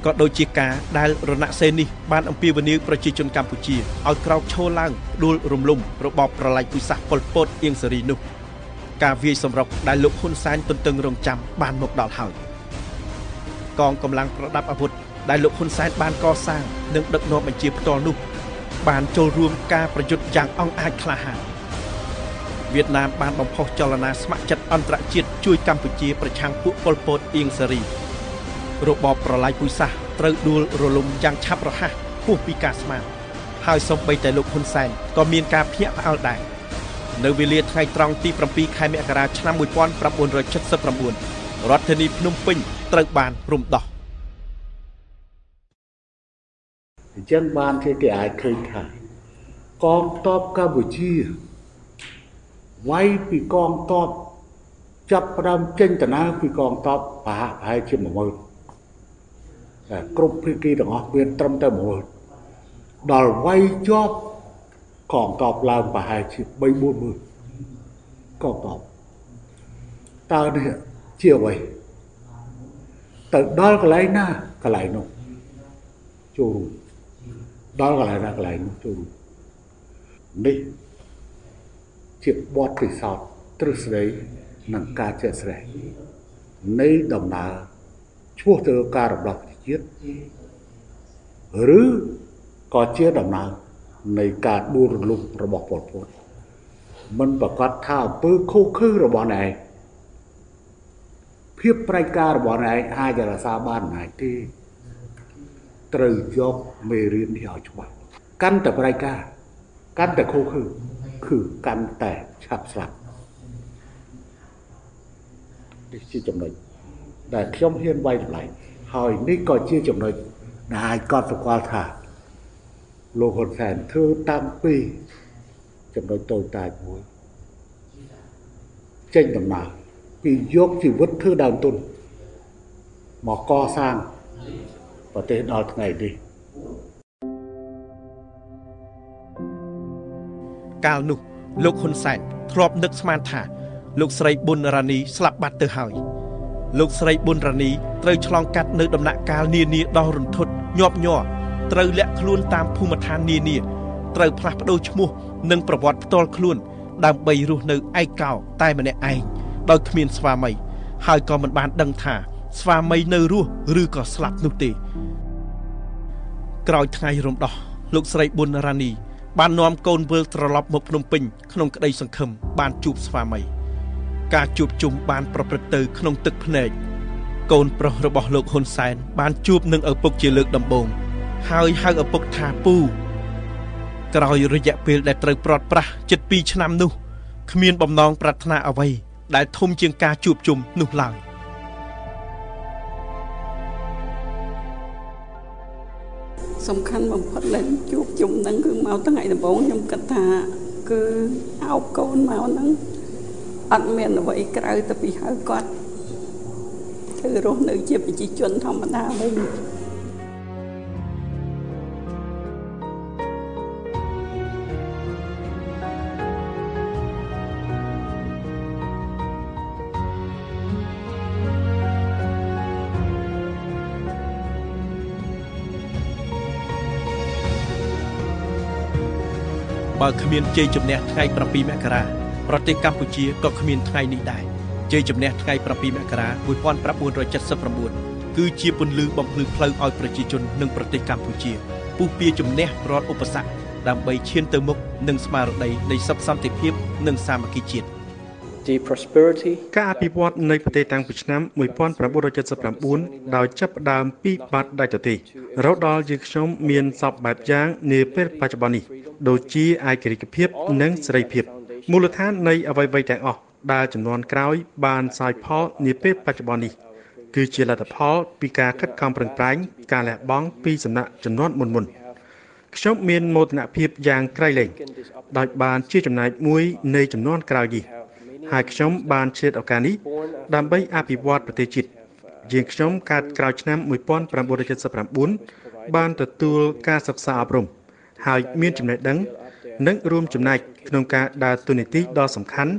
ក៏ដូចជាការដែលរណសេរីនេះបានអំពាវនាវប្រជាជនកម្ពុជាឲ្យក្រោកឈរឡើងដួលរំលំរបបប្រល័យពូជសាសន៍ប៉ុលពតអៀងសេរីនោះការវាយសម្រុកដែលលោកហ៊ុនសែនទន្ទឹងរង់ចាំបានមកដល់ហើយកងកម្លាំងប្រដាប់អាវុធ ដែលលោកហ៊ុនសែនបានកសាងនិងដឹកនាំបញ្ជាផ្ទាល់នោះ បានចូលរួមការប្រយុទ្ធយ៉ាងអង់អាចក្លាហានវៀតណាមបានបំផុសចលនាស្ម័គ្រចិត្តអន្តរជាតិជួយកម្ពុជាប្រឆាំងពួកប៉ុលពតអៀងសេរីរបបប្រល័យពូជសាសន៍ត្រូវដួលរលំយ៉ាងឆាប់រហ័សហួសពីការស្មានហើយសូម្បីតែលោកហ៊ុនសែនក៏មានការភ្ញាក់ផ្អើលដែរនៅវេលាថ្ងៃត្រង់ទី7ខែមករាឆ្នាំ1979រដ្ឋធានីភ្នំពេញត្រូវបានរំដោះ អញ្ចឹងបានជាគេអាចឃើញថាកងទ័ពកម្ពុជាវាយពីកងទ័ពចាប់ផ្ដើមចេញដំណើរពីកងទ័ពប្រហាក់ប្រហែលជា10000តែគ្រប់ភាគីទាំងអស់មានត្រឹមតែ10000ដល់វាយជាប់កងទ័ពឡើងប្រហែលជា3 4ម៉ឺនកងទ័ពតើនេះជាអ្វីទៅដល់កន្លែងណាកន្លែងនោះចូលរួម ដល់កន្លែងណាកន្លែងនោះចូលរួមនេះជាបទពិសោធន៍ទ្រឹស្ដីនិងការចេះស្រែកនៃដំណើរឈ្មោះទៅការរំដោះប្រជាជាតិឬក៏ជាដំណើរនៃការដួលរលំរបស់ប៉ុលពតមិនប្រកាសថាអំពើខុសខើរបស់ណែភាពប្រៃការរបស់ណែអាចរក្សាបានណាយទេ ត្រូវយកមេរៀននេះឲ្យច្បាស់កាន់តែប្រៃការកាន់តែខុសខើគឺកាន់តែឆាប់ស្លាប់នេះជាចំណុចដែលខ្ញុំហ៊ានវាយតម្លៃហើយនេះក៏ជាចំណុចដែលអាចកត់សម្គាល់ថាលោកហ៊ុនសែនធ្វើតាំងពីចំណុចតូចតាចមួយចេញដំណើរពីយកជីវិតធ្វើដើមទុនមកកសាង ប្រទេសដល់ថ្ងៃនេះកាលនោះលោកហ៊ុនសែនធ្លាប់នឹកស្មានថា លោកស្រីប៊ុនរ៉ានីស្លាប់បាត់ទៅហើយលោកស្រីប៊ុនរ៉ានីត្រូវឆ្លងកាត់នៅដំណាក់កាលនានាដ៏រន្ធត់ញាប់ញ័រត្រូវលាក់ខ្លួនតាមភូមិឋាននានាត្រូវផ្លាស់ប្ដូរឈ្មោះនិងប្រវត្តិផ្ទាល់ខ្លួន ដើម្បីរស់នៅឯកោតែម្នាក់ឯងដោយគ្មានស្វាមីហើយក៏មិនបានដឹងថា ស្វាមីនៅរស់ឬក៏ស្លាប់នោះទេ ក្រោយថ្ងៃរំដោះលោកស្រីប៊ុនរ៉ានី បាននាំកូនវិលត្រឡប់មកភ្នំពេញក្នុងក្តីសង្ឃឹមបានជួបស្វាមី ការជួបជុំបានប្រព្រឹត្តទៅក្នុងទឹកភ្នែកកូនប្រុសរបស់លោកហ៊ុនសែន បានជួបនឹងឪពុកជាលើកដំបូងហើយហៅឪពុកថាពូក្រោយរយៈពេលដែលត្រូវព្រាត់ប្រាសជិត2ឆ្នាំនោះគ្មានបំណងប្រាថ្នាអ្វីដែលធំជាងការជួបជុំនោះឡើយ សំខាន់បំផុតដែលជួបជុំហ្នឹងគឺមកថ្ងៃដំបូងខ្ញុំគិតថាគឺអោបកូនមកហ្នឹងអត់មានអ្វីក្រៅទៅពីហៅគាត់គឺរស់នៅជាប្រជាជនធម្មតាវិញ បើគ្មានជ័យជំនះថ្ងៃ7មករាប្រទេសកម្ពុជាក៏គ្មានថ្ងៃនេះដែរជ័យជំនះថ្ងៃ7មករា1979គឺជាពន្លឺបំភ្លឺផ្លូវឲ្យប្រជាជននិងប្រទេសកម្ពុជាពុះពៀជំនះរាល់ឧបសគ្គដើម្បីឈានទៅមុខនឹងស្មារតីនៃសុខសន្តិភាពនិងសាមគ្គីជាតិ the prosperity ការអភិវឌ្ឍនៃប្រទេសតាំងពីឆ្នាំ1979ដោយចាប់ផ្ដើមពីបាត់ដាច់ទទេរហូតដល់យើងខ្ញុំមានសពបែបយ៉ាងនាពេលបច្ចុប្បន្ននេះដូចជាឯករាជ្យភាពនិងសេរីភាពមូលដ្ឋាននៃអ្វីៗទាំងអស់ដែលចំនួនក្រោយបានសោយផលនាពេលបច្ចុប្បន្ននេះគឺជាលទ្ធផលពីការខិតខំប្រឹងប្រែងការលះបង់ពីសំណាក់ចំនួនមុនមុនខ្ញុំមានមោទនភាពយ៉ាងក្រៃលែងដោយបានជាចំណែកមួយនៃចំនួនក្រោយនេះ ហើយខ្ញុំបានឆ្លៀតឱកាសនេះដើម្បីអភិវឌ្ឍប្រទេសជាតិយើងខ្ញុំកើតក្រោយឆ្នាំ1979បានទទួលការសិក្សាអប់រំហើយមានចំណេះដឹងនិងរួមចំណែកក្នុងការដើរតួនាទីដ៏សំខាន់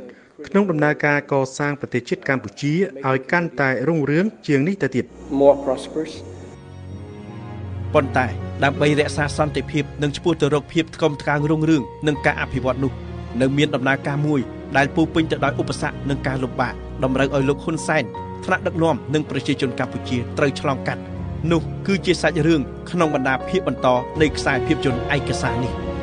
ក្នុងដំណើរការកសាងប្រទេសជាតិកម្ពុជាឲ្យកាន់តែរុងរឿងជាងនេះទៅទៀត more prosperous ប៉ុន្តែដើម្បីរក្សាសន្តិភាពនិងឆ្ពោះទៅរកភាពថ្កុំថ្កើងរុងរឿងនិងការអភិវឌ្ឍនោះ នៅមានដំណើរការមួយដែលពោពេញទៅដោយឧបសគ្គនិងការលំបាកតម្រូវឲ្យលោកហ៊ុនសែនថ្នាក់ដឹកនាំនិងប្រជាជនកម្ពុជាត្រូវឆ្លងកាត់នោះគឺជាសាច់រឿងក្នុងបណ្ដាភាគបន្តនៃខ្សែភាពយន្តឯកសារនេះ។